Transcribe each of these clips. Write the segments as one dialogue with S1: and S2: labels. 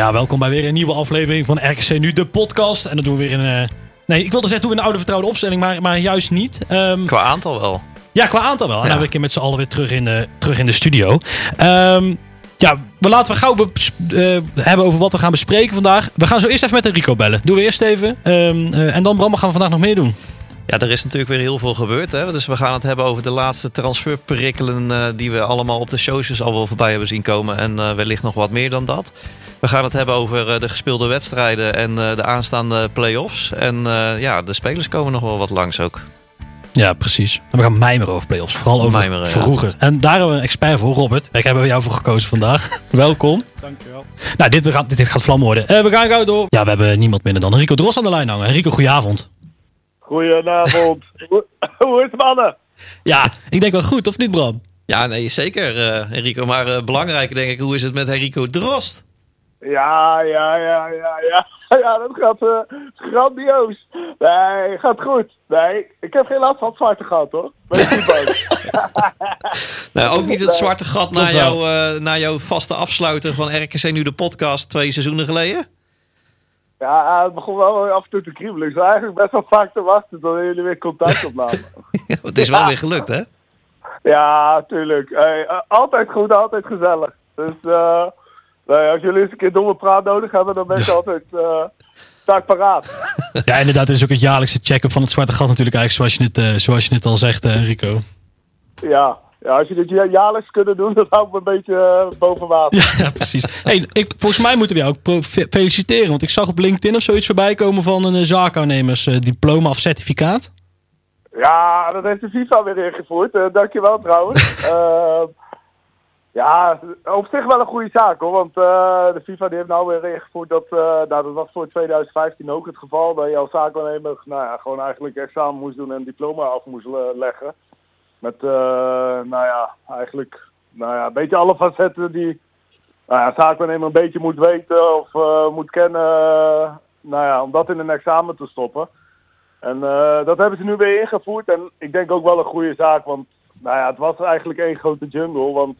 S1: Ja, welkom bij weer een nieuwe aflevering van RKC Nu, de podcast. En dat doen we weer in... eh, nee, ik wilde zeggen doen we een oude vertrouwde opstelling, maar, maar juist niet. Ehm,
S2: Qua aantal wel.
S1: ja, qua aantal wel. En
S2: Ja.
S1: dan ben ik met z'n allen weer terug in de, terug in de studio. Ehm, ja, we laten we gauw eh, hebben over wat we gaan bespreken vandaag. We gaan zo eerst even met Enrico bellen. Doen we eerst even. Ehm, eh, en dan Bram, gaan we vandaag nog meer doen?
S2: Ja, er is natuurlijk weer heel veel gebeurd. Hè? Dus we gaan het hebben over de laatste transferperikelen eh, die we allemaal op de socials al wel voorbij hebben zien komen. En eh, wellicht nog wat meer dan dat. We gaan het hebben over eh, de gespeelde wedstrijden en eh, de aanstaande play-offs. En eh, ja, de spelers komen nog wel wat langs ook.
S1: Ja, precies. En we gaan mijmeren over play-offs. Vooral over
S2: Mijmeren, ja.
S1: vroeger. En daar hebben we een expert voor, Robert. Ik heb er jou voor gekozen vandaag. Welkom.
S3: Dankjewel.
S1: Nou, dit gaat, dit gaat vlam worden. Eh, we gaan gauw door. Ja, we hebben niemand minder dan Enrico Dros aan de lijn hangen. Enrico, goedenavond.
S3: Goedenavond. Hoe hoe is het mannen?
S1: Ja, ik denk wel goed, of niet Bram?
S2: Ja, nee, zeker eh, Enrico. Maar eh, belangrijker denk ik, hoe is het met Enrico Drost?
S3: Ja, ja, ja, ja, ja. Ja, dat gaat eh, grandioos. Nee, gaat goed. Nee, ik heb geen last van het zwarte gat hoor. Ben je niet bang?
S2: Nou, ook niet het zwarte gat na, jou, eh, na jouw vaste afsluiter van RKC Nu de podcast twee seizoenen geleden?
S3: Ja, het begon wel af en toe te kriebelen. Ik zou eigenlijk best wel vaak te wachten tot jullie weer contact opnamen.
S2: het is wel weer gelukt, hè?
S3: Ja, tuurlijk. Hey, eh, altijd goed, altijd gezellig. Dus eh, nee, als jullie eens een keer domme praat nodig hebben, dan ben ik altijd uh, paraat.
S1: Ja, inderdaad, het is ook het jaarlijkse check-up van het zwarte gat natuurlijk eigenlijk, zoals je het, eh, zoals je het al zegt, Enrico.
S3: Ja. Ja, als je dit ja- jaarlijks kunnen doen, dan hou ik me een beetje eh, boven water.
S1: Ja, precies. Hey, ik, volgens mij moeten we jou ook feliciteren, want ik zag op LinkedIn of zoiets voorbij komen van een uh, zaakaannemers eh, diploma of certificaat.
S3: Ja, dat heeft de FIFA weer ingevoerd. Eh, dankjewel trouwens. Eh, ja, op zich wel een goede zaak hoor. Want eh, de FIFA die heeft nou weer ingevoerd dat, eh, nou, dat was voor 2015 ook het geval. Dat je als zaakwaarnemer nou ja, gewoon eigenlijk examen moest doen en een diploma af moest le- leggen. Met, eh, nou ja, eigenlijk nou ja, een beetje alle facetten die nou ja, zaakwaarnemer een beetje moet weten of eh, moet kennen. eh, nou ja, om dat in een examen te stoppen. En dat hebben ze nu weer ingevoerd en ik denk ook wel een goede zaak, want nou ja, het was eigenlijk één grote jungle, want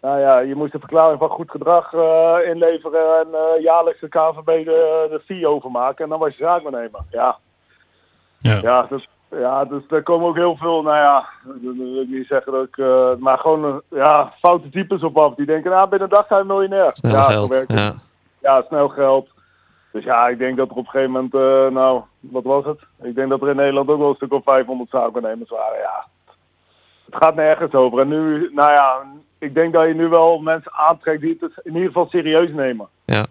S3: nou ja, je moest een verklaring van goed gedrag inleveren en jaarlijks de KVB de, de fee overmaken en dan was je zaakwaarnemer. Ja,
S1: Ja.
S3: ja, dus, ja, dus daar komen ook heel veel, nou ja, dat wil ik niet zeggen dat ik, eh, maar gewoon eh, ja, foute types op af die denken, nou binnen een dag zijn we miljonair.
S2: Snel
S3: ja,
S2: geld. Ja.
S3: ja, snel geld. Dus ja, ik denk dat er op een gegeven moment, eh, nou, wat was het? Ik denk dat er in Nederland ook wel een stuk of 500 zaakwaarnemers waren, ja. Het gaat nergens over. En nu, nou ja, ik denk dat je nu wel mensen aantrekt die het in ieder geval serieus nemen.
S2: Ja.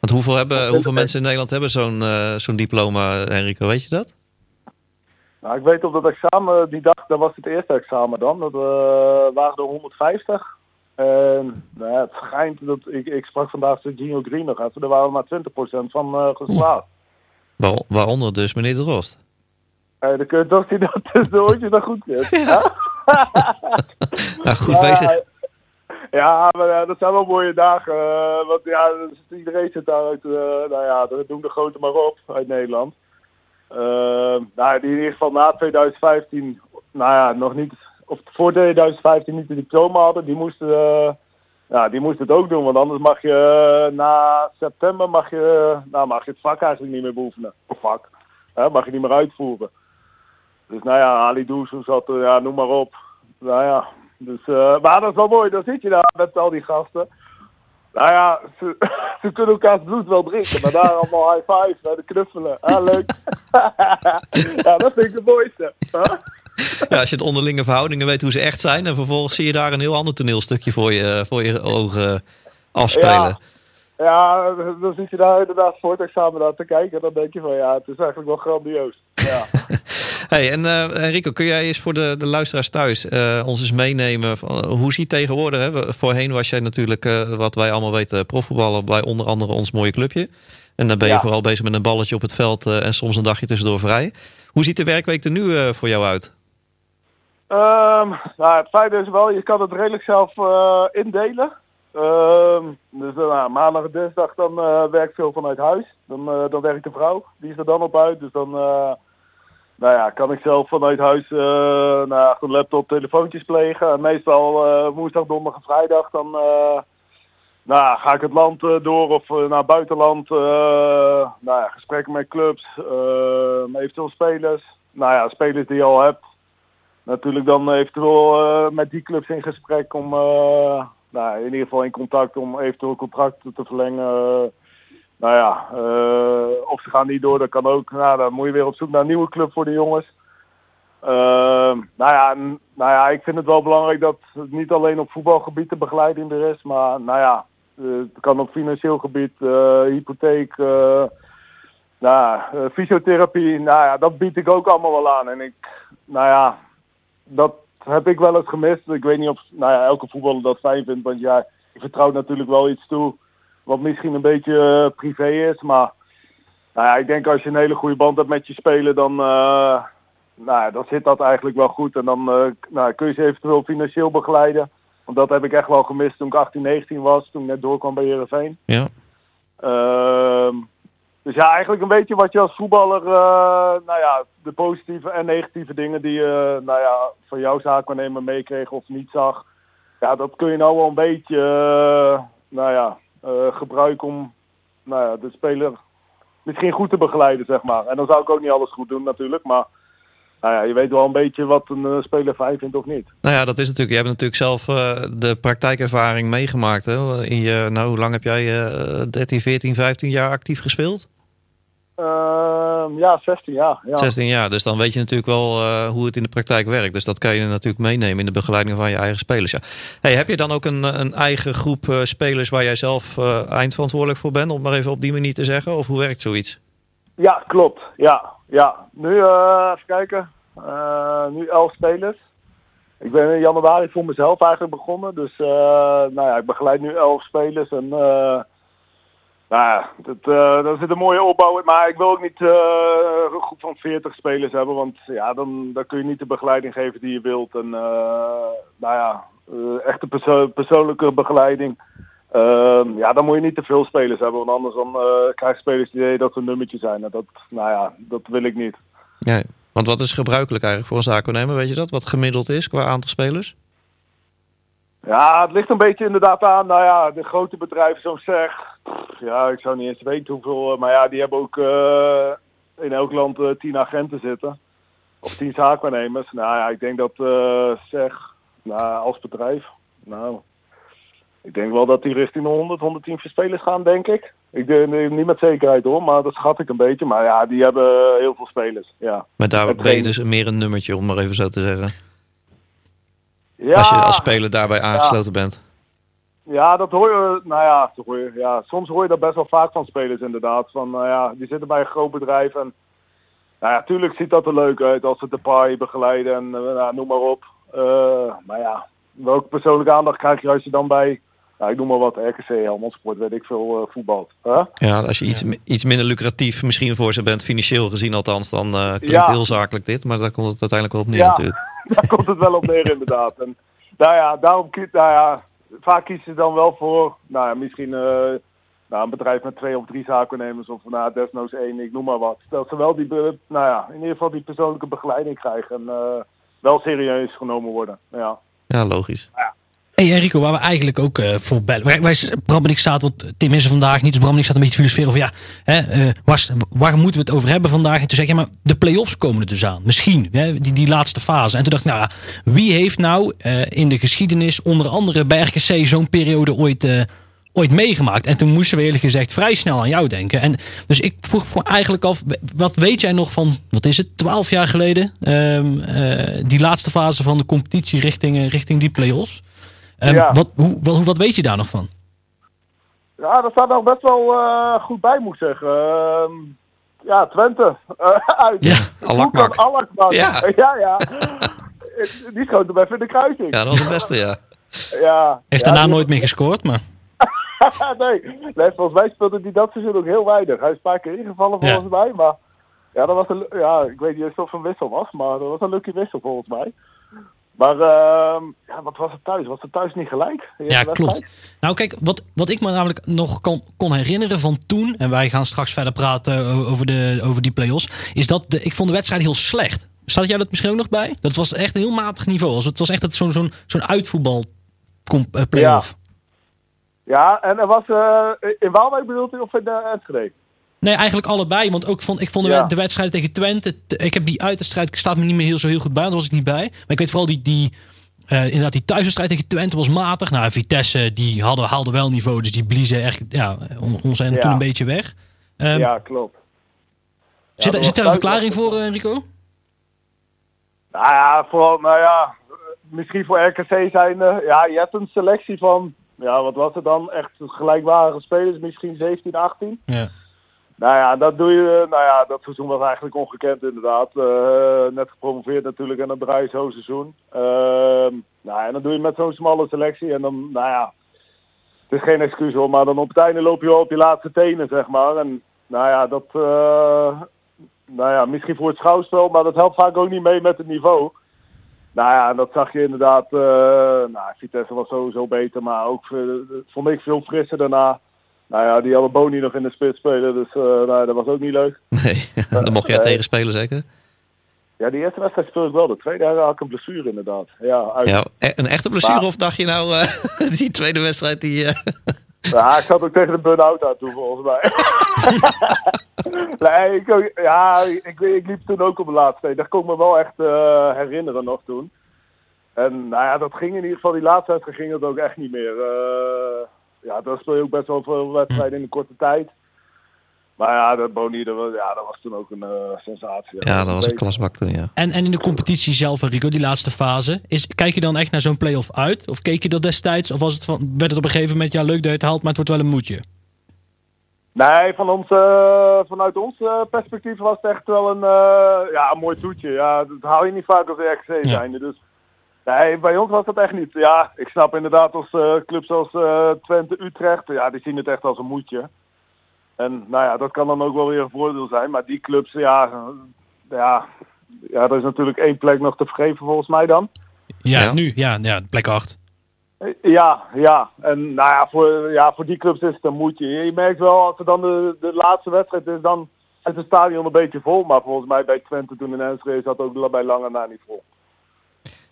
S2: Want hoeveel, hebben, hoeveel mensen in Nederland hebben zo'n zo'n diploma, Enrico? Weet je dat?
S3: Nou, ik weet op dat examen, die dag, dat was het eerste examen dan. Dat eh, waren er 150. En nou ja, het schijnt dat, ik, ik sprak vandaag de Gino Green nog even, er waren maar 20% van eh geslaagd.
S2: Waar, waaronder dus meneer de Rost.
S3: Eh, dan kun je toch zien dat het oortje dat goed is. Ja.
S2: Nou, goed bezig.
S3: Ja, maar ja, dat zijn wel mooie dagen. want ja, dus iedereen zit daar uit, eh, nou ja, dat doen de grote maar op uit Nederland. Eh, nou, die in ieder geval na 2015, nou ja, nog niet, of voor 2015 niet de diploma hadden, die moesten, eh, ja, die moesten het ook doen. Want anders mag je eh, na september mag je, nou, mag je het vak eigenlijk niet meer beoefenen. Of vak. Hè, mag je niet meer uitvoeren. Dus nou ja, Ali Doezoe zat er, ja, noem maar op. Nou ja, dus, eh, maar dat is wel mooi, dan zit je daar met al die gasten. Nou ja, ze, ze kunnen elkaars bloed wel drinken, maar daar allemaal high five en de knuffelen. Ah, leuk. ja, dat vind ik het mooiste. Huh?
S2: Ja, als je de onderlinge verhoudingen weet hoe ze echt zijn... en vervolgens zie je daar een heel ander toneelstukje voor je, voor je ogen afspelen.
S3: Ja. Ja, dan zit je daar inderdaad voor het examen naar te kijken. En dan denk je van ja, het is eigenlijk wel grandioos. Ja.
S2: hey, en uh, Enrico, kun jij eens voor de, de luisteraars thuis uh, ons eens meenemen? Van, uh, hoe ziet tegenwoordig? Hè? Voorheen was jij natuurlijk, wat wij allemaal weten, profvoetballer bij onder andere ons mooie clubje. En dan ben je ja. vooral bezig met een balletje op het veld en soms een dagje tussendoor vrij. Hoe ziet de werkweek er nu voor jou uit?
S3: Um, nou, het feit is wel, je kan het redelijk zelf indelen. Um, dus uh, maandag en dinsdag dan uh, werkt veel vanuit huis. Dan, uh, dan werkt de vrouw, die is er dan op uit. Dus dan nou ja, kan ik zelf vanuit huis nou, achter de laptop telefoontjes plegen. En meestal woensdag, donderdag en vrijdag dan nou, ga ik het land door of naar buitenland. nou ja, gesprekken met clubs, eventueel spelers. Nou ja, spelers die je al hebt. Natuurlijk dan eventueel met die clubs in gesprek om nou, in ieder geval in contact om eventueel contracten te verlengen. Nou ja, uh, of ze gaan niet door, dat kan ook. Nou, dan moet je weer op zoek naar een nieuwe club voor de jongens. Uh, nou, ja, nou ja, ik vind het wel belangrijk dat het niet alleen op voetbalgebied de begeleiding er is, maar nou ja, het kan op financieel gebied, uh, hypotheek, nou, fysiotherapie, nou ja, dat bied ik ook allemaal wel aan. En ik, nou ja, dat, heb ik wel eens gemist. Ik weet niet of nou ja, elke voetballer dat fijn vindt. Want ja, je vertrouwt natuurlijk wel iets toe. Wat misschien een beetje uh, privé is. Maar nou ja, ik denk als je een hele goede band hebt met je spelen. Dan, uh, nou dan zit dat eigenlijk wel goed. En dan uh, nou, kun je ze eventueel financieel begeleiden. Want dat heb ik echt wel gemist toen ik 18, 19 was. Toen ik net doorkwam bij Heerenveen.
S2: Ja.
S3: Ehm, dus ja, eigenlijk een beetje wat je als voetballer, uh, nou ja, de positieve en negatieve dingen die je, nou ja, van jouw zaakwaarnemer meekreeg of niet zag. Ja, dat kun je nou wel een beetje, uh, nou ja, gebruiken om, nou ja, de speler misschien goed te begeleiden, zeg maar. En dan zou ik ook niet alles goed doen natuurlijk, maar nou ja, je weet wel een beetje wat een speler fijn vindt of niet.
S2: Nou ja, dat is natuurlijk. Je hebt natuurlijk zelf de praktijkervaring meegemaakt. Hè? In je, nou, hoe lang heb jij uh, 13, 14, 15 jaar actief gespeeld?
S3: Ehm, ja, 16 jaar. Ja.
S2: 16 jaar, dus dan weet je natuurlijk wel uh, hoe het in de praktijk werkt. Dus dat kan je natuurlijk meenemen in de begeleiding van je eigen spelers. Ja. Hey, heb je dan ook een, een eigen groep uh, spelers waar jij zelf uh, eindverantwoordelijk voor bent? Om maar even op die manier te zeggen. Of hoe werkt zoiets?
S3: Ja, klopt. Ja, ja. Nu, even kijken. nu 11 spelers. Ik ben in januari voor mezelf eigenlijk begonnen. Dus nou ja, ik begeleid nu 11 spelers. En nou dat, uh, dat zit een mooie opbouw in. Maar ik wil ook niet uh, een groep van 40 spelers hebben. Want ja, dan, dan kun je niet de begeleiding geven die je wilt. En uh, nou ja, echte perso persoonlijke begeleiding. Ehm, ja, dan moet je niet te veel spelers hebben. Want anders dan krijg spelers het idee dat ze een nummertje zijn. En dat, nou ja, dat wil ik niet.
S2: Ja, want wat is gebruikelijk eigenlijk voor een zaakwaarnemer? Weet je dat? Wat gemiddeld is qua aantal spelers?
S3: Ja, het ligt een beetje inderdaad aan. Nou ja, de grote bedrijven zoals zeg. Ja, ik zou niet eens weten hoeveel. Maar ja, die hebben ook uh, in elk land uh, tien agenten zitten. Of tien zaakwaarnemers. Nou ja, ik denk dat uh, zeg, nou, als bedrijf. Nou, ik denk wel dat die richting de 100, 110 spelers gaan, denk ik. Ik denk niet met zekerheid hoor, maar dat schat ik een beetje. Maar ja, die hebben heel veel spelers. Ja.
S2: Maar daar ben je dus meer een nummertje, om maar even zo te zeggen. Ja, als je als speler daarbij aangesloten
S3: ja.
S2: bent.
S3: Ja, dat hoor je, nou ja, hoor je, ja, soms hoor je dat best wel vaak van spelers inderdaad. Van, nou ja, die zitten bij een groot bedrijf en nou ja, tuurlijk ziet dat er leuk uit als ze de paai begeleiden en nou, noem maar op. Uh, maar ja, welke persoonlijke aandacht krijg je als je dan bij, nou, ik noem maar wat, RKC, Helmond Sport, weet ik veel, uh, voetbal. Huh?
S2: Ja, als je iets, iets minder lucratief misschien voor ze bent, financieel gezien althans, dan uh, klinkt ja. heel zakelijk dit. Maar daar komt het uiteindelijk wel op neer
S3: ja,
S2: natuurlijk.
S3: daar komt het wel op neer inderdaad. En, nou ja, daarom nou ja, vaak kiezen ze dan wel voor, nou ja, misschien uh, nou, een bedrijf met twee of drie zakennemers of nou, desnoods één, ik noem maar wat. Dat ze wel die, nou ja, in ieder geval die persoonlijke begeleiding krijgen en uh, wel serieus genomen worden. Ja,
S2: ja logisch.
S3: Ja.
S1: Hey Enrico, waar we eigenlijk ook uh, voor bellen. Wij, wij, Bram en ik zaten, want Tim is er vandaag niet, dus Bram en ik zaten een beetje filosoferen over ja, hè, uh, waar, waar, moeten we het over hebben vandaag? En toen zeg je, maar de play-offs komen er dus aan. Misschien, hè, die, die laatste fase. En toen dacht ik, nou wie heeft nou in de geschiedenis, onder andere bij RKC, zo'n periode ooit, ooit meegemaakt. En toen moesten we eerlijk gezegd vrij snel aan jou denken. En dus ik vroeg voor eigenlijk af, wat weet jij nog van, wat is het, twaalf jaar geleden? Ehm, eh, die laatste fase van de competitie richting, eh, richting die play-offs. Ehm,
S3: Ja.
S1: wat, hoe, wat, wat weet je daar nog van?
S3: Ja, dat staat nog best wel eh, goed bij, moet ik zeggen. Ehm, ja, Twente. uit.
S1: Ja,
S2: Alakmak.
S3: Koekan Alakmak.
S2: Ja.
S3: ja, ja. Die schoot hem even in de kruising.
S2: Ja, dat was het beste, ja.
S3: Ja.
S1: Heeft
S3: ja,
S1: daarna
S3: die-
S1: nooit meer gescoord, maar
S3: nee. nee, volgens mij speelde hij dat seizoen ook heel weinig. Hij is een paar keer ingevallen
S1: Ja.
S3: volgens mij, maar ja, dat was een, ja, ik weet niet eens of het een wissel was, maar dat was een lucky wissel volgens mij. Maar ehm, ja, wat was het thuis? Was het thuis niet gelijk?
S1: Ja, klopt. Nou, kijk, wat, wat ik me namelijk nog kon, kon herinneren van toen, en wij gaan straks verder praten over, de, over die play-offs, is dat de, ik vond de wedstrijd heel slecht. Staat jij dat misschien ook nog bij? Dat was echt een heel matig niveau. Als Het was echt zo'n zo'n zo'n uitvoetbal eh, play-off.
S3: Ja, en er was eh, in Waalwijk bedoelt u of in de Enschede?
S1: Nee, eigenlijk allebei. Want ook vond, ik vond de,
S3: Ja.
S1: de wedstrijd tegen Twente. Ik heb die uitwedstrijd, staat me niet meer heel, zo heel goed bij. Daar was ik niet bij. Maar ik weet vooral die, die, eh, inderdaad, die thuiswedstrijd tegen Twente was matig. Nou, Vitesse, die hadden, haalden wel niveau. Dus die bliezen echt ja, on- ons en
S3: Ja.
S1: toen een beetje weg. Ehm,
S3: ja, klopt. Ja,
S1: zit, er- zit daar een verklaring voor, eh, Rico?
S3: Nou ja, vooral, nou ja, misschien voor RKC zijn, eh, ja, je hebt een selectie van, ja, wat was het dan? Echt gelijkwaardige spelers, misschien 17, 18.
S1: Ja.
S3: Nou ja, dat doe je, nou ja, dat seizoen was eigenlijk ongekend inderdaad. Eh, net gepromoveerd natuurlijk en dan draai je seizoen. Ehm, nou ja, en dan doe je met zo'n smalle selectie en dan, nou ja, het is geen excuus hoor, maar dan op het einde loop je wel op je laatste tenen, zeg maar. En nou ja, dat, eh, nou ja, misschien voor het schouwspel, maar dat helpt vaak ook niet mee met het niveau. Nou ja, dat zag je inderdaad. eh nou, Vitesse was sowieso beter, maar ook vond ik veel frisser daarna. Nou ja, die hadden Boni nog in de spits spelen, dus eh, nou, dat was ook niet leuk.
S2: Nee, daar mocht jij
S3: Nee.
S2: tegen spelen zeker?
S3: Ja, die eerste wedstrijd speelde ik wel. De tweede had ik een blessure inderdaad. Ja, uit.
S2: Ja, e- een echte blessure
S3: Maar-
S2: of dacht je nou eh, die tweede wedstrijd die... eh,
S3: Ja, ik zat ook tegen de burn-out aan toe volgens mij. nee, ik, ja, ik, ik liep toen ook op de laatste. Dat kon ik me wel echt eh, herinneren nog toen. En nou ja, dat ging in ieder geval, die laatste wedstrijd ging dat ook echt niet meer. Eh, ja, dan speel je ook best wel veel wedstrijden in een korte tijd. Maar ja, dat Boni, dat was, ja, dat was toen ook een eh, sensatie.
S2: ja, dat was een klasbak toen, ja.
S1: En, en in de competitie zelf, Rico, die laatste fase. Is, kijk je dan echt naar zo'n play-off uit? Of keek je dat destijds? Of was het van, werd het op een gegeven moment, ja, leuk dat je het haalt, maar het wordt wel een moedje?
S3: Nee, van ons, eh, vanuit ons eh, perspectief was het echt wel een, eh, ja, een mooi toetje. Ja, dat hou je niet vaak als RKC
S1: Ja.
S3: zijnde. Dus nee, bij ons was dat echt niet. Ja, ik snap inderdaad als eh, clubs als eh, Twente, Utrecht, ja, die zien het echt als een moedje. En nou ja, dat kan dan ook wel weer een voordeel zijn. Maar die clubs, ja, ja, ja, er is natuurlijk één plek nog te vergeven volgens mij dan.
S1: Ja,
S2: Ja.
S1: nu, ja, ja, plek 8.
S3: Ja, ja. En nou ja, voor, ja, voor die clubs is het een moedje. Je merkt wel als er dan de, de laatste wedstrijd is, dan is het stadion een beetje vol. Maar volgens mij bij Twente toen in Enschede zat ook bij lange na niet vol.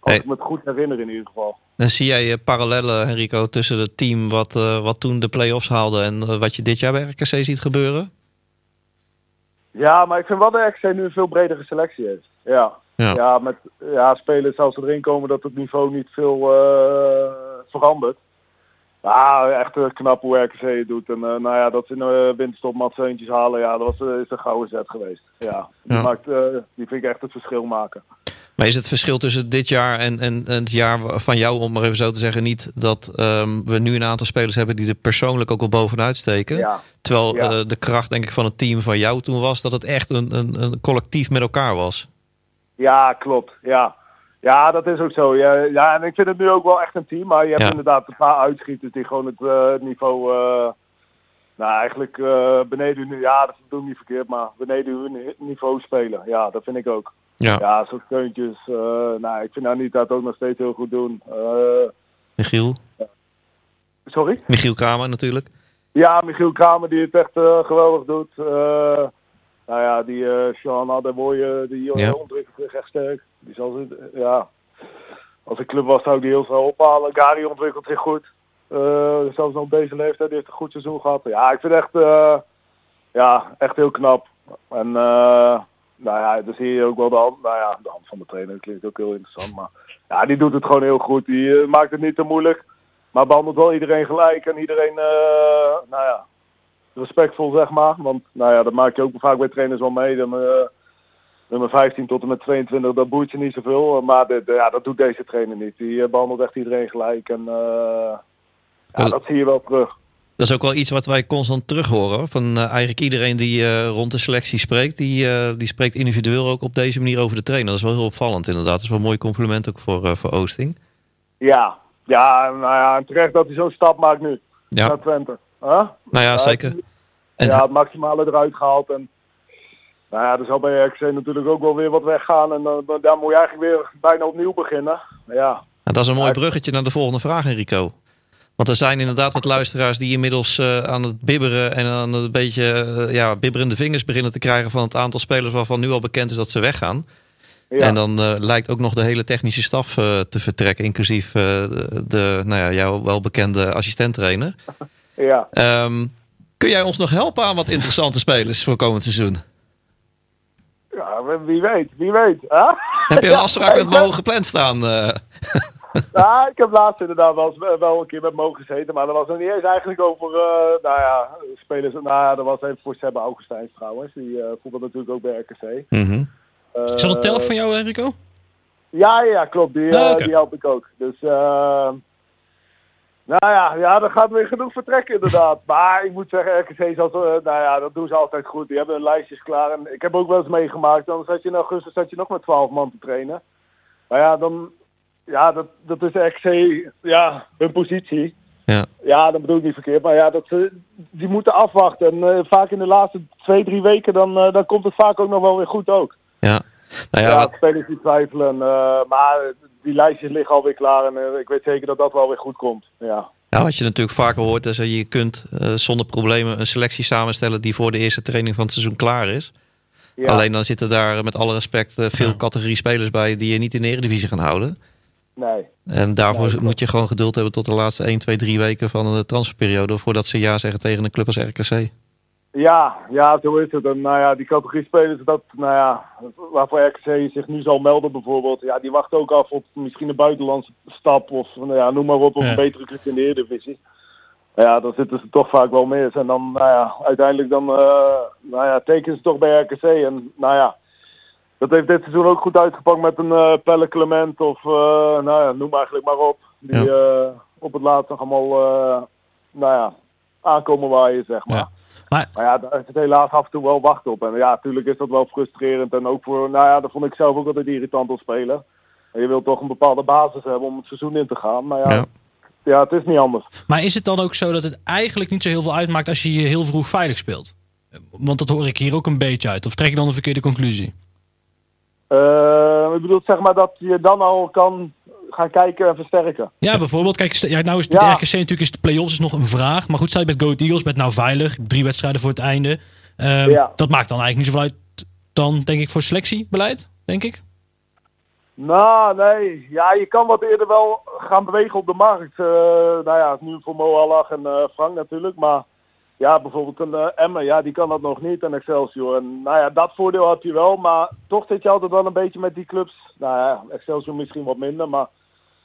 S3: Als
S2: Hey.
S3: ik me het goed herinner in ieder geval.
S2: Dan zie jij eh, parallellen, Enrico, tussen het team wat, eh, wat toen de play-offs haalde en eh, wat je dit jaar bij RKC ziet gebeuren?
S3: Ja, maar ik vind wel dat RKC nu een veel bredere selectie heeft. Ja,
S2: Ja.
S3: ja. met ja, spelers als ze erin komen dat het niveau niet veel verandert. Ja, echt eh, knap hoe RKC het doet. En eh, nou ja, dat ze in de winterstop matseuntjes halen, ja, dat was, eh, is een gouden zet geweest. Ja, die,
S2: Ja.
S3: Maakt, eh, die vind ik echt het verschil maken.
S2: Maar is het verschil tussen dit jaar en, en, en het jaar van jou, om maar even zo te zeggen, niet dat ehm, we nu een aantal spelers hebben die er persoonlijk ook wel bovenuit steken?
S3: Ja,
S2: Terwijl
S3: Ja.
S2: eh, de kracht, denk ik, van het team van jou toen was dat het echt een, een, een collectief met elkaar was.
S3: ja klopt. Ja. Ja, dat is ook zo. Ja, ja, en ik vind het nu ook wel echt een team. Maar je hebt
S2: Ja.
S3: inderdaad een paar uitschieters die gewoon het eh, niveau... eh, nou, eigenlijk eh, beneden hun... Ja, dat doe ik niet verkeerd, maar beneden hun niveau spelen. Ja, dat vind ik ook.
S2: Ja,
S3: Ja, zo'n steuntjes. eh nou, ik vind Anita het ook nog steeds heel goed doen.
S2: Michiel.
S3: sorry?
S2: Michiel Kramer natuurlijk.
S3: Ja, Michiel Kramer die het echt geweldig doet. Nou ja, die Sean Adeboye, die
S2: Ja.
S3: ontwikkelt zich echt sterk. Die zal ze, ja, als ik club was zou ik die heel snel ophalen. Gary ontwikkelt zich goed. Eh zelfs nog op deze leeftijd, die heeft een goed seizoen gehad. Ja, ik vind het echt, eh, ja, echt heel knap. En eh, nou ja, dan zie je ook wel de hand, nou ja, de hand van de trainer klinkt ook heel interessant. Maar ja, die doet het gewoon heel goed. Die eh, maakt het niet te moeilijk. Maar behandelt wel iedereen gelijk en iedereen, eh, nou ja, respectvol zeg maar. Want nou ja, dat maak je ook vaak bij trainers wel mee. Dan, eh, nummer 15 tot en met 22, dat boeit je niet zoveel. Maar de, de- ja, dat doet deze trainer niet. Die eh, behandelt echt iedereen gelijk. En eh, ja,
S2: Dat-
S3: zie je wel terug.
S2: Dat is ook wel iets wat wij constant terug horen. Van eh, eigenlijk iedereen die eh, rond de selectie spreekt, die, eh, die spreekt individueel ook op deze manier over de trainer. Dat is wel heel opvallend inderdaad. Dat is wel een mooi compliment ook voor, eh, voor Oosting.
S3: Ja, ja, nou ja, en terecht dat hij zo'n stap maakt nu
S2: Ja,
S3: naar Twente. Huh?
S2: nou ja, zeker. En
S3: ja, het maximale eruit gehaald. En nou ja, er zal bij RKC natuurlijk ook wel weer wat weggaan. En dan, dan moet je eigenlijk weer bijna opnieuw beginnen. Ja,
S2: Nou, dat is een mooi bruggetje naar de volgende vraag, Enrico. Want er zijn inderdaad wat luisteraars die inmiddels eh, aan het bibberen en aan het beetje eh, ja, bibberende vingers beginnen te krijgen van het aantal spelers waarvan nu al bekend is dat ze weggaan.
S3: ja.
S2: En dan eh, lijkt ook nog de hele technische staf te vertrekken, inclusief de, de, nou ja, jouw welbekende assistent-trainer.
S3: ja.
S2: Ehm, kun jij ons nog helpen aan wat interessante spelers voor komend seizoen?
S3: Ja, wie weet, wie weet. Hè?
S2: Heb je een afspraak met
S3: ik ben-
S2: Mo gepland staan? eh?
S3: Ja, ik heb laatst inderdaad wel, eens- wel een keer met Mo gezeten, maar dat was nog niet eens eigenlijk over, eh, nou ja, spelers. Nou ja, dat was even voor Sebbe Augustijns trouwens. Die eh voelde natuurlijk ook bij RKC.
S2: Mhm.
S3: Eh,
S1: Is dat een telg van jou, Enrico?
S3: Ja, ja, klopt. Die,
S1: Ah,
S3: die help ik ook. Dus, eh, nou ja, ja, er gaat weer genoeg vertrekken inderdaad. maar ik moet zeggen, RKC zo- eh, nou ja, dat doen ze altijd goed. Die hebben hun lijstjes klaar. En ik heb ook wel eens meegemaakt, dan zat je in augustus zat je nog met 12 man te trainen. Maar ja, dan, ja, dat, dat is RKC, ja, hun positie.
S2: Ja.
S3: Ja, dat bedoel ik niet verkeerd. Maar ja, dat ze, die moeten afwachten. En eh, vaak in de laatste twee, drie weken, dan, eh, dan komt het vaak ook nog wel weer goed ook.
S2: Ja. Nou ja,
S3: Ja,
S2: wat-
S3: spelers die twijfelen. eh, maar die lijstjes liggen alweer klaar en eh, ik weet zeker dat dat wel weer goed komt. Ja.
S2: Nou, wat je natuurlijk vaker hoort is dat je kunt eh, zonder problemen een selectie samenstellen die voor de eerste training van het seizoen klaar is.
S3: Ja.
S2: Alleen dan zitten daar met alle respect veel
S1: Ja.
S2: categorie spelers bij die je niet in de eredivisie gaan houden.
S3: Nee.
S2: En daarvoor
S3: Nee,
S2: moet je gewoon geduld hebben tot de laatste 1, 2, 3 weken van de transferperiode voordat ze ja zeggen tegen een club als RKC.
S3: Ja, ja, zo is het. En nou ja, die categorie spelers, dat, nou ja, waarvoor RKC zich nu zal melden bijvoorbeeld, ja, die wachten ook af op misschien een buitenlandse stap of nou ja, noem maar op, of
S1: Ja.
S3: een betere club in de Eredivisie. Nou Ja, dan zitten ze toch vaak wel mis. En dan, nou ja, uiteindelijk dan, eh, nou ja, tekenen ze toch bij RKC. En nou ja, dat heeft dit seizoen ook goed uitgepakt met een eh Pelle Clement of, eh, nou ja, noem eigenlijk maar op. Die op het laatst nog allemaal, nou ja, aankomen waaien, zeg maar.
S1: Ja. Maar
S3: Maar ja, daar is het helaas af en toe wel wachten op. En ja, natuurlijk is dat wel frustrerend. En ook voor, nou ja, dat vond ik zelf ook altijd irritant als speler. En je wilt toch een bepaalde basis hebben om het seizoen in te gaan. Maar ja,
S2: Ja.
S3: ja. het is niet anders.
S1: Maar is het dan ook zo dat het eigenlijk niet zo heel veel uitmaakt als je je heel vroeg veilig speelt? Want dat hoor ik hier ook een beetje uit. Of trek ik dan een verkeerde conclusie?
S3: Eh ik bedoel, zeg maar dat je dan al kan gaan kijken en versterken.
S1: Ja, bijvoorbeeld. Kijk, ja, nou is
S3: Ja.
S1: de RKC natuurlijk is de play-offs is nog een vraag. Maar goed, sta je met Go Eagles, met nou veilig. Drie wedstrijden voor het einde. Ehm,
S3: Ja.
S1: Dat maakt dan eigenlijk niet zoveel uit dan, denk ik, voor selectiebeleid, denk ik.
S3: Nou, nee. Ja, je kan wat eerder wel gaan bewegen op de markt. Eh, nou ja, nu voor Mo Hallag en eh, Frank natuurlijk. Maar ja, bijvoorbeeld een eh Emmen, ja, die kan dat nog niet. En Excelsior. En nou ja, dat voordeel heb je wel. Maar toch zit je altijd wel een beetje met die clubs. Nou ja, Excelsior misschien wat minder. Maar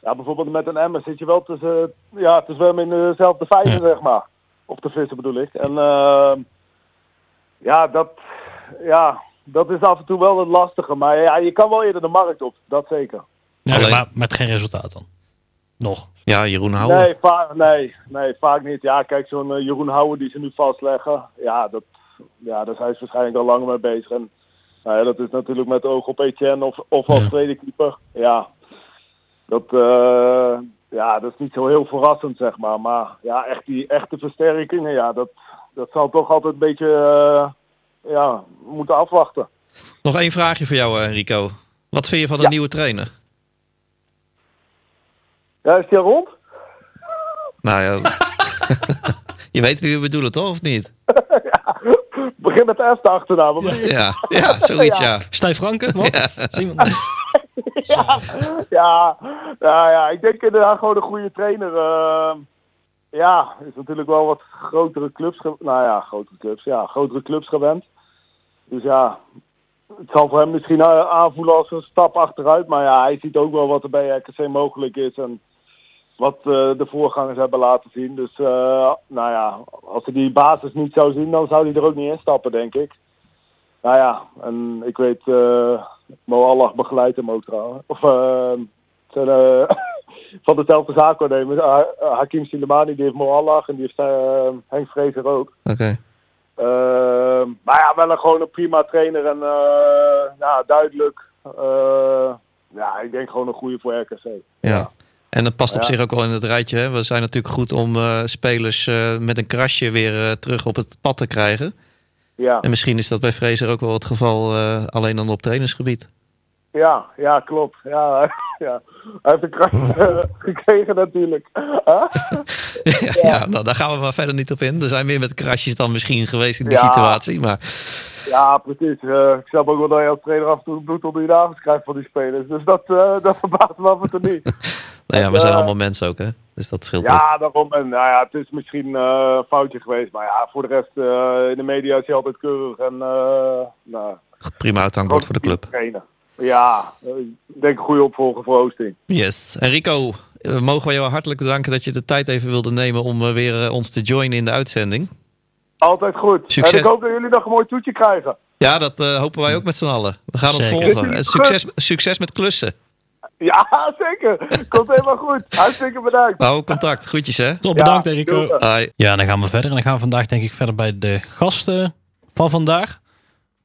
S3: ja, bijvoorbeeld met een Emmen zit je wel tussen, ja, te zwemmen in dezelfde vijver,
S1: Ja.
S3: zeg maar. Of te vissen bedoel ik. En eh, ja, dat, ja, dat is af en toe wel het lastige. Maar ja, je kan wel eerder de markt op. Dat zeker.
S1: Ja,
S2: Alleen-
S1: maar met geen resultaat dan. Nog.
S2: Ja, Jeroen Houwer.
S3: Nee, vaak, nee, nee, vaak niet. Ja, kijk, zo'n eh, Jeroen Houwer die ze nu vastleggen. Ja, dat, ja, daar zijn ze waarschijnlijk al lang mee bezig. En nou ja, dat is natuurlijk met oog op Etienne of, of als
S1: Ja.
S3: tweede keeper. Ja, dat, eh, ja, dat is niet zo heel verrassend, zeg maar. Maar ja, echt die echte versterkingen, ja, dat, dat zal toch altijd een beetje eh, ja, moeten afwachten.
S2: Nog één vraagje voor jou, Enrico. Wat vind je van de
S3: Ja.
S2: nieuwe trainer?
S3: Ja, is die al rond?
S2: Nou ja, je weet wie we bedoelen, toch? Of niet?
S3: Begin met F de achternaam. of niet?
S2: Ja, ja zoiets ja.
S1: Stijf Franken, wat?
S3: Ja, ja, ja, ja, ik denk inderdaad gewoon een goede trainer. eh, ja, is natuurlijk wel wat grotere clubs, nou ja, grotere clubs, ja, grotere clubs gewend. Dus ja, het zal voor hem misschien eh, aanvoelen als een stap achteruit, maar ja, hij ziet ook wel wat er bij RKC mogelijk is. En wat eh, de voorgangers hebben laten zien. Dus eh, nou ja, als ze die basis niet zou zien, dan zou die er ook niet in stappen, denk ik. Nou ja, en ik weet, uh, Mo Allah begeleidt hem ook trouwens. Of zijn, van dezelfde zaakwaarnemer. Hakim Silemani, die heeft Mo Allah en die heeft Henk Vrezer ook.
S2: Oké.
S3: maar ja, wel een, gewoon een prima trainer en nou, duidelijk. ja, ik denk gewoon een goede voor RKC.
S2: ja. En dat past op zich ook wel in het rijtje. Hè? We zijn natuurlijk goed om uh, spelers uh, met een krasje weer uh, terug op het pad te krijgen.
S3: Ja.
S2: En misschien is dat bij Fraser ook wel het geval, alleen dan op trainersgebied.
S3: Ja, ja, klopt. Ja, ja. Hij heeft een krasje gekregen natuurlijk.
S2: ja, ja. nou, daar gaan we maar verder niet op in. Er zijn meer met krasjes dan misschien geweest in die situatie. Maar...
S3: Ja, precies. ik snap ook wel dat je als trainer af en toe bloed onder je nagels krijgt van die spelers. Dus dat, dat verbaast me af en toe niet.
S2: Nou ja, we zijn allemaal mensen ook, hè? Dus dat scheelt
S3: Ja,
S2: ook.
S3: daarom. En, nou ja, het is misschien uh, een foutje geweest. Maar ja, voor de rest, uh, in de media is hij altijd keurig. En, uh, nou,
S2: Prima uithangbord voor de club.
S3: Trainen. Ja, ik denk een goede opvolger voor Oosting.
S2: Yes. En Rico, mogen we jou hartelijk bedanken dat je de tijd even wilde nemen om weer ons te joinen in de uitzending.
S3: Altijd goed. Succes. En ik hoop dat jullie nog een mooi toetje krijgen.
S2: Ja, dat hopen wij ook met z'n allen. We gaan ons volgen. En succes, succes met klussen.
S3: Ja, zeker. Komt helemaal goed. Hartstikke bedankt.
S2: Hou contact. Groetjes, hè?
S1: Top, bedankt, ja, Rico.
S2: Hi.
S1: Ja, dan gaan we verder. En dan gaan we vandaag denk ik verder bij de gasten van vandaag.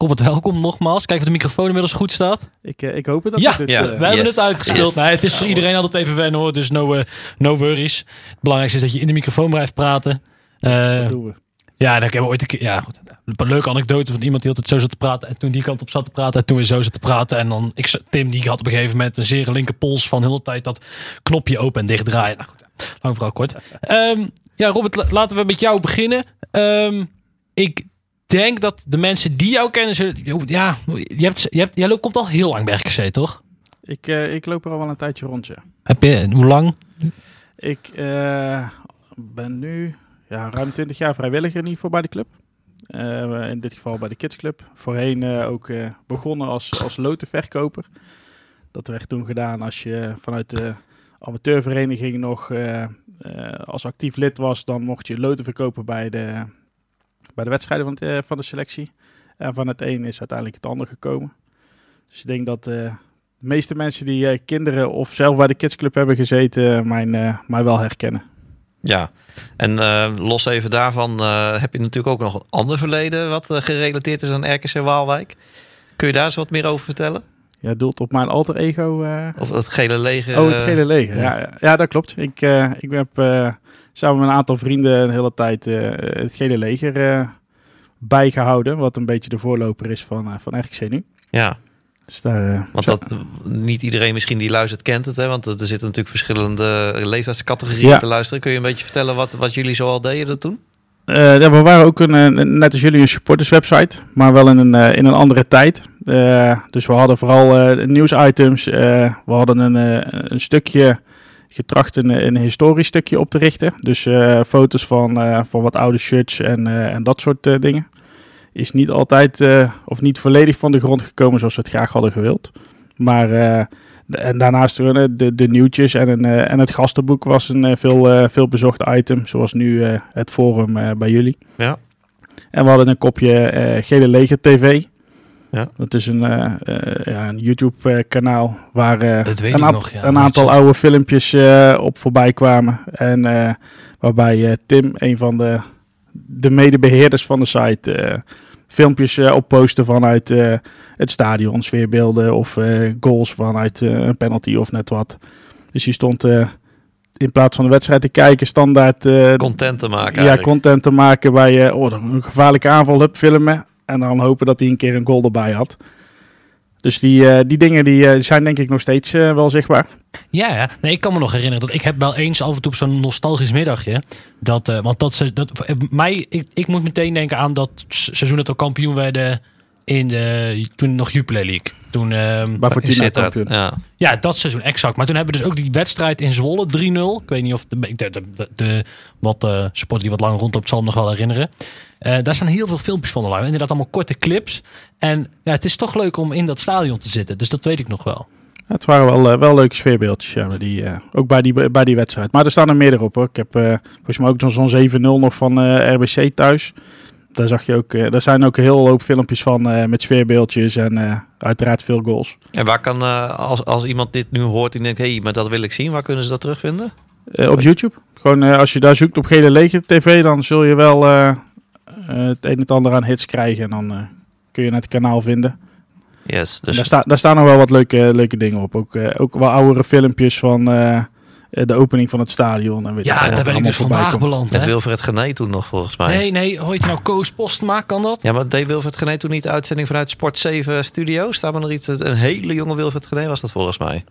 S1: Robert, welkom nogmaals. Kijk of de microfoon inmiddels goed staat.
S4: Ik, uh, ik hoop het. Dat
S1: ja,
S4: dit,
S1: ja.
S4: Uh,
S1: we hebben het uitgespeeld. Yes. Nee, het is voor iedereen altijd even wennen hoor. Dus no, uh, no worries. Het belangrijkste is dat je in de microfoon blijft praten.
S4: dat doen we.
S1: Ja, dan hebben we ooit een keer. Ja, goed. Een leuke anekdote van iemand die altijd zo zat te praten. En toen die kant op zat te praten. En toen weer zo zat te praten. En dan ik, Tim, die had op een gegeven moment een zere linkerpols van de hele tijd dat knopje open en dicht draaien. Nou goed, lang vooral kort. Um, ja, Robert, laten we met jou beginnen. Um, ik denk dat de mensen die jou kennen. Zullen, ja, je hebt, je hebt, jij loopt, komt al heel lang bij RKC, toch?
S4: Ik, uh, ik loop er al wel een tijdje rond, ja.
S1: Heb je, hoe lang?
S4: Ik uh, ben nu ja, ruim 20 jaar vrijwilliger in ieder geval bij de club. Uh, in dit geval bij de Kids Club. Voorheen ook begonnen als, als lotenverkoper. Dat werd toen gedaan als je vanuit de amateurvereniging nog als actief lid was. Dan mocht je loten verkopen bij de, bij de wedstrijden van, het, van de selectie. En van het een is uiteindelijk het ander gekomen. Dus ik denk dat de meeste mensen die kinderen of zelf bij de Kids Club hebben gezeten, mij, mij wel herkennen.
S2: Ja, en los even daarvan heb je natuurlijk ook nog een ander verleden wat gerelateerd is aan RKC Waalwijk. Kun je daar eens wat meer over vertellen?
S4: Ja, doelt op mijn alter ego.
S2: of het gele leger.
S4: Oh, het gele leger. Ja, ja, ja dat klopt. Ik, ik heb samen met een aantal vrienden een hele tijd het gele leger bijgehouden. Wat een beetje de voorloper is van, van RKC nu.
S2: Ja,
S4: dus daar,
S2: want dat, niet iedereen misschien die luistert kent het, hè? want er zitten natuurlijk verschillende leeftijdscategorieën ja. te luisteren. Kun je een beetje vertellen wat, wat jullie zoal deden toen?
S4: Ja, we waren ook een, net als jullie een supporterswebsite, maar wel in een, uh, in een andere tijd. Uh, dus we hadden vooral nieuwsitems. we hadden een, een stukje getracht een, een historisch stukje op te richten. Dus foto's van, wat oude shirts en, en dat soort dingen is niet altijd of niet volledig van de grond gekomen zoals we het graag hadden gewild. Maar en daarnaast de, de, de nieuwtjes en, een, uh, en het gastenboek was een veel, veel bezocht item, zoals nu het forum bij jullie.
S2: Ja.
S4: En we hadden een kopje Gele Leger TV.
S2: Ja.
S4: Dat is een, ja, een YouTube kanaal waar
S1: een,
S4: a-
S1: nog, ja,
S4: een aantal oude filmpjes op voorbij kwamen. En waarbij Tim, een van de de medebeheerders van de site uh, filmpjes uh, opposten vanuit uh, het stadion, sfeerbeelden of goals vanuit een penalty of net wat. Dus je stond in plaats van de wedstrijd te kijken, standaard
S2: content te maken.
S4: Ja, eigenlijk. content te maken bij oh, een gevaarlijke aanval, hup, filmen. En dan hopen dat hij een keer een goal erbij had. Dus die, die dingen die, zijn denk ik nog steeds wel zichtbaar.
S1: Ja, ja. Nee, ik kan me nog herinneren dat ik heb wel eens af en toe zo'n nostalgisch middagje. Dat, want dat, ze, dat mij, ik, ik moet meteen denken aan dat seizoen dat we kampioen werden in de, toen nog Jupiler League. Toen, uh,
S4: Waar Fortuna kampioen.
S2: Ja.
S1: ja, dat seizoen, exact. Maar toen hebben we dus ook die wedstrijd in Zwolle, 3-0. Ik weet niet of de, de, de, de, de wat uh, supporter die wat langer rondloopt zal hem nog wel herinneren. Uh, daar staan heel veel filmpjes van online. Inderdaad allemaal korte clips. En ja, het is toch leuk om in dat stadion te zitten. Dus dat weet ik nog wel.
S4: Het waren wel, eh, wel leuke sfeerbeeldjes, ja, die, eh, ook bij die, bij die wedstrijd. Maar er staan er meerdere op hoor. Ik heb eh, volgens mij ook zo'n 7-0 nog van eh, RBC thuis. Daar zag je ook, eh, daar zijn ook een heel hoop filmpjes van eh, met sfeerbeeldjes en eh, uiteraard veel goals.
S2: En waar kan, als, als iemand dit nu hoort en denkt, hé, hey, maar dat wil ik zien, waar kunnen ze dat terugvinden?
S4: Op YouTube. Gewoon als je daar zoekt op Gele Leger TV, dan zul je wel het een en het ander aan hits krijgen. En dan kun je het kanaal vinden.
S2: Yes, dus
S4: daar, sta, daar staan nog wel wat leuke, leuke dingen op. Ook, ook wel oudere filmpjes van de opening van het stadion. En weet
S1: Ja, daar ben ik dus vandaag
S4: komt.
S1: beland.
S2: met
S1: Hè?
S2: Wilfred Gené toen nog volgens mij.
S1: Nee, nee, hoor je nou Koos Postma? Kan dat?
S2: Ja, maar deed Wilfred Gené toen niet de uitzending vanuit Sport 7 Studio? Staat er nog iets? Een hele jonge Wilfred Gené was dat volgens mij.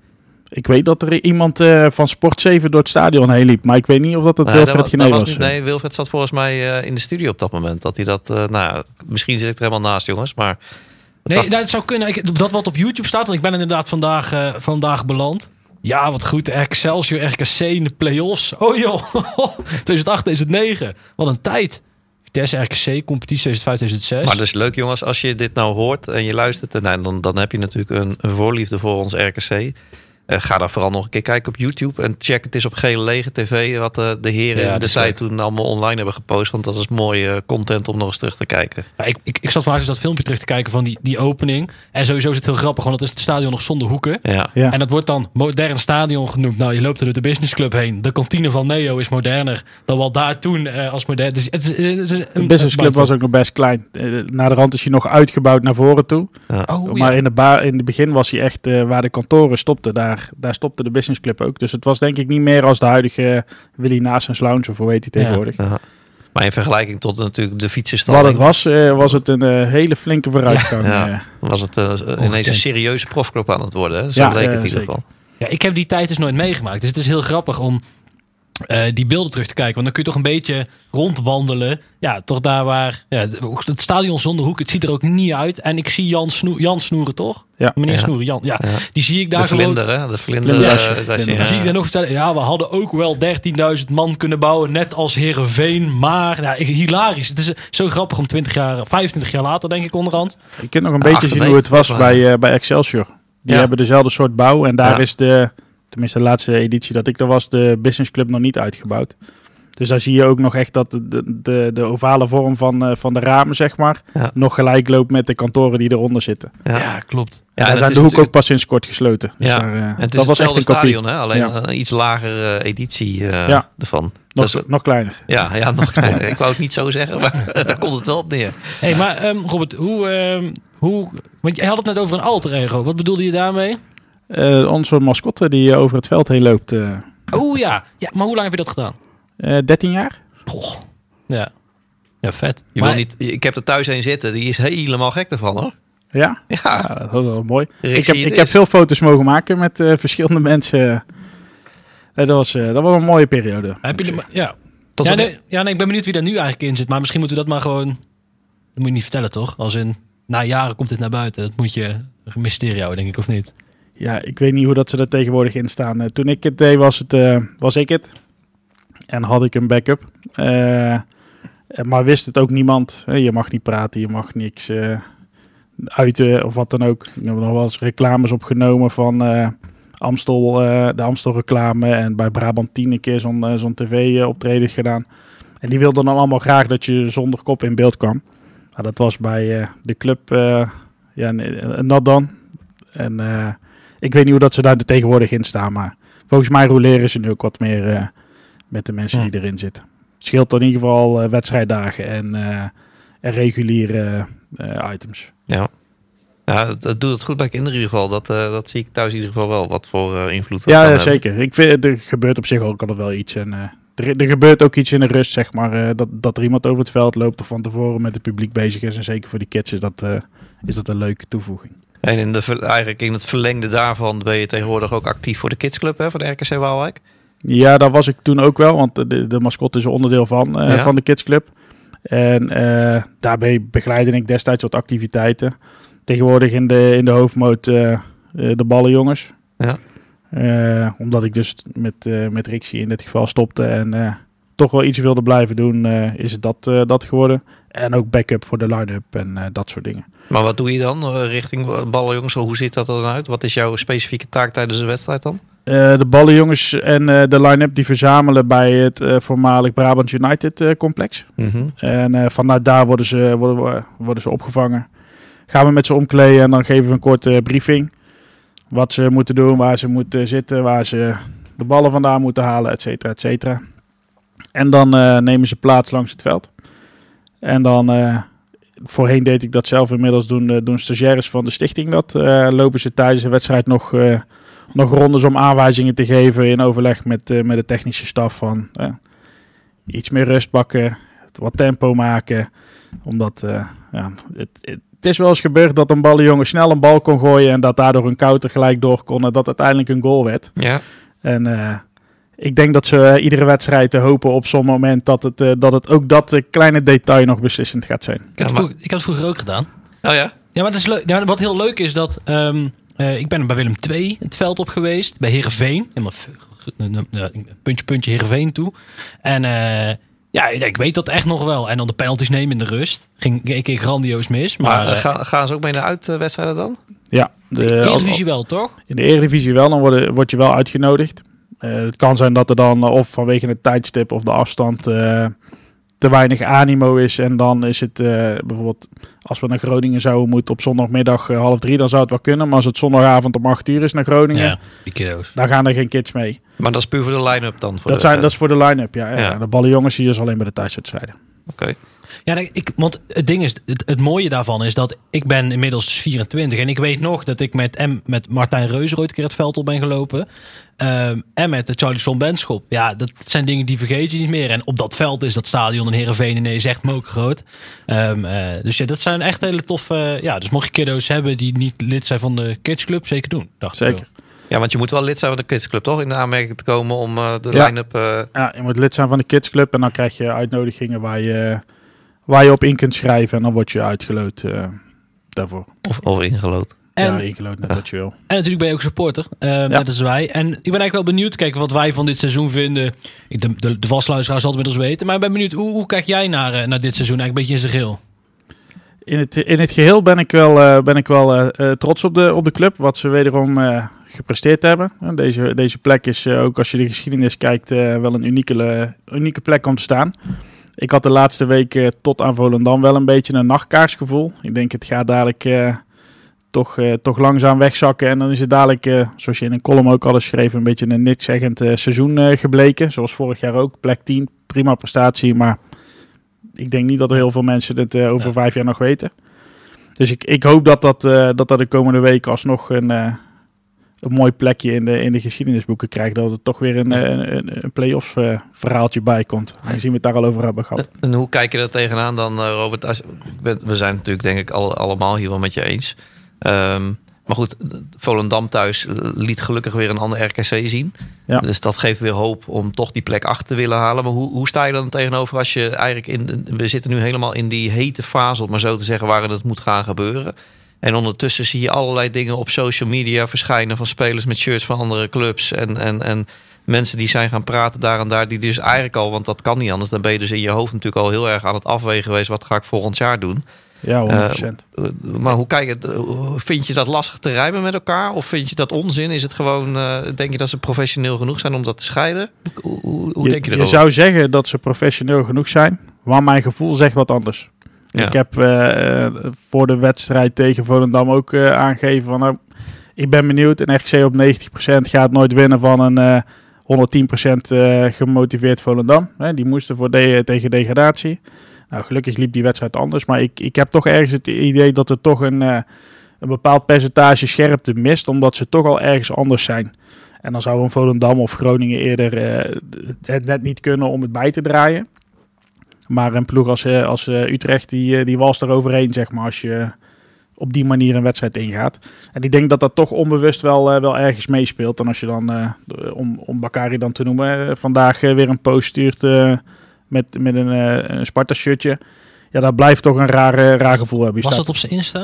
S4: Ik weet dat er iemand eh, van Sport 7 door het stadion heen liep. Maar ik weet niet of dat het
S2: Nee,
S4: Wilfred Gené
S2: dat
S4: was.
S2: was niet, nee, Wilfred zat volgens mij eh, in de studio op dat moment. Dat hij dat, eh, nou, misschien zit ik er helemaal naast, jongens. Maar dat
S1: Nee, dat zou kunnen. Ik, dat wat op YouTube staat, want ik ben inderdaad vandaag, eh, vandaag beland. Ja, wat goed. Excelsior, RKC in de play-offs. Oh joh, 2008, 2009. Wat een tijd. Vitesse, RKC, competitie 2005, 2006.
S2: Maar dus leuk jongens, als je dit nou hoort en je luistert, en nou, dan, dan heb je natuurlijk een, een voorliefde voor ons RKC. Eh, ga daar vooral nog een keer kijken op YouTube en check het is op Gele Lege TV wat eh, de heren
S1: Ja,
S2: in de tijd toen allemaal online hebben gepost. Want dat is mooie content om nog eens terug te kijken.
S1: Ja, ik, ik, ik zat vandaag dus dat filmpje terug te kijken van die, die opening. En sowieso is het heel grappig, want het is het stadion nog zonder hoeken.
S2: Ja,
S4: Ja.
S1: En dat wordt dan modern stadion genoemd. Nou, je loopt er door de businessclub heen. De kantine van Neo is moderner dan wat daar toen eh, als modern. Dus het het
S4: De businessclub was ook nog best klein. Eh, na de rand is hij nog uitgebouwd naar voren toe.
S1: Oh,
S4: maar
S1: ja.
S4: in, de ba- in het begin was hij echt eh, waar de kantoren stopten. Daar, daar stopte de businessclub ook. Dus het was denk ik niet meer als de huidige Willy Naasens Lounge of hoe heet hij tegenwoordig.
S2: ja. Maar in vergelijking tot natuurlijk de
S4: Wat
S2: fietsenstalling
S4: het was, eh, was het een eh, hele flinke vooruitgang.
S2: Ja.
S4: eh.
S2: was het ineens een serieuze profclub aan het worden. Hè? Zo
S4: Ja,
S2: leek het in ieder geval.
S1: Ja, ik heb die tijd dus nooit meegemaakt. Dus het is heel grappig om eh, die beelden terug te kijken. Want dan kun je toch een beetje rondwandelen. Ja, toch daar waar... Ja, het stadion zonder hoek, het ziet er ook niet uit. En ik zie Jan, Snoe, Jan Snoeren, toch?
S4: Ja.
S1: Meneer
S2: Ja.
S1: Snoeren, Jan. Ja,
S2: Ja.
S1: die zie ik daar
S2: De
S1: gewoon...
S2: vlinder, hè? De vlinder.
S4: Vlinderasje.
S2: eh.
S1: Zie ik dan nog vertellen, ja, we hadden ook wel 13.000 man kunnen bouwen, net als Herenveen. Maar, nou, hilarisch. Het is zo grappig om 20 jaar, 25 jaar later, denk ik, onderhand.
S4: Je kunt nog een
S2: Ja,
S4: beetje zien hoe het
S2: 98
S4: was bij, eh, bij Excelsior. Die
S2: Ja.
S4: hebben dezelfde soort bouw. En daar
S2: Ja.
S4: is de, tenminste de laatste editie dat ik er was, de Business Club nog niet uitgebouwd. Dus daar zie je ook nog echt dat de, de, de, ovale vorm van, eh, van de ramen, zeg maar,
S2: Ja.
S4: nog gelijk loopt met de kantoren die eronder zitten.
S2: Ja.
S1: Ja, klopt.
S2: Ja,
S4: daar zijn de hoek ook pas sinds kort gesloten. Dus
S2: Ja,
S4: daar, eh,
S2: En het is
S4: dat was echt
S2: hetzelfde
S4: een kopie.
S2: stadion, hè? alleen
S4: Ja.
S2: een iets lagere editie eh,
S4: Ja.
S2: ervan.
S4: Nog,
S2: Dat is-
S4: nog kleiner.
S2: ja, ja, nog kleiner. Ik wou het niet zo zeggen, maar daar komt het wel op neer.
S1: hey, maar ehm, Robert, hoe, ehm, hoe... Want jij had het net over een alter ego. Wat bedoelde je daarmee?
S4: Eh, onze mascotte die eh, over het veld heen loopt, eh
S1: Oh ja. ja, maar hoe lang heb je dat gedaan?
S4: eh, 13 jaar.
S1: Poh. Ja. Ja, vet.
S2: Je
S1: Maar-
S2: wil niet, ik heb er thuis een zitten, die is helemaal gek ervan hoor.
S4: Ja,
S2: Ja,
S4: Ja, dat was wel mooi. Ik heb, ik heb veel foto's mogen maken met eh, verschillende mensen. Dat, was, eh, dat was een mooie periode.
S1: Heb je de, ja.
S2: Tot
S1: Ja
S2: een-
S1: nee, ja, nee, ik ben benieuwd wie daar nu eigenlijk in zit. Maar misschien moeten we dat maar gewoon... Dat moet je niet vertellen, toch? Als in, na jaren komt dit naar buiten. Dat moet je een mysterie houden, denk ik, of niet?
S4: Ja, ik weet niet hoe dat ze er tegenwoordig in staan. Eh, toen ik het deed, was, het, eh, was ik het. En had ik een backup. Eh, maar wist het ook niemand. Je mag niet praten, je mag niks uiten of wat dan ook. Ik heb nog wel eens reclames opgenomen van Amstel, de Amstel reclame. En bij Brabant 10 een keer zo'n zo'n tv-optreden gedaan. En die wilden dan allemaal graag dat je zonder kop in beeld kwam. Maar dat was bij de club, ja, not done. En ik weet niet hoe dat ze daar er tegenwoordig in staan. Maar volgens mij roleren ze nu ook wat meer eh, met de mensen die erin zitten. Scheelt in ieder geval eh, wedstrijddagen en, eh, en reguliere items.
S2: Ja, ja het, het doet het goed bij kinderen in ieder geval. Dat, dat zie ik thuis in ieder geval wel, wat voor invloed dat
S4: Ja,
S2: hebben.
S4: zeker. Ik vind, er gebeurt op zich ook altijd wel iets. En, er, er gebeurt ook iets in de rust, zeg maar. dat, dat er iemand over het veld loopt of van tevoren met het publiek bezig is. En zeker voor die kids is dat, is dat een leuke toevoeging.
S2: En in de, eigenlijk in het verlengde daarvan ben je tegenwoordig ook actief voor de kidsclub hè, van de RKC Waalwijk.
S4: Ja, daar was ik toen ook wel, want de, de mascotte is een onderdeel van, eh,
S2: Ja.
S4: van de kidsclub. En eh, daarbij begeleidde ik destijds wat activiteiten. Tegenwoordig in de, in de hoofdmoot eh, de ballenjongens.
S2: Ja.
S4: Omdat ik dus met, met Rixie in dit geval stopte en toch wel iets wilde blijven doen, eh, is het dat, eh, dat geworden. En ook backup voor de line-up en eh, dat soort dingen.
S2: Maar wat doe je dan richting ballenjongens? Hoe ziet dat er dan uit? Wat is jouw specifieke taak tijdens de wedstrijd dan?
S4: De ballenjongens en de line-up die verzamelen bij het voormalig Brabant United complex.
S2: Mhm.
S4: En vanuit daar worden ze, worden, worden ze opgevangen. Gaan we met ze omkleden en dan geven we een korte briefing. Wat ze moeten doen, waar ze moeten zitten, waar ze de ballen vandaan moeten halen, et cetera, et cetera. En dan eh, nemen ze plaats langs het veld. En dan, eh, voorheen deed ik dat zelf, inmiddels doen, eh, doen stagiaires van de stichting dat. Lopen ze tijdens de wedstrijd nog, nog rondes om aanwijzingen te geven in overleg met, met de technische staf van iets meer rust pakken, wat tempo maken. Omdat ja, het, het, is wel eens gebeurd dat een ballenjongen snel een bal kon gooien en dat daardoor een counter gelijk door kon en dat uiteindelijk een goal werd.
S2: Ja.
S4: En eh, ik denk dat ze eh, iedere wedstrijd te hopen op zo'n moment dat het, eh, dat het ook dat eh, kleine detail nog beslissend gaat zijn.
S1: Ik, had ik had het vroeger ook gedaan.
S2: Oh ja?
S1: Ja, maar het is leuk. Ja, wat heel leuk is dat. ehm, eh, ik ben bij Willem II het veld op geweest. Bij Herenveen. Helemaal puntje, puntje Herenveen toe. En eh, ja, ik weet dat echt nog wel. En dan de penalties nemen in de rust. Ging een keer grandioos mis. Maar,
S2: Maar,
S1: eh,
S2: eh, gaan, gaan ze ook mee naar uitwedstrijden dan?
S4: Ja, de,
S1: Eredivisie wel, toch?
S4: in de Eredivisie wel, dan word, word je wel uitgenodigd. Eh, het kan zijn dat er dan eh, of vanwege het tijdstip of de afstand eh, te weinig animo is. En dan is het eh, bijvoorbeeld als we naar Groningen zouden moeten op zondagmiddag eh, half drie, dan zou het wel kunnen. Maar als het zondagavond om acht uur is naar Groningen,
S1: Ja, die kiddo's.
S4: dan gaan er geen kids mee.
S2: Maar dat is puur voor de line-up dan? Voor
S4: Dat,
S2: de
S4: zijn, dat is voor de line-up, ja. ja.
S2: Ja.
S4: De ballenjongens zie je dus alleen bij de thuiswedstrijden.
S2: Oké.
S1: Ja, ik, want het ding is, het, het mooie daarvan is dat ik ben inmiddels 24 en ik weet nog dat ik met, M, met Martijn Reuzer ooit een keer het veld op ben gelopen. Ehm, en met de Charlie Son Benschop. Ja, dat zijn dingen die vergeet je niet meer. En op dat veld is dat stadion in Heerenveen ineens echt mokergroot. Ehm eh, dus ja, dat zijn echt hele toffe... ja, dus mocht je kiddo's hebben die niet lid zijn van de kidsclub, zeker doen. Dacht ik
S4: Zeker.
S2: Ja, want je moet wel lid zijn van de kidsclub, toch? In de aanmerking te komen om eh, de
S4: Ja.
S2: line-up... eh,
S4: Ja, je moet lid zijn van de kidsclub en dan krijg je uitnodigingen waar je, waar je op in kunt schrijven. En dan word je uitgeloot eh, daarvoor.
S2: of, of ingelood.
S1: En,
S4: ja, ingeloot net wat je wil.
S1: en natuurlijk ben je ook supporter, eh, net als wij. En ik ben eigenlijk wel benieuwd, kijk, wat wij van dit seizoen vinden. Ik, de, de, de vastluisteraars zal het inmiddels weten. Maar ik ben benieuwd, hoe, hoe kijk jij naar, eh, naar dit seizoen? Eigenlijk een beetje in zijn geheel.
S4: In het, in het geheel ben ik wel, eh, ben ik wel trots op de, op de club. Wat ze wederom eh, gepresteerd hebben. En Deze, deze plek is ook als je de geschiedenis kijkt eh, wel een unieke, unieke plek om te staan. Ik had de laatste weken tot aan Volendam wel een beetje een nachtkaarsgevoel. Ik denk het gaat dadelijk eh, toch, eh, toch langzaam wegzakken. En dan is het dadelijk, eh, zoals je in een column ook al eens schreef, een beetje een nikszeggend eh, seizoen eh, gebleken. Zoals vorig jaar ook. Plek 10, prima prestatie. Maar ik denk niet dat er heel veel mensen het eh, over
S1: Ja.
S4: vijf jaar nog weten. Dus ik, ik hoop dat dat, eh, dat dat de komende weken alsnog een, eh, een mooi plekje in de, in de geschiedenisboeken krijgt. Dat er toch weer een, eh, een, een, een play-off eh, verhaaltje bij komt. Aangezien we het daar al over hebben gehad.
S2: En hoe kijk je daar tegenaan dan, eh, Robert? Als, we zijn natuurlijk denk ik al, allemaal hier wel met je eens. Ehm, maar goed, Volendam thuis liet gelukkig weer een ander RKC zien.
S4: Ja.
S2: Dus dat geeft weer hoop om toch die plek achter te willen halen. Maar hoe, hoe sta je dan tegenover als je eigenlijk in... We zitten nu helemaal in die hete fase, om maar zo te zeggen, waarin het moet gaan gebeuren. En ondertussen zie je allerlei dingen op social media verschijnen van spelers met shirts van andere clubs. En, en, en mensen die zijn gaan praten daar en daar. Die dus eigenlijk al, want dat kan niet anders. Dan ben je dus in je hoofd natuurlijk al heel erg aan het afwegen geweest. Wat ga ik volgend jaar doen?
S4: Ja, 100%.
S2: Eh, maar hoe kijk je, eh, vind je dat lastig te rijmen met elkaar? Of vind je dat onzin? Is het gewoon, eh, denk je dat ze professioneel genoeg zijn om dat te scheiden? Hoe,
S4: je,
S2: denk je
S4: je
S2: erover?
S4: zou zeggen dat ze professioneel genoeg zijn. Maar mijn gevoel zegt wat anders. Ik heb eh, eh, voor de wedstrijd tegen Volendam ook eh, aangegeven van... Nou, ik ben benieuwd. Een RKC op 90% gaat nooit winnen van een eh 110% eh, gemotiveerd Volendam. Die moesten voor de, tegen degradatie. Nou, gelukkig liep die wedstrijd anders. Maar ik, ik heb toch ergens het idee dat er toch een, een bepaald percentage scherpte mist. Omdat ze toch al ergens anders zijn. En dan zou een Volendam of Groningen eerder het net niet kunnen om het bij te draaien. Maar een ploeg als, eh, als eh, Utrecht, die, eh, die was er overheen, zeg maar, als je op die manier een wedstrijd ingaat. En ik denk dat dat toch onbewust wel, eh, wel ergens meespeelt. En als je dan, eh, om, om Bakari dan te noemen, vandaag weer een post stuurt eh, met, met een, eh, een Sparta-shirtje. Ja, dat blijft toch een raar, eh, raar gevoel hebben.
S1: Was
S4: staat-
S1: dat op zijn Insta?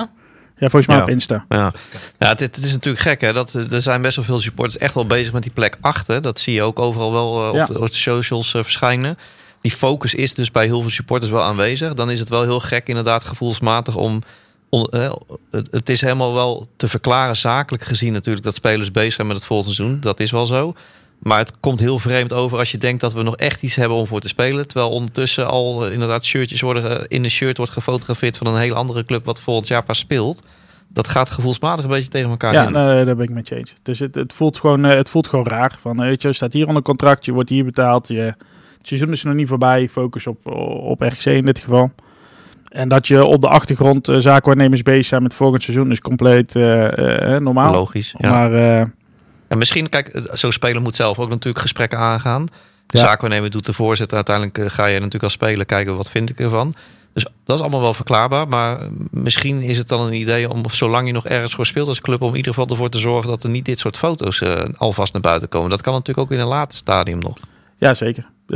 S4: Ja, volgens mij
S2: Ja.
S4: op Insta.
S2: Ja, ja het, het is natuurlijk gek hè. Dat, er zijn best wel veel supporters echt wel bezig met die plek achter. Dat zie je ook overal wel op,
S4: Ja.
S2: de, op de socials verschijnen. Die focus is dus bij heel veel supporters wel aanwezig. Dan is het wel heel gek inderdaad gevoelsmatig om... eh, het, het is helemaal wel te verklaren, zakelijk gezien natuurlijk... dat spelers bezig zijn met het volgende seizoen. Dat is wel zo. Maar het komt heel vreemd over als je denkt dat we nog echt iets hebben om voor te spelen. Terwijl ondertussen al eh, inderdaad shirtjes worden in een shirt wordt gefotografeerd van een hele andere club wat volgend jaar pas speelt. Dat gaat gevoelsmatig een beetje tegen elkaar
S4: Ja,
S2: in.
S4: daar ben ik met je eens. Dus het, het, voelt gewoon, eh, het voelt gewoon raar. Van, weet je, je staat hier onder contract, je wordt hier betaald. Je, het seizoen is nog niet voorbij. Focus op, op RGC in dit geval. En dat je op de achtergrond uh, zaakwaarnemers bezig zijn met volgend seizoen is compleet uh, uh, normaal.
S2: Logisch. Ja.
S4: Maar
S2: en misschien, kijk, zo'n speler moet zelf ook natuurlijk gesprekken aangaan. De ja. zaakwaarnemer doet de voorzitter. Uiteindelijk ga je natuurlijk als speler kijken wat vind ik ervan. Dus dat is allemaal wel verklaarbaar. Maar misschien is het dan een idee om, zolang je nog ergens voor speelt als club, om in ieder geval ervoor te zorgen dat er niet dit soort foto's alvast naar buiten komen. Dat kan natuurlijk ook in een later stadium nog.
S4: Ja, zeker. 100%.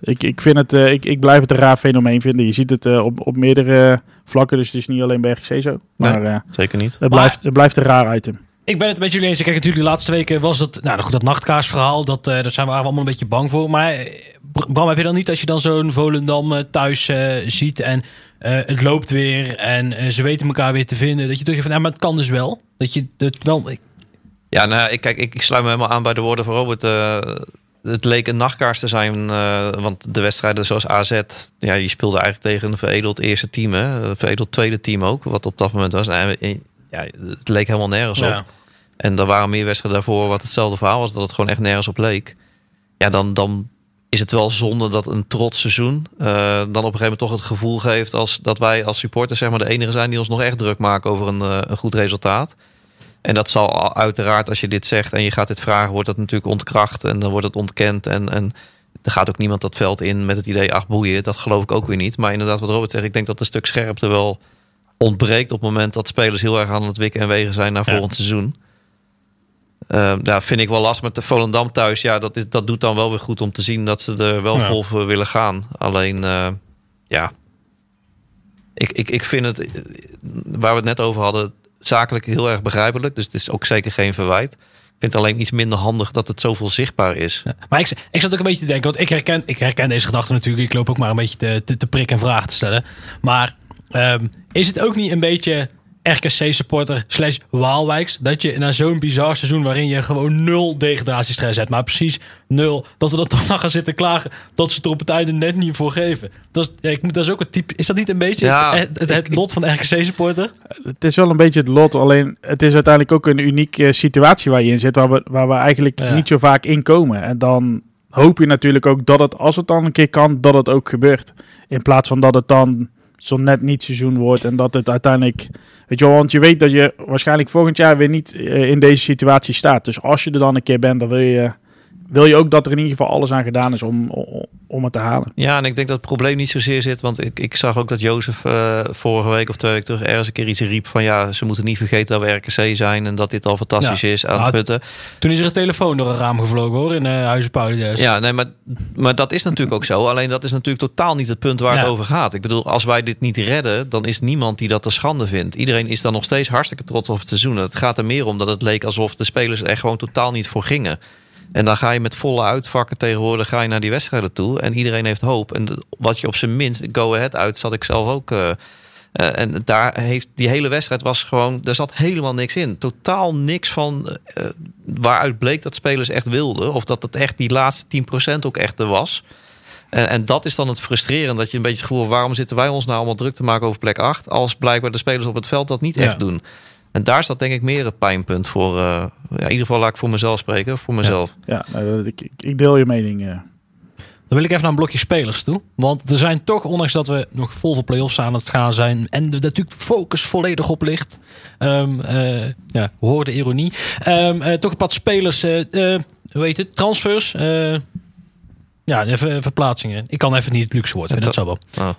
S4: Ik, ik, vind het, uh, ik, ik blijf het een raar fenomeen vinden. Je ziet het uh, op, op meerdere vlakken. Dus het is niet alleen bij RGC zo. Maar
S2: nee, zeker niet.
S4: Het blijft, het blijft een raar item.
S1: Ik ben het met jullie eens. Kijk, natuurlijk de laatste weken was het... Nou goed, dat nachtkaarsverhaal, dat, uh, daar zijn we allemaal een beetje bang voor. Maar Bram, heb je dan niet als je dan zo'n Volendam uh, thuis uh, ziet... en het loopt weer en ze weten elkaar weer te vinden... dat je toch van, ja, maar het kan dus wel. Dat je het wel...
S2: Ja, nou, ik, kijk, ik, ik sluit me helemaal aan bij de woorden van Robert. Het leek een nachtkaars te zijn, want de wedstrijden zoals AZ... Ja, je speelde eigenlijk tegen een veredeld eerste team, hè? Een veredeld tweede team ook, wat op dat moment was. En, ja, het leek helemaal nergens
S1: Ja.
S2: op. En er waren meer wedstrijden daarvoor wat hetzelfde verhaal was, dat het gewoon echt nergens op leek. Ja, dan, dan is het wel zonde dat een trots seizoen uh, dan op een gegeven moment toch het gevoel geeft als dat wij als supporters zeg maar de enige zijn die ons nog echt druk maken over een, uh, een goed resultaat. En dat zal uiteraard, als je dit zegt en je gaat dit vragen, wordt dat natuurlijk ontkracht en dan wordt het ontkend. En, en er gaat ook niemand dat veld in met het idee, ach boeien, dat geloof ik ook weer niet. Maar inderdaad, wat Robert zegt, ik denk dat een stuk scherpte wel ontbreekt op het moment dat spelers heel erg aan het wikken en wegen zijn naar
S1: Ja.
S2: volgend seizoen. Uh, ja, vind ik wel lastig met de Volendam thuis. Ja, dat, is, dat doet dan wel weer goed om te zien dat ze er wel
S1: Ja.
S2: vol voor willen gaan. Alleen, uh, ja, ik, ik, ik vind het, eh, waar we het net over hadden, zakelijk heel erg begrijpelijk. Dus het is ook zeker geen verwijt. Ik vind het alleen iets minder handig dat het zoveel zichtbaar is.
S1: Maar ik, ik zat ook een beetje te denken, want ik herken, ik herken deze gedachte natuurlijk. Ik loop ook maar een beetje te, te, te prikken en vragen te stellen. Maar ehm, is het ook niet een beetje RKC-supporter slash Waalwijks... dat je na zo'n bizar seizoen waarin je gewoon nul degradatiestress hebt... maar precies nul, dat we dan toch nog gaan zitten klagen... dat ze er op het einde net niet voor geven. Dat is, ja, ik moet, dat is ook een type... Is dat niet een beetje
S2: Ja,
S1: het, het, het
S2: ik-
S1: lot van de RKC-supporter?
S4: Het is wel een beetje het lot, alleen het is uiteindelijk ook een unieke situatie waar je in zit, waar we, waar we eigenlijk
S1: Ja.
S4: niet zo vaak in komen. En dan hoop je natuurlijk ook dat het, als het dan een keer kan, dat het ook gebeurt. In plaats van dat het dan zo net niet seizoen wordt en dat het uiteindelijk, weet je want je weet dat je waarschijnlijk volgend jaar weer niet eh, in deze situatie staat. Dus als je er dan een keer bent, dan wil je, wil je ook dat er in ieder geval alles aan gedaan is om, om, om het te halen.
S2: Ja, en ik denk dat het probleem niet zozeer zit. Want ik, ik zag ook dat Jozef eh, vorige week of twee weken terug ergens een keer iets riep van ja, ze moeten niet vergeten dat we RKC zijn en dat dit al fantastisch
S1: Ja.
S2: is aan het putten.
S1: Toen is er een telefoon door een raam gevlogen hoor, in uh, Huizen Paulides.
S2: Ja, nee, maar, maar dat is natuurlijk ook zo. Alleen dat is natuurlijk totaal niet het punt waar
S1: Ja.
S2: het over gaat. Ik bedoel, als wij dit niet redden, dan is niemand die dat te schande vindt. Iedereen is dan nog steeds hartstikke trots op het seizoen. Het gaat er meer om dat het leek alsof de spelers er gewoon totaal niet voor gingen. En dan ga je met volle uitvakken tegenwoordig ga je naar die wedstrijden toe. En iedereen heeft hoop. En wat je op zijn minst, go ahead uit, zat ik zelf ook. eh, eh, en daar heeft die hele wedstrijd was gewoon, er zat helemaal niks in. Totaal niks van eh, waaruit bleek dat spelers echt wilden. Of dat het echt die laatste 10% ook echt er was. En, en dat is dan het frustrerend. Dat je een beetje het gevoel waarom zitten wij ons nou allemaal druk te maken over plek 8. Als blijkbaar de spelers op het veld dat niet
S1: Ja.
S2: echt doen. En daar staat denk ik meer het pijnpunt voor. eh, ja, in ieder geval laat ik voor mezelf spreken. Voor mezelf.
S4: Ja, nou, dat- ik, ik- deel je mening. eh.
S1: Dan wil ik even naar een blokje spelers toe. Want er zijn toch, ondanks dat we nog vol voor play-offs aan het gaan zijn. En er natuurlijk focus volledig op ligt. ehm, eh, ja, hoor de ironie. Ehm, eh, toch een paar spelers, eh, eh, hoe heet het? Transfers. eh, ja, even verplaatsingen. Ik kan even niet het luxe woord vinden, dat zou wel.
S2: Oh.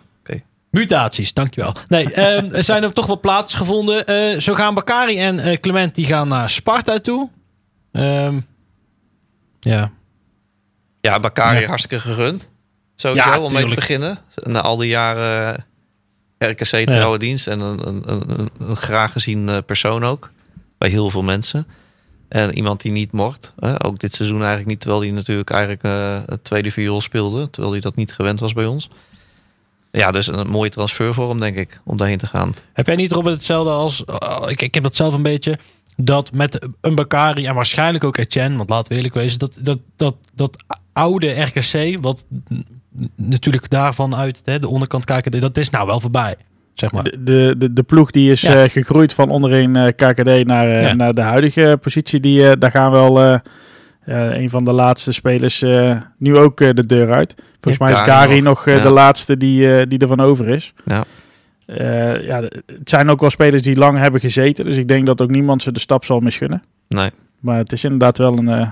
S1: Mutaties, dankjewel. Nee, ehm, er zijn er toch wel plaatsen gevonden. Eh, zo gaan Bakari en eh, Clement die gaan naar Sparta toe. Ehm, ja,
S2: Ja, Bakari
S1: Ja.
S2: hartstikke gegund. Sowieso,
S1: Ja,
S2: om mee te beginnen. Na al die jaren eh, RKC trouwe dienst. En een, een, een, een graag gezien persoon ook. Bij heel veel mensen. En iemand die niet mocht. Hè? Ook dit seizoen eigenlijk niet. Terwijl hij natuurlijk eigenlijk het tweede viool speelde. Terwijl hij dat niet gewend was bij ons. Ja, dus een mooie transfer voor hem, denk ik. Om daarheen te gaan.
S1: Heb jij niet, Robert, hetzelfde als... Uh, ik, ik heb dat zelf een beetje dat met een Bakari en waarschijnlijk ook Etienne, want laten we eerlijk wezen, dat, dat, dat, dat oude RKC, wat natuurlijk daarvan uit hè, de onderkant kijken, dat is nou wel voorbij. Zeg maar.
S4: de, de, de, ploeg die is ja. uh, gegroeid van onderin uh, KKD naar, uh, ja. naar de huidige positie, die, daar gaan wel een van de laatste spelers nu ook de deur uit. Volgens ja, mij is Gary nog, nog de laatste die, die ervan over is.
S2: Ja.
S4: Uh, ja, het zijn ook wel spelers die lang hebben gezeten. Dus ik denk dat ook niemand ze de stap zal misgunnen.
S2: Nee.
S4: Maar het is inderdaad wel een uh,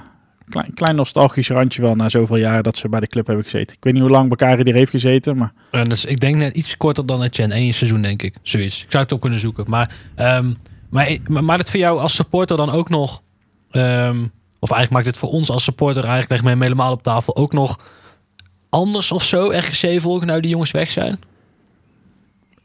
S4: klein, klein nostalgisch randje wel na zoveel jaren dat ze bij de club hebben gezeten. Ik weet niet hoe lang Bakari er heeft gezeten. Maar...
S1: En dus ik denk net iets korter dan Etienne. Eén seizoen denk ik. Zoiets. Ik zou het ook kunnen zoeken. Maar, um, maar, maar, maar het voor jou als supporter dan ook nog... Um, of eigenlijk maakt het voor ons als supporter... Eigenlijk leg hem helemaal op tafel ook nog anders of zo. RGC volgen nou die jongens weg zijn?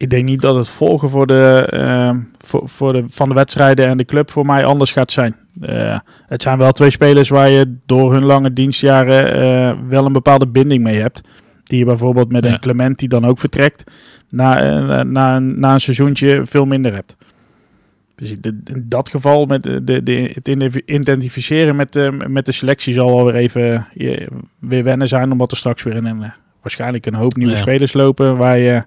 S4: ik denk niet dat het volgen voor de, uh, voor, voor de, van de wedstrijden en de club voor mij anders gaat zijn. Uh, het zijn wel twee spelers waar je door hun lange dienstjaren uh, wel een bepaalde binding mee hebt. Die je bijvoorbeeld met ja. een Clement die dan ook vertrekt, na, na, na een seizoentje veel minder hebt. Dus in dat geval met de, de, de, het identificeren met de, met de selectie zal wel weer even je, weer wennen zijn. Omdat er straks weer een, waarschijnlijk een hoop nieuwe ja. spelers lopen waar je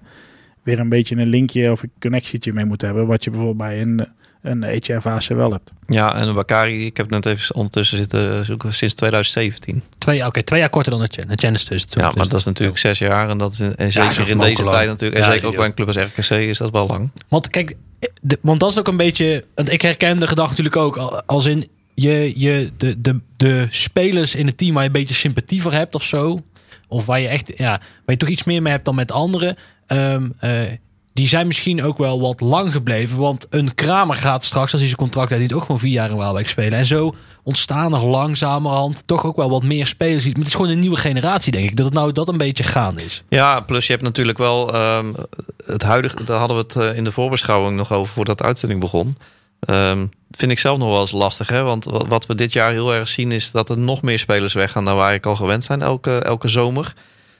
S4: weer een beetje een linkje of een connectietje mee moet hebben. Wat je bijvoorbeeld bij een, een HFAC wel hebt.
S2: Ja, en Bakari, ik heb net even ondertussen zitten zoeken sinds 2017.
S1: Twee, Oké, okay, twee jaar korter dan het Chen. Het Chen is dus.
S2: Ja, maar dat is natuurlijk zes jaar. En, dat is, en zeker ja, in deze lang. tijd natuurlijk. En ja, zeker ook bij een club als RKC is dat wel lang.
S1: Want kijk, want dat is ook een beetje... Want ik herken de gedachte natuurlijk ook. Als in je, je, de, de, de spelers in het team waar je een beetje sympathie voor hebt of zo. Of waar je echt, ja, waar je toch iets meer mee hebt dan met anderen. Um, uh, die zijn misschien ook wel wat lang gebleven. Want een Kramer gaat straks, als hij zijn contract heeft, ook gewoon vier jaar in Waalwijk spelen. En zo ontstaan er langzamerhand toch ook wel wat meer spelers. Maar het is gewoon een nieuwe generatie, denk ik. Dat het nou dat een beetje gaan is.
S2: Ja, plus je hebt natuurlijk wel um, het huidige. Daar hadden we het uh, in de voorbeschouwing nog over voordat de uitzending begon. Um, vind ik zelf nog wel eens lastig. Hè? Want wat we dit jaar heel erg zien is dat er nog meer spelers weggaan dan waar ik al gewend zijn elke, elke zomer.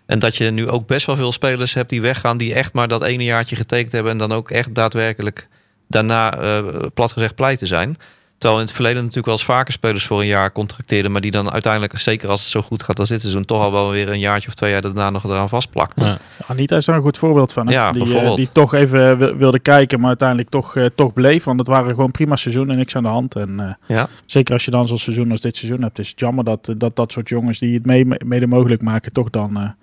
S2: En dat je nu ook best wel veel spelers hebt die weggaan, die echt maar dat ene jaartje getekend hebben en dan ook echt daadwerkelijk daarna uh, plat gezegd pleiten zijn. Terwijl in het verleden natuurlijk wel eens vaker spelers voor een jaar contracteerden, maar die dan uiteindelijk, zeker als het zo goed gaat als dit seizoen, toch al wel weer een jaartje of twee jaar daarna nog eraan vastplakten.
S4: Ja. Anita is daar een goed voorbeeld van. Hè?
S2: Ja,
S4: die, uh, die toch even wilde kijken, maar uiteindelijk toch, uh, toch bleef. Want het waren gewoon prima seizoenen en niks aan de hand. En
S2: ja.
S4: zeker als je dan zo'n seizoen als dit seizoen hebt, is het jammer dat dat, dat soort jongens die het mee, mede mogelijk maken, toch dan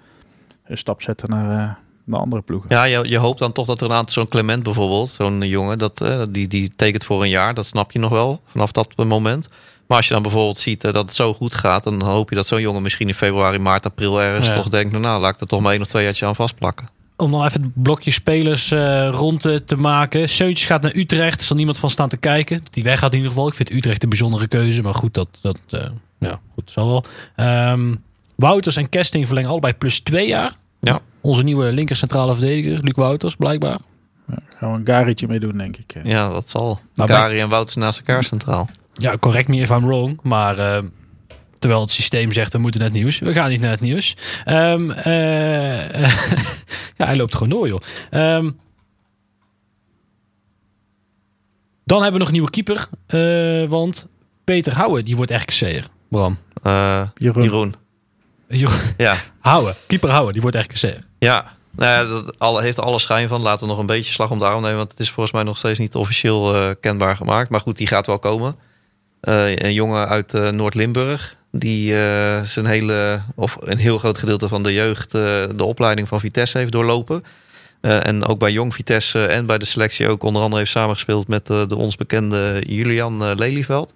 S4: een stap zetten naar, uh, naar andere ploegen.
S2: Ja, je, je hoopt dan toch dat er een aantal, zo'n Clement bijvoorbeeld, zo'n jongen, dat, uh, die, die tekent voor een jaar. Dat snap je nog wel vanaf dat moment. Maar als je dan bijvoorbeeld ziet uh, dat het zo goed gaat, dan hoop je dat zo'n jongen misschien in februari, maart, april ergens ja. toch denkt, nou, nou laat ik er toch maar één of twee jaar aan vastplakken.
S1: Om dan even het blokje spelers uh, rond te, te maken. Seuntjes gaat naar Utrecht. Er zal niemand van staan te kijken. Die weg gaat in ieder geval. Ik vind Utrecht een bijzondere keuze. Maar goed, dat, dat uh, ja, goed, zal wel. Um, Wouters en Kesting verlengen allebei plus twee jaar.
S2: Ja.
S1: Onze nieuwe linker centrale verdediger, Luc Wouters, blijkbaar.
S4: Ja, gaan we een Garietje mee doen, denk ik.
S2: Ja, dat zal. Nou, Gary en Wouters naast elkaar centraal.
S1: Ja, correct me if I'm wrong. Maar uh, terwijl het systeem zegt, we moeten naar het nieuws. We gaan niet naar het nieuws. Um, uh, ja, hij loopt gewoon door, joh. Um, dan hebben we nog een nieuwe keeper. Uh, want Peter Houwen, die wordt RKC'er. Bram.
S2: Jeroen. Jeroen.
S1: Ja. Houden. Keeper houden. Die wordt echt gezegd.
S2: Ja. Nou ja, dat heeft alle schijn van. Laten we nog een beetje slag om de arm nemen. Want het is volgens mij nog steeds niet officieel uh, kenbaar gemaakt. Maar goed, die gaat wel komen. Uh, een jongen uit uh, Noord-Limburg. Die zijn hele, of een heel groot gedeelte van de jeugd de opleiding van Vitesse heeft doorlopen. en ook bij Jong Vitesse en bij de selectie ook onder andere heeft samengespeeld met de ons bekende Julian Lelyveld.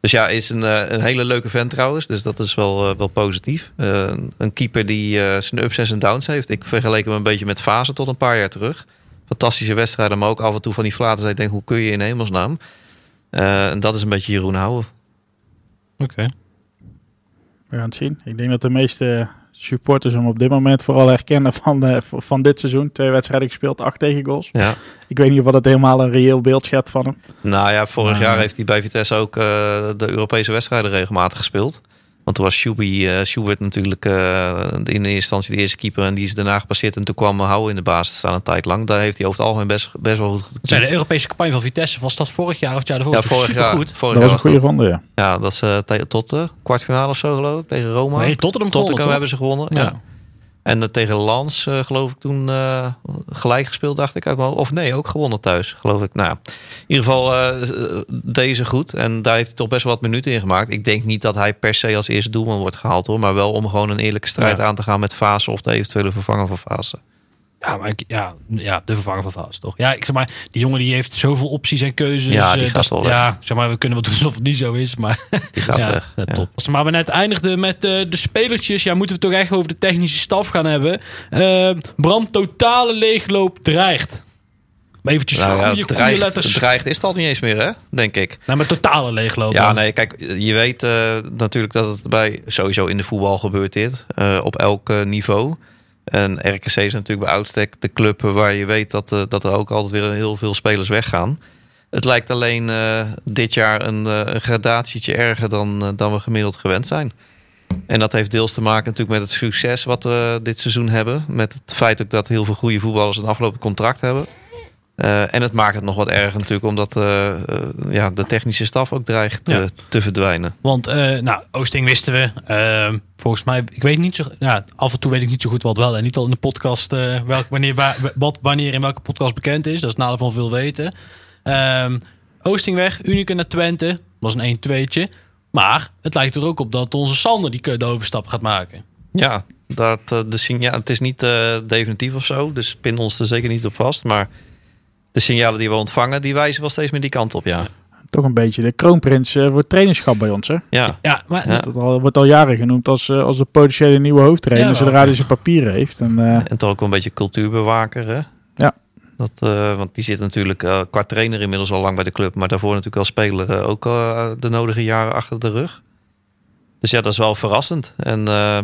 S2: Dus ja, is een, een hele leuke vent trouwens. Dus dat is wel, wel positief. Uh, een keeper die uh, zijn ups en zijn downs heeft. Ik vergeleek hem een beetje met Fase tot een paar jaar terug. Fantastische wedstrijden, maar ook af en toe van die flaten. Ik denk, hoe kun je in hemelsnaam? Uh, en dat is een beetje Jeroen Houwen.
S1: Oké. Okay.
S4: We gaan het zien. Ik denk dat de meeste supporters hem op dit moment vooral herkennen van, eh, van dit seizoen. Twee wedstrijden gespeeld, acht tegengoals.
S2: Ja.
S4: Ik weet niet of dat helemaal een reëel beeld schept van hem.
S2: Nou ja, vorig jaar heeft hij bij Vitesse ook eh, de Europese wedstrijden regelmatig gespeeld. Want toen was Schubi, eh Schubert natuurlijk eh, in de eerste instantie de eerste keeper. En die is daarna gepasseerd. En toen kwam Hou in de basis te staan een tijd lang. Daar heeft hij over het algemeen best, best wel goed gekiept.
S1: de Europese campagne van Vitesse. Was dat vorig jaar of het jaar daarvoor?
S2: Ja,
S1: Dat was
S2: vorig jaar.
S1: supergoed.
S2: Vorig
S4: Dat was
S2: jaar
S4: een goede ronde, ja.
S2: Ja, dat is eh, tot de kwartfinale of zo geloof ik. Tegen Roma.
S1: Nee, Tottenham toch?
S2: hebben ze gewonnen. Ja.
S1: Ja.
S2: En eh, tegen Lans eh, geloof ik toen eh, gelijk gespeeld, dacht ik. mijn hoofd. Of nee, ook gewonnen thuis, geloof ik. Nou, in ieder geval deze goed. En daar heeft hij toch best wel wat minuten in gemaakt. Ik denk niet dat hij per se als eerste doelman wordt gehaald hoor. Maar wel om gewoon een eerlijke strijd
S1: Ja.
S2: aan te gaan met Fase of de eventuele vervanger van Fase.
S1: Ja, maar ik, ja, ja, de vervanger van Vaas, toch? Ja, ik zeg maar, die jongen die heeft zoveel opties en keuzes.
S2: Ja, die
S1: eh,
S2: gaat
S1: dat. Ja, zeg maar, we kunnen wel doen alsof het niet zo is, maar...
S2: Die gaat
S1: ja,
S2: weg.
S1: ja,
S2: Ja.
S1: top. Maar we net eindigden met eh, de spelertjes. Ja, moeten we toch echt over de technische staf gaan hebben. Bram, totale leegloop dreigt. Maar eventjes
S2: Nou ja,
S1: goede, goede
S2: dreigt,
S1: letters.
S2: dreigt is al niet eens meer, hè? Denk ik.
S1: Nou, maar totale leegloop.
S2: Ja,
S1: dan.
S2: nee, kijk, je weet natuurlijk dat het bij sowieso in de voetbal gebeurt dit. op elk niveau. En RKC is natuurlijk bij uitstek de club waar je weet dat, eh, dat er ook altijd weer heel veel spelers weggaan. Het lijkt alleen eh, dit jaar een, een gradatietje erger dan, dan we gemiddeld gewend zijn. En dat heeft deels te maken natuurlijk met het succes wat we dit seizoen hebben. Met het feit ook dat heel veel goede voetballers een afgelopen contract hebben. Eh, en het maakt het nog wat erger natuurlijk, omdat eh, eh, ja, de technische staf ook dreigt
S1: Ja.
S2: te verdwijnen.
S1: Want, nou, Oosting wisten we. Volgens mij, ik weet niet zo ja, af en toe weet ik niet zo goed wat wel en niet al in de podcast welk, wanneer, wa- wat, wanneer in welke podcast bekend is. Dat is nadeel van veel weten. Ehm Oosting weg, Unicum naar Twente. Dat was een 1-2'tje. Maar het lijkt er ook op dat onze Sander die de overstap gaat maken.
S2: Ja, dat, de signa het is niet definitief of zo, dus pin ons er zeker niet op vast. Maar de signalen die we ontvangen, die wijzen wel steeds meer die kant op, ja.
S4: Toch een beetje de kroonprins eh, voor trainerschap bij ons, hè?
S2: Ja,
S1: Ja, maar
S2: Ja.
S4: Dat al, wordt al jaren genoemd als, eh, als de potentiële nieuwe hoofdtrainer.
S1: Ja,
S4: zodra hij zijn papieren heeft. En, eh,
S2: en toch ook een beetje cultuurbewaker, hè?
S4: Ja.
S2: Dat, eh, want die zit natuurlijk eh, qua trainer inmiddels al lang bij de club, maar daarvoor natuurlijk als speler ook eh, de nodige jaren achter de rug. Dus ja, dat is wel verrassend. En eh,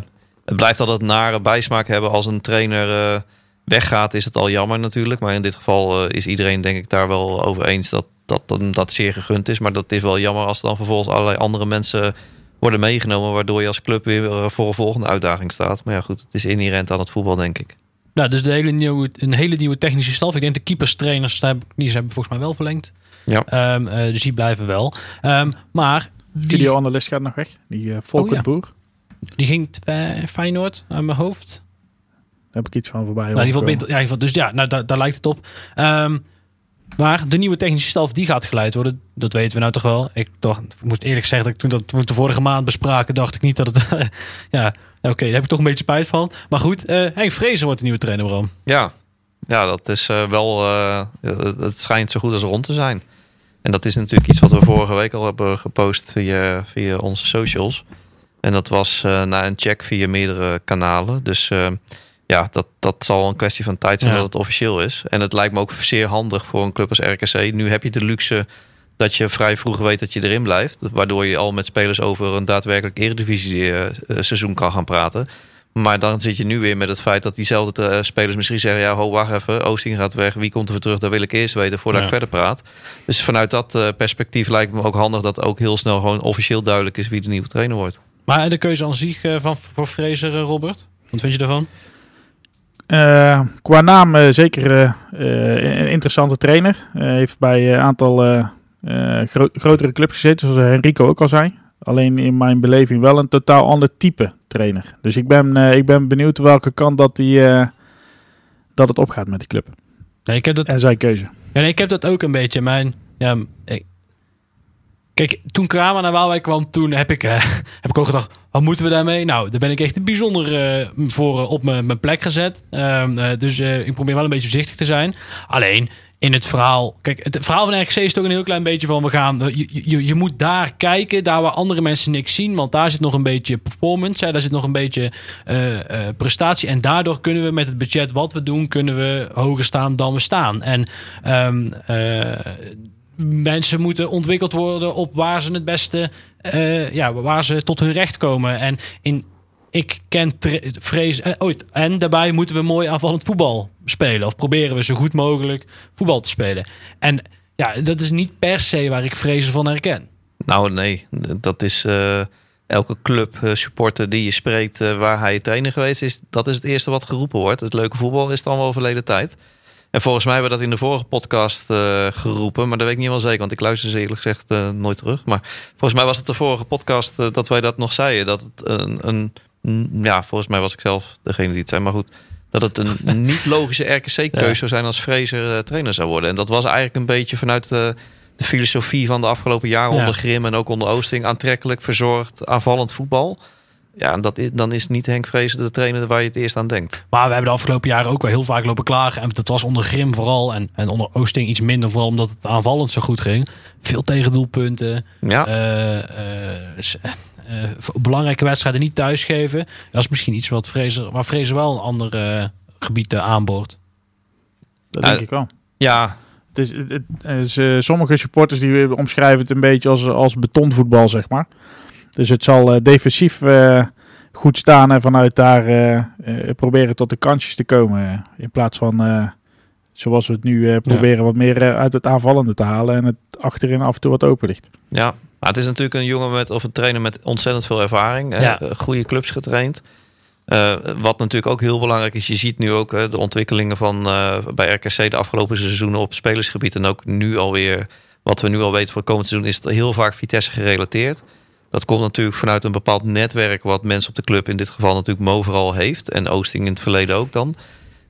S2: het blijft altijd nare bijsmaak hebben als een trainer eh, weggaat, is het al jammer natuurlijk. Maar in dit geval eh, is iedereen denk ik daar wel over eens dat dat, dat dat zeer gegund is. Maar dat is wel jammer als dan vervolgens allerlei andere mensen worden meegenomen, waardoor je als club weer eh, voor een volgende uitdaging staat. Maar ja, goed, het is inherent aan het voetbal, denk ik.
S1: nou, dus de hele nieuwe, een hele nieuwe technische staf. Ik denk de keeperstrainers, daar heb- die hebben volgens mij wel verlengd.
S2: Ja.
S1: Ehm, eh, dus die blijven wel. Ehm, maar die,
S4: videoanalist gaat nog weg. Die uh, Volker
S1: Oh, ja.
S4: Boer.
S1: die ging bij Feyenoord aan mijn hoofd.
S4: Heb ik iets van voorbij
S1: Nou, in ieder geval, ja, in ieder geval, dus ja, nou, daar, daar lijkt het op. Ehm, maar de nieuwe technische staf die gaat geleid worden, dat weten we nou toch wel. Ik, toch, ik moest eerlijk zeggen dat ik toen, dat, toen we de vorige maand bespraken, dacht ik niet dat het. ja, oké, daar heb ik toch een beetje spijt van. Maar goed, eh Henk Vrezen wordt de nieuwe trainer, Bram.
S2: Ja, ja dat is eh, wel. eh, het schijnt zo goed als rond te zijn. En dat is natuurlijk iets wat we vorige week al hebben gepost via, via onze socials. En dat was eh, na een check via meerdere kanalen. Dus ja, dat, dat zal een kwestie van tijd zijn
S1: Ja.
S2: dat het officieel is. En het lijkt me ook zeer handig voor een club als RKC. Nu heb je de luxe dat je vrij vroeg weet dat je erin blijft. Waardoor je al met spelers over een daadwerkelijk eredivisie eh, eh, seizoen kan gaan praten. Maar dan zit je nu weer met het feit dat diezelfde eh, spelers misschien zeggen... ja, ho, wacht even, Oosting gaat weg, wie komt er weer terug? Dat wil ik eerst weten voordat
S1: Ja.
S2: ik verder praat. Dus vanuit dat perspectief lijkt me ook handig... dat ook heel snel gewoon officieel duidelijk is wie de nieuwe trainer wordt.
S1: Maar de keuze aan zich van, voor Fraser, Robert? Wat vind je daarvan?
S4: Eh, qua naam eh, zeker eh, een interessante trainer. Heeft bij een aantal gro- grotere clubs gezeten, zoals Henrico ook al zei. Alleen in mijn beleving wel een totaal ander type trainer. Dus ik ben, ik ben benieuwd welke kant dat, die, dat het opgaat met die club.
S1: Ik heb dat
S4: En zijn keuze.
S1: Ja, nee, ik heb dat ook een beetje. Mijn, ja, ik- kijk, toen Kramer naar Waalwijk kwam, toen heb ik, eh, heb ik ook gedacht, wat moeten we daarmee? Nou, daar ben ik echt bijzonder eh, voor eh, op mijn plek gezet. Ehm, eh, dus ik probeer wel een beetje voorzichtig te zijn. Alleen, in het verhaal... Kijk, het verhaal van RKC is toch een heel klein beetje van... We gaan, je, je, je moet daar kijken, daar waar andere mensen niks zien. Want daar zit nog een beetje performance. Daar zit nog een beetje prestatie. En daardoor kunnen we met het budget wat we doen... kunnen we hoger staan dan we staan. En ehm, eh, mensen moeten ontwikkeld worden op waar ze het beste... eh, ja, waar ze tot hun recht komen. En in ik ken vrees. eh, ooit. En daarbij moeten we mooi aanvallend voetbal spelen. Of proberen we zo goed mogelijk voetbal te spelen. En ja, dat is niet per se waar ik vrezen van herken.
S2: Nou, nee. Dat is eh, elke club supporter die je spreekt waar hij trainer geweest is. Dat is het eerste wat geroepen wordt. Het leuke voetbal is dan wel verleden tijd. En volgens mij hebben we dat in de vorige podcast eh, geroepen. Maar dat weet ik niet wel zeker, want ik luister ze eerlijk gezegd eh, nooit terug. Maar volgens mij was het de vorige podcast eh, dat wij dat nog zeiden. Dat het een, een, ja, volgens mij was ik zelf degene die het zei. Maar goed, dat het een niet logische RKC-keuze
S1: Ja.
S2: zou zijn als Fraser trainer zou worden. En dat was eigenlijk een beetje vanuit de, de filosofie van de afgelopen jaren
S1: Ja.
S2: onder Grim en ook onder Oosting. Aantrekkelijk, verzorgd, aanvallend voetbal. Ja, en dat is, dan is niet Henk Vrezen de trainer waar je het eerst aan denkt.
S1: Maar we hebben de afgelopen jaren ook wel heel vaak lopen klagen. En dat was onder Grim vooral. En, en onder Oosting iets minder. Vooral omdat het aanvallend zo goed ging. Veel tegendoelpunten.
S2: Ja,
S1: eh, eh, eh, belangrijke wedstrijden niet thuisgeven. Dat is misschien iets wat Vrezen, waar Vrezen wel een ander eh, gebied aanboort.
S4: Dat denk ik wel.
S2: ja,
S4: Het is, het, het is, sommige supporters die omschrijven het een beetje als, als betonvoetbal, zeg maar. Dus het zal eh, defensief eh, goed staan en vanuit daar eh, eh, proberen tot de kansjes te komen. eh, in plaats van, eh, zoals we het nu eh, proberen, wat meer eh, uit het aanvallende te halen en het achterin af en toe wat open ligt.
S2: ja. Maar het is natuurlijk een jongen met, of een trainer met ontzettend veel ervaring.
S1: Ja.
S2: Eh, Goede clubs getraind. Eh, wat natuurlijk ook heel belangrijk is, je ziet nu ook eh, de ontwikkelingen van eh, bij RKC de afgelopen seizoenen op spelersgebied. En ook nu alweer, wat we nu al weten voor komend seizoen, is het heel vaak Vitesse gerelateerd. Dat komt natuurlijk vanuit een bepaald netwerk wat mensen op de club, in dit geval natuurlijk Mo vooral heeft. En Oosting in het verleden ook dan.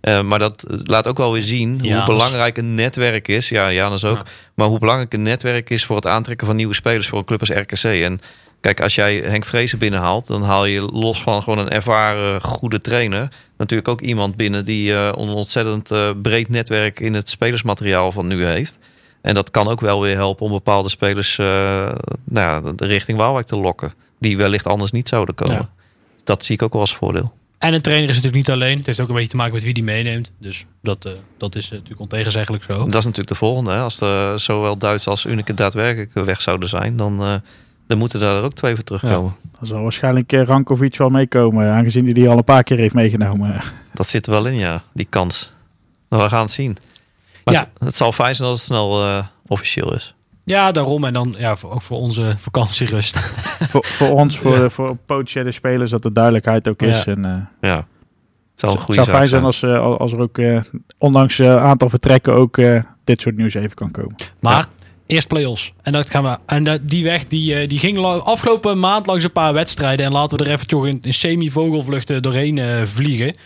S2: Eh, maar dat laat ook wel weer zien hoe belangrijk een netwerk is. Ja, Janus ook.
S1: Ja.
S2: Maar hoe belangrijk een netwerk is voor het aantrekken van nieuwe spelers voor een club als RKC. En kijk, als jij Henk Vrezen binnenhaalt, dan haal je los van gewoon een ervaren goede trainer. Natuurlijk ook iemand binnen die eh, een ontzettend eh, breed netwerk in het spelersmateriaal van nu heeft. En dat kan ook wel weer helpen om bepaalde spelers eh, nou ja, de richting Waalwijk te lokken. Die wellicht anders niet zouden komen.
S1: Ja.
S2: Dat zie ik ook wel als voordeel.
S1: En een trainer is natuurlijk niet alleen. Het heeft ook een beetje te maken met wie die meeneemt. Dus dat, eh, dat is eh, natuurlijk ontegenzeggelijk zo.
S2: Dat is natuurlijk de volgende. Hè? Als er zowel Duits als Unicum daadwerkelijk weg zouden zijn, dan, dan moeten daar ook twee voor terugkomen.
S4: Dan zal waarschijnlijk Rankovic wel meekomen, aangezien hij die al een paar keer heeft meegenomen.
S2: Dat zit er wel in, ja, die kans. Maar we gaan het zien. Maar
S1: Ja.
S2: het, het zal fijn zijn als het snel eh, officieel is.
S1: Ja, daarom. En dan ja, voor, ook voor onze vakantierust.
S4: voor, voor ons, voor, voor potentiële spelers, dat de duidelijkheid ook is.
S1: Ja.
S4: En, eh,
S2: Ja, het zal een
S4: het
S2: goede
S4: zou
S2: zaak
S4: fijn
S2: zijn.
S4: zijn als, eh, als er ook, eh, ondanks een aantal vertrekken, ook eh, dit soort nieuws even kan komen.
S1: Maar eerst play-offs. En, dat gaan we, en dat, die weg die, eh, die ging afgelopen maand langs een paar wedstrijden. En laten we er even toch in, in semi-vogelvluchten doorheen eh, vliegen.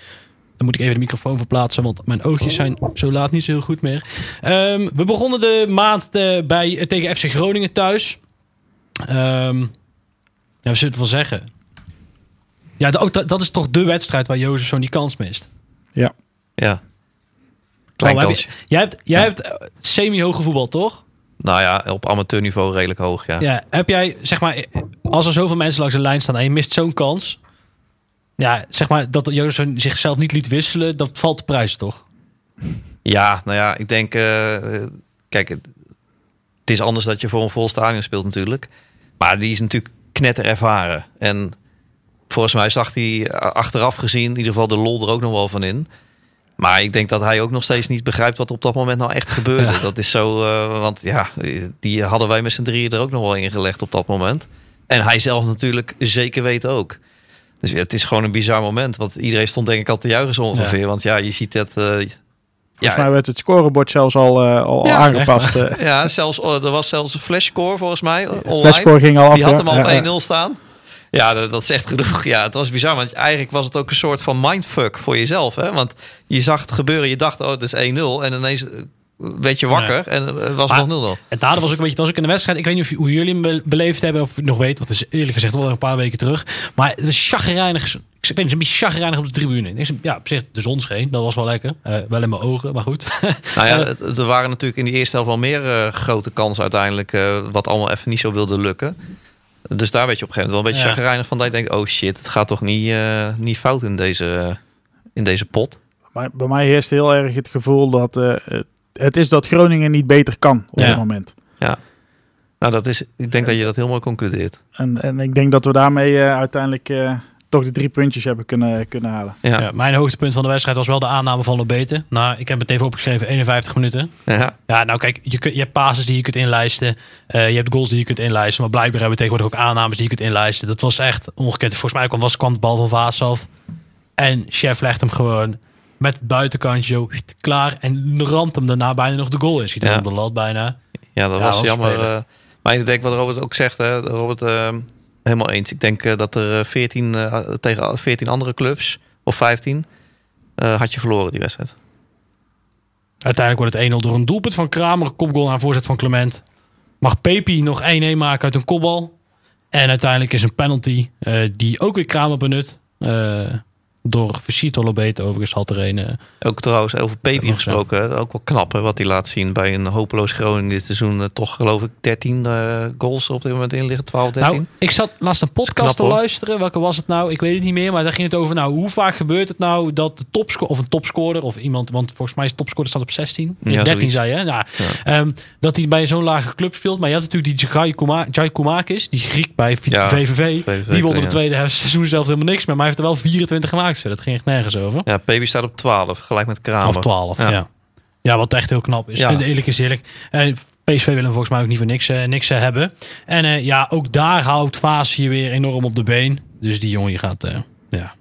S1: Dan moet ik even de microfoon verplaatsen, want mijn oogjes zijn zo laat niet zo heel goed meer. Ehm, we begonnen de maand eh, bij, eh, tegen FC Groningen thuis. Ehm ja, we zullen het wel zeggen. Ja, de- ook dat, dat is toch de wedstrijd waar Jozef zo'n die kans mist.
S2: Ja. Klein
S1: Oh, heb
S2: kansje.
S1: je- jij hebt, jij
S2: Ja.
S1: hebt eh, semi-hoge voetbal, toch?
S2: Nou ja, op amateurniveau redelijk hoog, ja.
S1: Ja, heb jij, zeg maar, als er zoveel mensen langs de lijn staan en je mist zo'n kans. Ja, zeg maar, dat Jozef zichzelf niet liet wisselen, dat valt de prijs toch?
S2: Ja, nou ja, ik denk... eh, kijk, het is anders dat je voor een vol stadion speelt natuurlijk. Maar die is natuurlijk knetter ervaren. En volgens mij zag hij achteraf gezien in ieder geval de lol er ook nog wel van in. Maar ik denk dat hij ook nog steeds niet begrijpt wat op dat moment nou echt gebeurde.
S1: Ja.
S2: Dat is zo, eh, want ja, die hadden wij met z'n drieën er ook nog wel in gelegd op dat moment. En hij zelf natuurlijk zeker weet ook. Dus ja, het is gewoon een bizar moment. Want iedereen stond denk ik al te juichen zo ongeveer. Want ja, je ziet dat... eh,
S4: Volgens mij werd het scorebord zelfs al, eh, al
S2: Ja,
S4: aangepast. eh.
S2: ja, zelfs, oh, er was zelfs een flashscore volgens mij eh, online.
S4: Flashscore ging al af.
S2: Die had
S4: ja.
S2: hem al
S4: Ja, ja.
S2: op 1-0 staan. Ja, dat, dat is echt genoeg. Ja, het was bizar. Want eigenlijk was het ook een soort van mindfuck voor jezelf. Hè? Want je zag het gebeuren. Je dacht, oh, het is 1-0. En ineens eh, werd je wakker. En eh, was
S1: Maar-
S2: nog 0-0.
S1: Het nadeel was ook een beetje, was ook in de wedstrijd. Ik weet niet of, hoe jullie hem be- beleefd hebben of nog weet. Want het is eerlijk gezegd wel een paar weken terug. Maar het was chagrijnig. Ik weet niet, een beetje chagrijnig op de tribune. Ik denk, Ja, op zich, de zon scheen. Dat was wel lekker. Eh, wel in mijn ogen, maar goed.
S2: Nou ja, het- er waren natuurlijk in die eerste helft wel meer eh, grote kansen uiteindelijk. eh, wat allemaal even niet zo wilde lukken. Dus daar werd je op een gegeven moment wel een beetje
S1: Ja.
S2: chagrijnig van. Dat je denkt, oh shit, het gaat toch niet, eh, niet fout in deze, eh, in deze pot.
S4: Maar bij mij heerst heel erg het gevoel dat eh, het- is dat Groningen niet beter kan op
S1: Ja.
S4: dit moment.
S2: Nou, dat is, ik denk dat je dat heel mooi concludeert.
S4: En, en ik denk dat we daarmee eh, uiteindelijk eh, toch de drie puntjes hebben kunnen, kunnen halen.
S2: Ja.
S1: Ja, mijn hoogtepunt van de wedstrijd was wel de aanname van Lobete. Nou, ik heb het even opgeschreven, 51 minuten.
S2: Ja.
S1: Ja, nou kijk, je, kunt, je hebt passes die je kunt inlijsten. Eh, je hebt goals die je kunt inlijsten. Maar blijkbaar hebben we tegenwoordig ook aannames die je kunt inlijsten. Dat was echt ongekend. Volgens mij kwam, was, kwam de bal van Vaas af. En Chef legt hem gewoon met het buitenkantje zo klaar. En ramt hem daarna bijna nog de goal in. Schiet
S2: Ja.
S1: op de lat bijna.
S2: Ja, dat
S1: Ja,
S2: was jammer. eh, maar ik denk wat Robert ook zegt, hè, Robert, eh, helemaal eens. Ik denk eh, dat er eh, 14 eh, tegen 14 andere clubs, of 15, eh, had je verloren die wedstrijd.
S1: Uiteindelijk wordt het 1-0 door een doelpunt van Kramer. Kopgoal naar voorzet van Clement. Mag Pepi nog 1-1 maken uit een kopbal. En uiteindelijk is een penalty die ook weer Kramer benut. Door Visito Lobete overigens had er een... eh,
S2: Ook trouwens over Pepi gesproken. Ook wel knap hè, wat hij laat zien bij een hopeloos Groningen dit seizoen. eh, toch geloof ik 13 eh, goals er op dit moment in liggen. 12, 13.
S1: Nou, ik zat laatst een podcast
S2: knap,
S1: te
S2: hoor.
S1: luisteren. Welke was het nou? Ik weet het niet meer. Maar daar ging het over. Nou, hoe vaak gebeurt het nou dat de topscorer of een topscorer of iemand, want volgens mij is de topscorer staat op 16,
S2: Ja,
S1: 13
S2: zoiets.
S1: zei je. Nou, ehm, dat hij bij zo'n lage club speelt. Maar je had natuurlijk die Jai Kouma- Jai Koumakis, die Griek bij V-
S2: Ja,
S1: VVV.
S2: VVV,
S1: Die won de
S2: ja.
S1: tweede helft seizoen zelf helemaal niks meer. Maar hij heeft er wel 24 gemaakt. Dat ging echt nergens over.
S2: Ja, Pepi staat op 12, gelijk met Kramer.
S1: Of 12, ja.
S2: Ja.
S1: ja. wat echt heel knap is.
S2: Ja.
S1: En eerlijk is eerlijk. En PSV wil hem volgens mij ook niet voor niks, eh, niks eh, hebben. En eh, ja, ook daar houdt Vaas hier weer enorm op de been. Dus die jongen die gaat, eh, ja,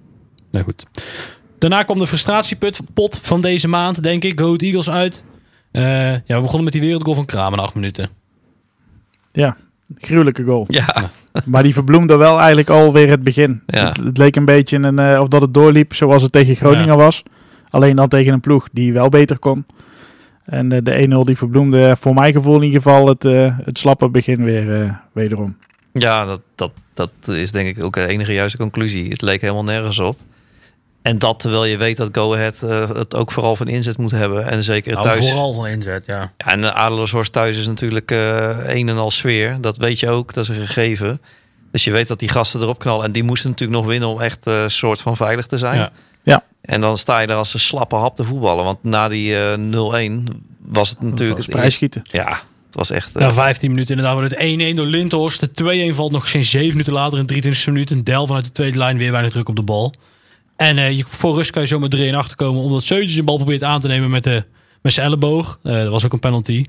S1: nou goed. Daarna kwam de frustratieput pot van deze maand, denk ik. Go Ahead Eagles uit. Eh, ja, we begonnen met die wereldgoal van Kramer na acht minuten.
S4: Ja, gruwelijke goal.
S2: Ja,
S4: Maar die verbloemde wel eigenlijk alweer het begin.
S2: Ja.
S4: Het, het leek een beetje een, eh, of dat het doorliep zoals het tegen Groningen
S1: Ja.
S4: was. Alleen dan tegen een ploeg die wel beter kon. En eh, de 1-0 die verbloemde voor mijn gevoel in ieder geval het, eh, het slappe begin weer eh, wederom.
S2: ja dat, dat, dat is denk ik ook de enige juiste conclusie. Het leek helemaal nergens op. En dat terwijl je weet dat Go Ahead eh, het ook vooral van inzet moet hebben. En zeker
S1: Nou,
S2: thuis.
S1: vooral van inzet, ja.
S2: Ja, en de Adelashorst thuis is natuurlijk eh, een en al sfeer. Dat weet je ook, dat is een gegeven. Dus je weet dat die gasten erop knallen. En die moesten natuurlijk nog winnen om echt een soort van veilig te zijn.
S1: Ja.
S4: Ja.
S2: En dan sta je daar als een slappe hap te voetballen. Want na die eh 0-1 was het natuurlijk...
S4: Het prijsschieten.
S2: Ja, het was echt... eh,
S1: Na 15 minuten inderdaad wordt het 1-1 door Lindhorst. De 2-1 valt nog geen 7 minuten later in de 23e minuut. Een del vanuit de tweede lijn weer weinig druk op de bal. En eh, je, voor rust kan je zo met 3 achter komen. Omdat Seutjes een bal probeert aan te nemen met, de, met zijn elleboog. Eh, dat was ook een penalty.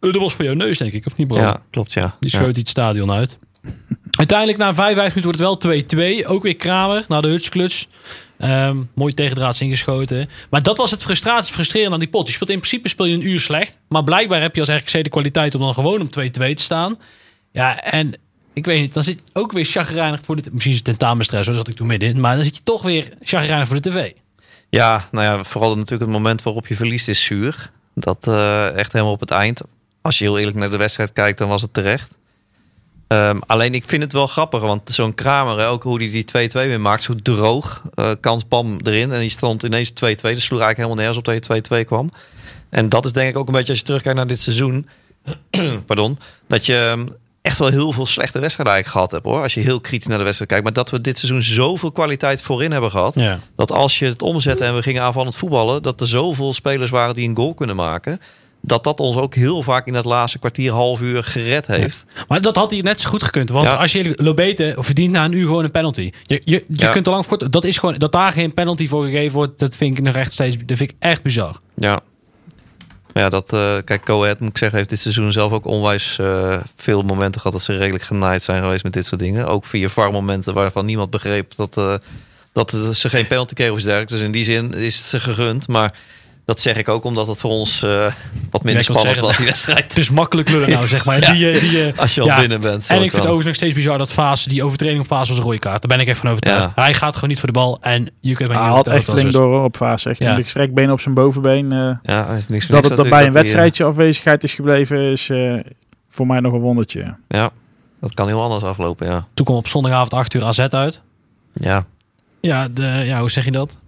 S1: Eh, dat was voor jouw neus denk ik, of niet bro?
S2: ja, klopt ja.
S1: Die
S2: ja.
S1: schoot hij het stadion uit. Uiteindelijk na 55 minuten wordt het wel 2-2. Ook weer Kramer na de hutskluts. Ehm mooi tegendraads ingeschoten. Maar dat was het frustratie, frustrerend aan die pot. Je speelt in principe speel je een uur slecht. Maar blijkbaar heb je als RKC de kwaliteit om dan gewoon om 2-2 te staan. Ja, en ik weet niet, dan zit je ook weer chagrijnig voor de... Misschien is het tentamenstress, daar zat ik toen middenin. Maar dan zit je toch weer chagrijnig voor de tv.
S2: Ja, nou ja, vooral natuurlijk het moment waarop je verliest is zuur. Dat eh, echt helemaal op het eind. Als je heel eerlijk naar de wedstrijd kijkt, dan was het terecht. Ehm, alleen ik vind het wel grappig, want zo'n Kramer, ook hoe hij die 2-2 weer maakt, zo droog. eh kans bam erin en die stond ineens 2-2. Dus sloeg eigenlijk helemaal nergens op dat je 2-2 kwam. En dat is denk ik ook een beetje als je terugkijkt naar dit seizoen. pardon, dat je ehm, echt wel heel veel slechte wedstrijden eigenlijk gehad hebt hoor. Als je heel kritisch naar de wedstrijd kijkt. Maar dat we dit seizoen zoveel kwaliteit voorin hebben gehad.
S1: Ja.
S2: Dat als je het omzette en we gingen aanvallend voetballen, dat er zoveel spelers waren die een goal kunnen maken. Dat dat ons ook heel vaak in dat laatste kwartier, half uur gered heeft.
S1: Maar dat had hier net zo goed gekund. Want
S2: Ja.
S1: als je Lobete verdient na een uur gewoon een penalty. Je, je, je kunt er lang voor. Dat is gewoon dat daar geen penalty voor gegeven wordt. Dat vind ik nog echt steeds. Dat vind ik echt bizar.
S2: Ja. Ja, dat, eh kijk, Ahead, moet ik zeggen, heeft dit seizoen zelf ook onwijs eh, veel momenten gehad dat ze redelijk genaaid zijn geweest met dit soort dingen. Ook via VAR-momenten waarvan niemand begreep dat, eh, dat ze geen penalty kregen of dergelijks. Dus in die zin is het ze gegund. Maar dat zeg ik ook omdat het voor ons eh, wat minder
S1: Ja,
S2: spannend
S1: zeggen,
S2: was, die wedstrijd.
S1: Het is makkelijk lullen nou, zeg maar.
S2: Ja.
S1: Die, eh, die, eh,
S2: Als je al
S1: ja.
S2: binnen bent.
S1: En ik vind het overigens nog steeds bizar dat Fase, die overtreding op Fase was een rode kaart. Daar ben ik echt van overtuigd.
S2: Ja.
S1: Hij gaat gewoon niet voor de bal. En je kunt mij
S4: Hij
S1: niet
S4: had echt flink door op fase. Echt
S1: Ja.
S4: een gestrekt been op zijn bovenbeen. eh,
S2: Ja, hij is niks
S4: dat het er bij een
S2: dat hij,
S4: wedstrijdje afwezigheid is gebleven is eh, voor mij nog een wondertje.
S2: ja, dat kan heel anders aflopen, ja.
S1: Toen kwam op zondagavond 8 uur AZ uit.
S2: Ja.
S1: Ja, de, ja hoe zeg je dat?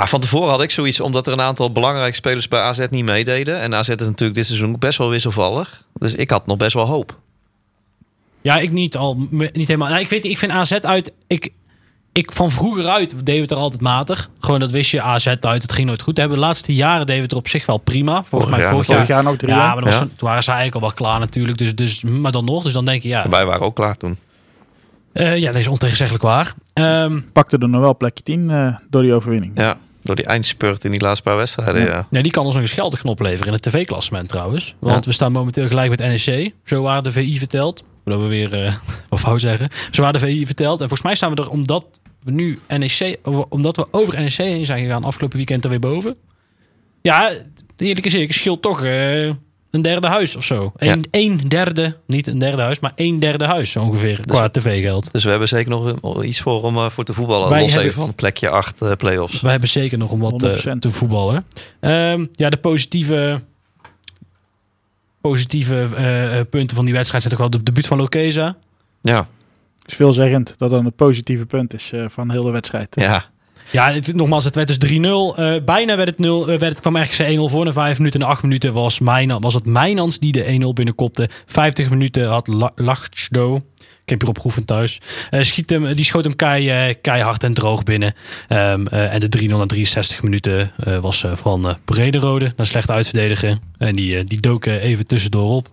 S2: Ja, van tevoren had ik zoiets, omdat er een aantal belangrijke spelers bij AZ niet meededen. En AZ is natuurlijk dit seizoen best wel wisselvallig. Dus ik had nog best wel hoop.
S1: Ja, ik niet al. Niet helemaal. Nou, ik weet ik vind AZ uit. Ik, ik van vroeger uit deden we het er altijd matig. Gewoon dat wist je, AZ uit, het ging nooit goed. Hebben de laatste jaren deden we het er op zich wel prima. Volgens
S2: Vorig
S1: mij
S2: jaar
S1: vorig jaar.
S4: Jaar nog drie
S1: Ja, maar dan was,
S2: Ja.
S1: toen waren ze eigenlijk al wel klaar natuurlijk. Dus, dus, maar dan nog. Dus dan denk je, ja.
S2: Wij waren ook klaar toen.
S1: Eh, ja, dat is ontegenzeggelijk waar. Ehm,
S4: Pakte er nog wel plekje 10 eh, door die overwinning.
S2: Ja, door die eindspurt in die laatste paar wedstrijden, ja.
S1: ja, die kan ons nog een geldig opleveren in het tv-klassement trouwens. Want we staan momenteel gelijk met NEC. Zo waren de VI verteld. Voordat we weer uh, wat fout zeggen. Zo waren de VI verteld. En volgens mij staan we er omdat we nu NEC, omdat we over NEC heen zijn gegaan afgelopen weekend er weer boven. Ja, eerlijk is eerlijk, scheelt toch uh, een derde huis of zo. Een, ja. een, derde, niet een derde huis, maar een derde huis ongeveer dus, qua tv-geld.
S2: Dus we hebben zeker nog iets voor om uh, voor te voetballen. Wij los hebben, even van plekje 8 uh, play-offs.
S1: Wij hebben zeker nog om wat te voetballen. Um, ja, de positieve positieve uh, punten van die wedstrijd zijn toch wel de debuut van Lokeza.
S2: Ja.
S4: Het is veelzeggend dat dan het positieve punt is uh, van de hele wedstrijd.
S2: Ja.
S1: Ja, het, nogmaals, het werd dus 3-0. Uh, bijna werd het 0, werd het, kwam eigenlijk 1-0 voor. Na 5 minuten en 8 minuten was, Mijnan, was het Mijnans die de 1-0 binnenkopte. 50 minuten had Lachtsdo. Ik heb hier opgeoefend thuis. Uh, schiet hem, die schoot hem kei, keihard en droog binnen. Um, en de 3-0 na 63 minuten was van Brederode. Naar slecht uitverdedigen. En die, die dook even tussendoor op.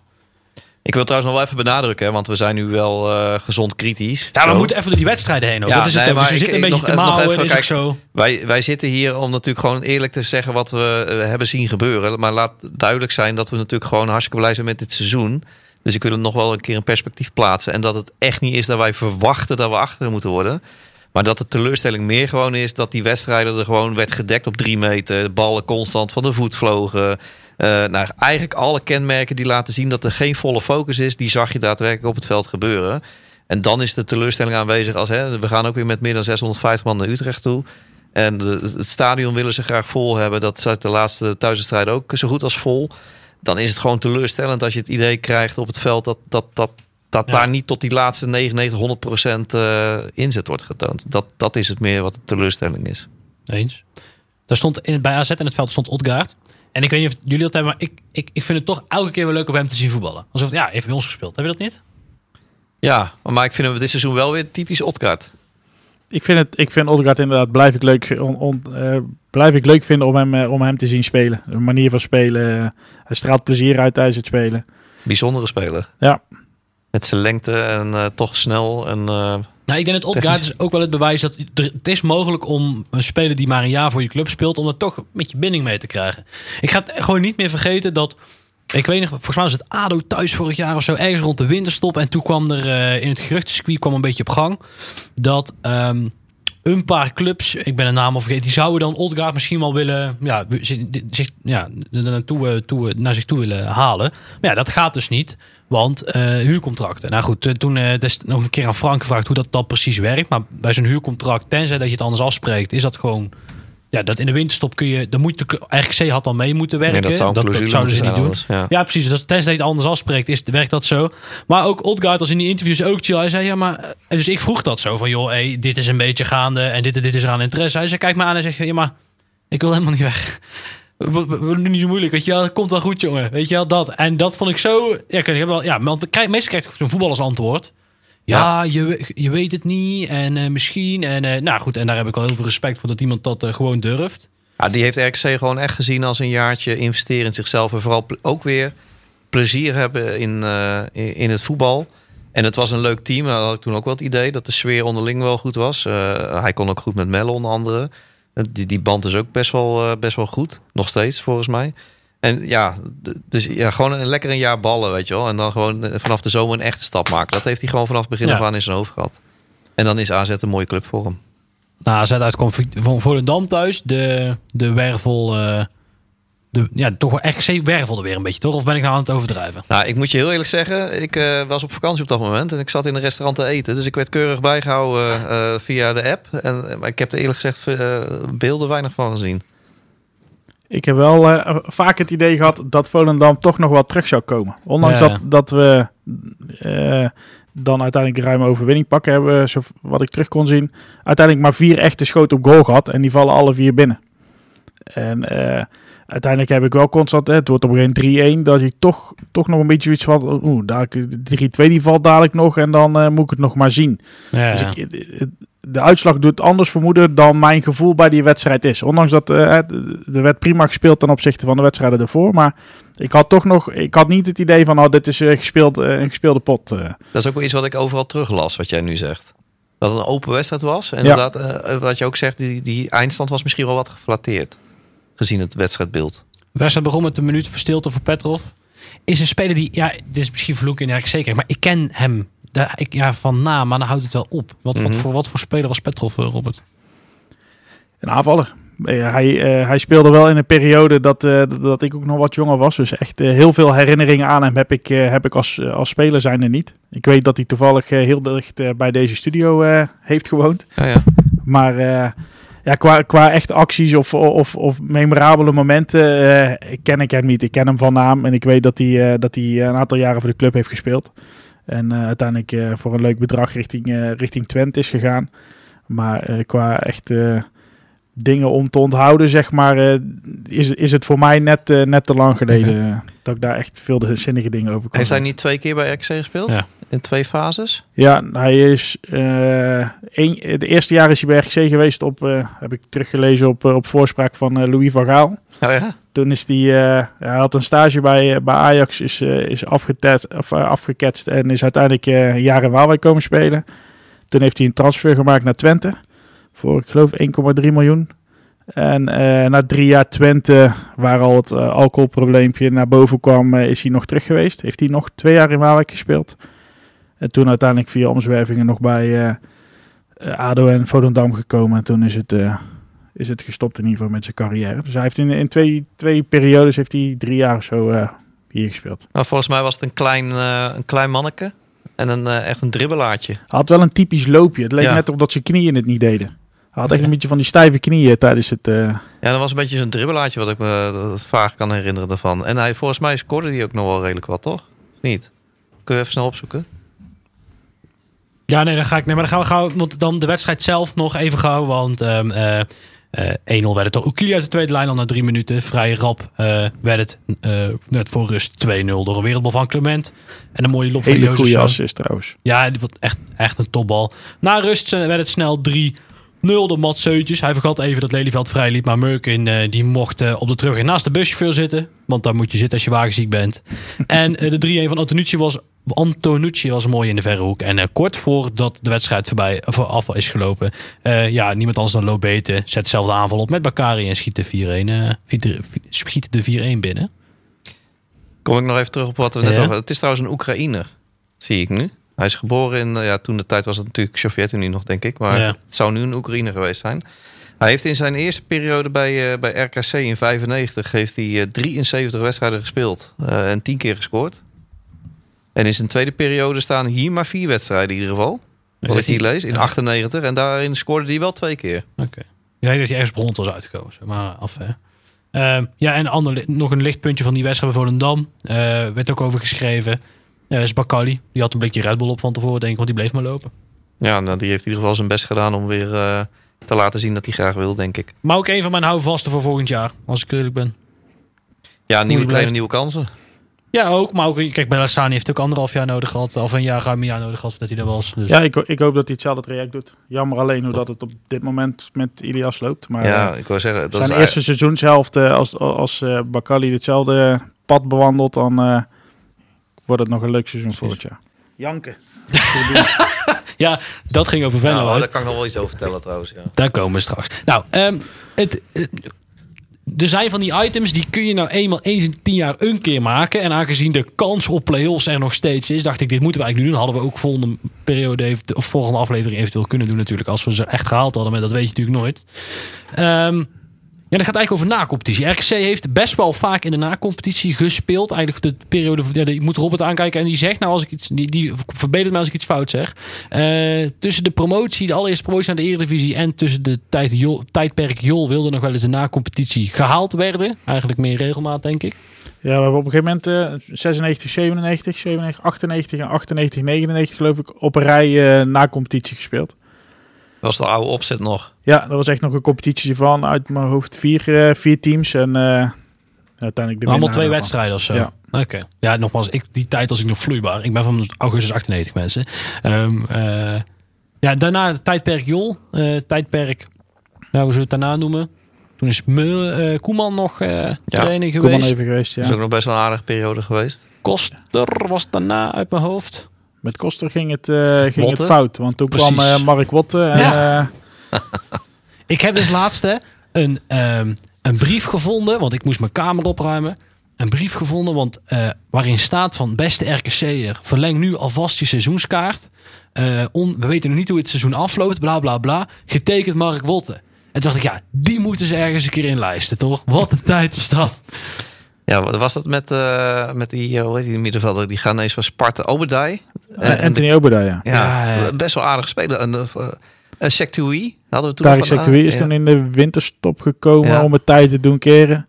S2: Ik wil trouwens nog wel even benadrukken, want we zijn nu wel uh, gezond kritisch.
S1: Ja, we zo. moeten even door die wedstrijden heen. Ook. Ja, dat is het. Dus we zitten een beetje nog, te mouwen, is kijk, zo.
S2: Wij, wij zitten hier om natuurlijk gewoon eerlijk te zeggen wat we uh, hebben zien gebeuren. Maar laat duidelijk zijn dat we natuurlijk gewoon hartstikke blij zijn met dit seizoen. Dus ik wil het nog wel een keer een perspectief plaatsen. En dat het echt niet is dat wij verwachten dat we achter moeten worden. Maar dat de teleurstelling meer gewoon is dat die wedstrijden er gewoon werd gedekt op drie meter. De ballen constant van de voet vlogen. Uh, nou, eigenlijk alle kenmerken die laten zien dat er geen volle focus is, die zag je daadwerkelijk op het veld gebeuren. En dan is de teleurstelling aanwezig als hè, we gaan ook weer met meer dan 650 man naar Utrecht toe. En het stadion willen ze graag vol hebben. Dat zat de laatste thuiswedstrijd ook zo goed als vol. Dan is het gewoon teleurstellend als je het idee krijgt op het veld dat, dat, dat, dat ja. daar niet tot die laatste 99, 100 procent uh, inzet wordt getoond. Dat, dat is het meer wat de teleurstelling is.
S1: Eens. Daar stond in, bij AZ in het veld stond Odgaard. En ik weet niet of jullie dat hebben, maar ik, ik, ik vind het toch elke keer wel leuk om hem te zien voetballen. Alsof, ja, heeft bij ons gespeeld. Heb je dat niet?
S2: Ja, maar ik vind hem dit seizoen wel weer typisch Odgaard.
S4: Ik vind het, ik vind Odgaard inderdaad, blijf ik leuk, on, on, uh, blijf ik leuk vinden om hem, uh, om hem te zien spelen. De manier van spelen, uh, hij straalt plezier uit tijdens het spelen.
S2: Bijzondere speler.
S4: Ja.
S2: Met zijn lengte en toch snel en
S1: nou, ik denk dat Odgaard is ook wel het bewijs dat het is mogelijk om een speler die maar een jaar voor je club speelt, om er toch met je binding mee te krijgen. Ik ga het gewoon niet meer vergeten dat. Ik weet nog, volgens mij was het ADO thuis vorig jaar of zo, ergens rond de winterstop. En toen kwam er uh, in het geruchtencircuit kwam een beetje op gang dat um, een paar clubs, ik ben de naam al vergeten, die zouden dan Odgaard misschien wel willen, ja, zich, ja, naartoe, toe, naar zich toe willen halen. Maar ja, dat gaat dus niet. Want uh, huurcontracten. Nou goed, toen nog een keer aan Frank gevraagd hoe dat, dat precies werkt. Maar bij zo'n huurcontract, tenzij dat je het anders afspreekt, is dat gewoon. Ja, dat in de winterstop kun je. Dan moet de RKC had dan mee moeten werken.
S2: Nee, dat, zou
S1: dat,
S2: dat
S1: zouden ze niet doen.
S2: Ja.
S1: ja. precies. Dus tenzij je het anders afspreekt, is, werkt dat zo. Maar ook Odgaard als in die interviews ook chill. Hij zei ja, maar. Dus ik vroeg dat zo van joh, hey, dit is een beetje gaande en dit en dit is eraan interesse. Hij zei, kijk me aan en zegt ja, maar ik wil helemaal niet weg. We doen niet zo moeilijk, weet je wel. Komt wel goed, jongen. Weet je wel, dat. En dat vond ik zo... Ja, ik heb wel, ja meestal krijg ik zo'n voetbal als antwoord. Ja, Je, je weet het niet en uh, misschien. En uh, nou goed, en daar heb ik wel heel veel respect voor dat iemand dat uh, gewoon durft.
S2: Ja, die heeft RKC gewoon echt gezien als een jaartje investeren in zichzelf. En vooral ook weer plezier hebben in, in, in, het voetbal. En het was een leuk team. Had ik toen ook wel het idee dat de sfeer onderling wel goed was. hij kon ook goed met Melle onder andere. Die, die band is ook best wel, best wel goed. Nog steeds, volgens mij. En ja, dus ja, gewoon een lekker een jaar ballen, weet je wel. En dan gewoon eh, vanaf de zomer een echte stap maken. Dat heeft hij gewoon vanaf het begin ja. af aan in zijn hoofd gehad. En dan is AZ een mooie club voor hem.
S1: Nou, AZ uitkomt van Volendam thuis. De, de wervel... Uh, de, ja, toch wel echt wervelde weer een beetje, toch? Of ben ik nou aan het overdrijven?
S2: Nou, ik moet je heel eerlijk zeggen, ik uh, was op vakantie op dat moment en ik zat in een restaurant te eten. Dus ik werd keurig bijgehouden uh, via de app. En, maar ik heb er eerlijk gezegd beelden weinig van gezien.
S4: Ik heb wel vaak het idee gehad dat Volendam toch nog wel terug zou komen. Ondanks ja, dat, dat we dan uiteindelijk ruime overwinning pakken, hebben we, zo, wat ik terug kon zien, uiteindelijk maar vier echte schoten op goal gehad. En die vallen alle vier binnen. En uiteindelijk heb ik wel constant, hè, het wordt op een gegeven 3-1, dat ik toch, toch nog een beetje iets van, oeh, 3-2 die valt dadelijk nog en dan moet ik het nog maar zien.
S1: Ja,
S4: dus ik, de uitslag doet anders vermoeden dan mijn gevoel bij die wedstrijd is. Ondanks dat uh, er werd prima gespeeld ten opzichte van de wedstrijden ervoor, maar ik had toch nog, ik had niet het idee van, oh, dit is eh, gespeeld, eh, een gespeelde pot. eh.
S2: Dat is ook wel iets wat ik overal teruglas, wat jij nu zegt. Dat het een open wedstrijd was. En inderdaad, eh, wat je ook zegt, die, die eindstand was misschien wel wat geflatteerd. Gezien het wedstrijdbeeld.
S1: De wedstrijd begon met een minuut voor stilte voor Petrov. Is een speler die, ja, dit is misschien vloek in de zeker, maar ik ken hem daar, ik, ja, van naam, maar dan houdt het wel op. Wat, wat,
S2: Mhm.
S1: voor, wat voor speler was Petrov, eh, Robert?
S4: Een aanvaller. Eh, hij, eh, hij speelde wel in een periode dat, eh, dat- ik ook nog wat jonger was. Dus echt eh, heel veel herinneringen aan hem heb ik, eh, heb ik als, als speler zijnde niet. Ik weet dat hij toevallig heel dicht bij deze studio eh, heeft gewoond.
S2: Ja, ja.
S4: Maar eh, ja, qua, qua echte acties of, of, of memorabele momenten eh, ken ik hem niet. Ik ken hem van naam en ik weet dat hij, eh, dat hij een aantal jaren voor de club heeft gespeeld. En eh, uiteindelijk eh, voor een leuk bedrag richting, eh, richting Twente is gegaan. Maar qua echt dingen om te onthouden, zeg maar, eh, is, is het voor mij net, eh, net te lang geleden eh, dat ik daar echt veel de zinnige dingen over kon
S2: Heeft hij niet twee keer bij RKC gespeeld?
S1: Ja.
S2: In twee fases?
S4: Ja, hij is. eh een, de eerste jaar is hij bij RGC geweest op. eh, heb ik teruggelezen op, op voorspraak van eh, Louis van Gaal.
S2: Oh ja?
S4: Toen is hij. eh, hij had een stage bij, bij Ajax, is, is afgetet, of, afgeketst en is uiteindelijk een jaar in Waalwijk komen spelen. Toen heeft hij een transfer gemaakt naar Twente. Voor, ik geloof, 1,3 miljoen. En eh, na drie jaar Twente, waar al het eh, alcoholprobleempje naar boven kwam, eh, is hij nog terug geweest. Heeft hij nog twee jaar in Waalwijk gespeeld. En toen uiteindelijk via omzwervingen nog bij ADO en Volendam gekomen. En toen is het, is het gestopt in ieder geval met zijn carrière. Dus hij heeft in, in twee, twee periodes, heeft hij drie jaar of zo hier gespeeld.
S2: Nou, volgens mij was het een klein, een klein manneke. En een, echt een dribbelaartje.
S4: Hij had wel een typisch loopje. Het leek
S2: Ja.
S4: net op dat zijn knieën het niet deden. Hij had echt een beetje van die stijve knieën tijdens het... eh,
S2: Ja, dat was een beetje zo'n dribbelaartje wat ik me vaag kan herinneren daarvan. En hij, volgens mij scoorde hij ook nog wel redelijk wat, toch? Of niet? Kun je even snel opzoeken?
S1: Ja, nee, dan ga ik. Nee, maar dan gaan we gauw. Want dan de wedstrijd zelf nog even gauw. Want ehm, eh, eh, 1-0 werd het door Oekili uit de tweede lijn al na drie minuten. Vrij rap eh, werd het eh, net voor rust 2-0 door een wereldbal van Clement. En een mooie lop van
S4: hele goede assist trouwens.
S1: Ja, die was echt, echt een topbal. Na rust werd het snel 3-0 door Mats Seutjes. Hij vergat even dat Lelyveld vrij liep. Maar Murkin eh, die mocht eh, op de terugweg naast de buschauffeur zitten. Want daar moet je zitten als je wagenziek bent. en eh, de 3-1 van Antonucci was, Antonucci was mooi in de verre hoek. En eh, kort voordat de wedstrijd voorbij, af is gelopen. eh, ja, niemand anders dan Lobete zet zelf de aanval op met Bakari. En schiet de 4-1 eh, schiet de 4-1 binnen.
S2: Kom ik nog even terug op wat we net
S1: Ja.
S2: over Het is trouwens een Oekraïner, zie ik nu. Hij is geboren in, eh, ja, toen de tijd was het natuurlijk Sovjet-Unie nog, denk ik. Maar
S1: Ja.
S2: het zou nu een Oekraïner geweest zijn. Hij heeft in zijn eerste periode bij, eh, bij RKC in 95 heeft hij, eh, 73 wedstrijden gespeeld eh, en 10 keer gescoord. En in zijn tweede periode staan hier maar vier wedstrijden in ieder geval. Wat ik hier lees, in
S1: Ja.
S2: 98. En daarin scoorde hij wel twee keer.
S1: Oké. Ja, dat hij ergens brons was uitgekozen. Maar af, hè. Ehm, ja, en ander, nog een lichtpuntje van die wedstrijd bij Volendam. Eh werd ook over geschreven. Ja, is Bakali. Die had een blikje Red Bull op van tevoren, denk ik. Want die bleef maar lopen.
S2: Ja, nou, die heeft in ieder geval zijn best gedaan om weer eh, te laten zien dat hij graag wil, denk ik.
S1: Maar ook een van mijn houvasten voor volgend jaar. Als ik eerlijk ben.
S2: Ja, nieuwe trainer, nieuwe kansen.
S1: Ja, ook. Maar ook, kijk, Bellassani heeft ook anderhalf jaar nodig gehad. Of een jaar, ruim een jaar nodig gehad voordat hij er was. Dus.
S4: Ja, ik, ik hoop dat hij hetzelfde traject doet. Jammer alleen hoe dat het op dit moment met Ilias loopt. Maar
S2: ja,
S4: eh,
S2: ik wil zeggen, dat
S4: zijn
S2: is
S4: eerste seizoenshelft, eh, als, als eh Bakali hetzelfde pad bewandelt, dan eh, wordt het nog een leuk seizoen voor het jaar. Janken.
S1: ja, dat ging over Venlo.
S2: Nou, daar kan ik nog wel iets over vertellen trouwens. Ja.
S1: Daar komen we straks. Nou, ehm, het, het- er zijn van die items die kun je nou eenmaal eens in tien jaar een keer maken. En aangezien de kans op play-offs er nog steeds is, dacht ik, dit moeten we eigenlijk nu doen. Hadden we ook volgende periode of volgende aflevering eventueel kunnen doen natuurlijk. Als we ze echt gehaald hadden, maar dat weet je natuurlijk nooit. Ehm, ja, dat gaat eigenlijk over nacompetitie. RKC heeft best wel vaak in de nacompetitie gespeeld. Eigenlijk de periode. Ja, ik moet Robert aankijken en die zegt nou als ik iets. Die, die verbetert me als ik iets fout zeg. Eh, tussen de promotie, de allereerste promotie naar de Eredivisie en tussen de tijd, tijdperk Jol wilde nog wel eens de nacompetitie gehaald werden. Eigenlijk meer regelmaat, denk ik.
S4: Ja, we hebben op een gegeven moment eh 96, 97, 97, 98 en 98, 99 geloof ik op een rij eh, na competitie gespeeld.
S2: Dat was de oude opzet nog.
S4: Ja, dat was echt nog een competitie van uit mijn hoofd vier, eh, vier teams en eh, uiteindelijk de
S1: allemaal twee wedstrijden of zo.
S4: Ja.
S1: Oké. Ja, nogmaals, ik, die tijd was ik nog vloeibaar. Ik ben van augustus 98 mensen. Ehm, eh, ja, daarna het tijdperk Jol. Eh, tijdperk, ja, hoe zullen we het daarna noemen? Toen is Mul, eh, Koeman nog eh trainer
S4: maar
S1: geweest.
S4: even geweest,
S2: Dat is
S4: ja.
S2: ook nog best wel een aardige periode geweest.
S1: Koster was daarna uit mijn hoofd.
S4: Met Koster ging het, eh, ging het fout. Want toen kwam
S1: Precies.
S4: eh, Mark Wotte. En,
S1: Ja.
S4: eh,
S1: Ik heb dus laatst hè, een, ehm, een brief gevonden, want ik moest mijn kamer opruimen. Een brief gevonden, want waarin staat van beste RKC'er, verleng nu alvast je seizoenskaart. On- we weten nog niet hoe het seizoen afloopt, bla bla bla. Getekend Mark Wotte. En toen dacht ik, ja, die moeten ze ergens een keer inlijsten, toch? Wat een tijd was dat.
S2: Ja, wat was dat met, eh, met die, eh, hoe heet die middenvelder? Die gaan ineens van Sparta. Obadai.
S4: eh,
S2: En-
S4: Anthony Obada, ja.
S2: Ja,
S1: Ja, ja.
S2: best wel aardig spelen. En, uh, en Sectui hadden we toen
S4: Sectoui is
S2: ja.
S4: toen in de winterstop gekomen
S2: Ja.
S4: om het tijd te doen keren.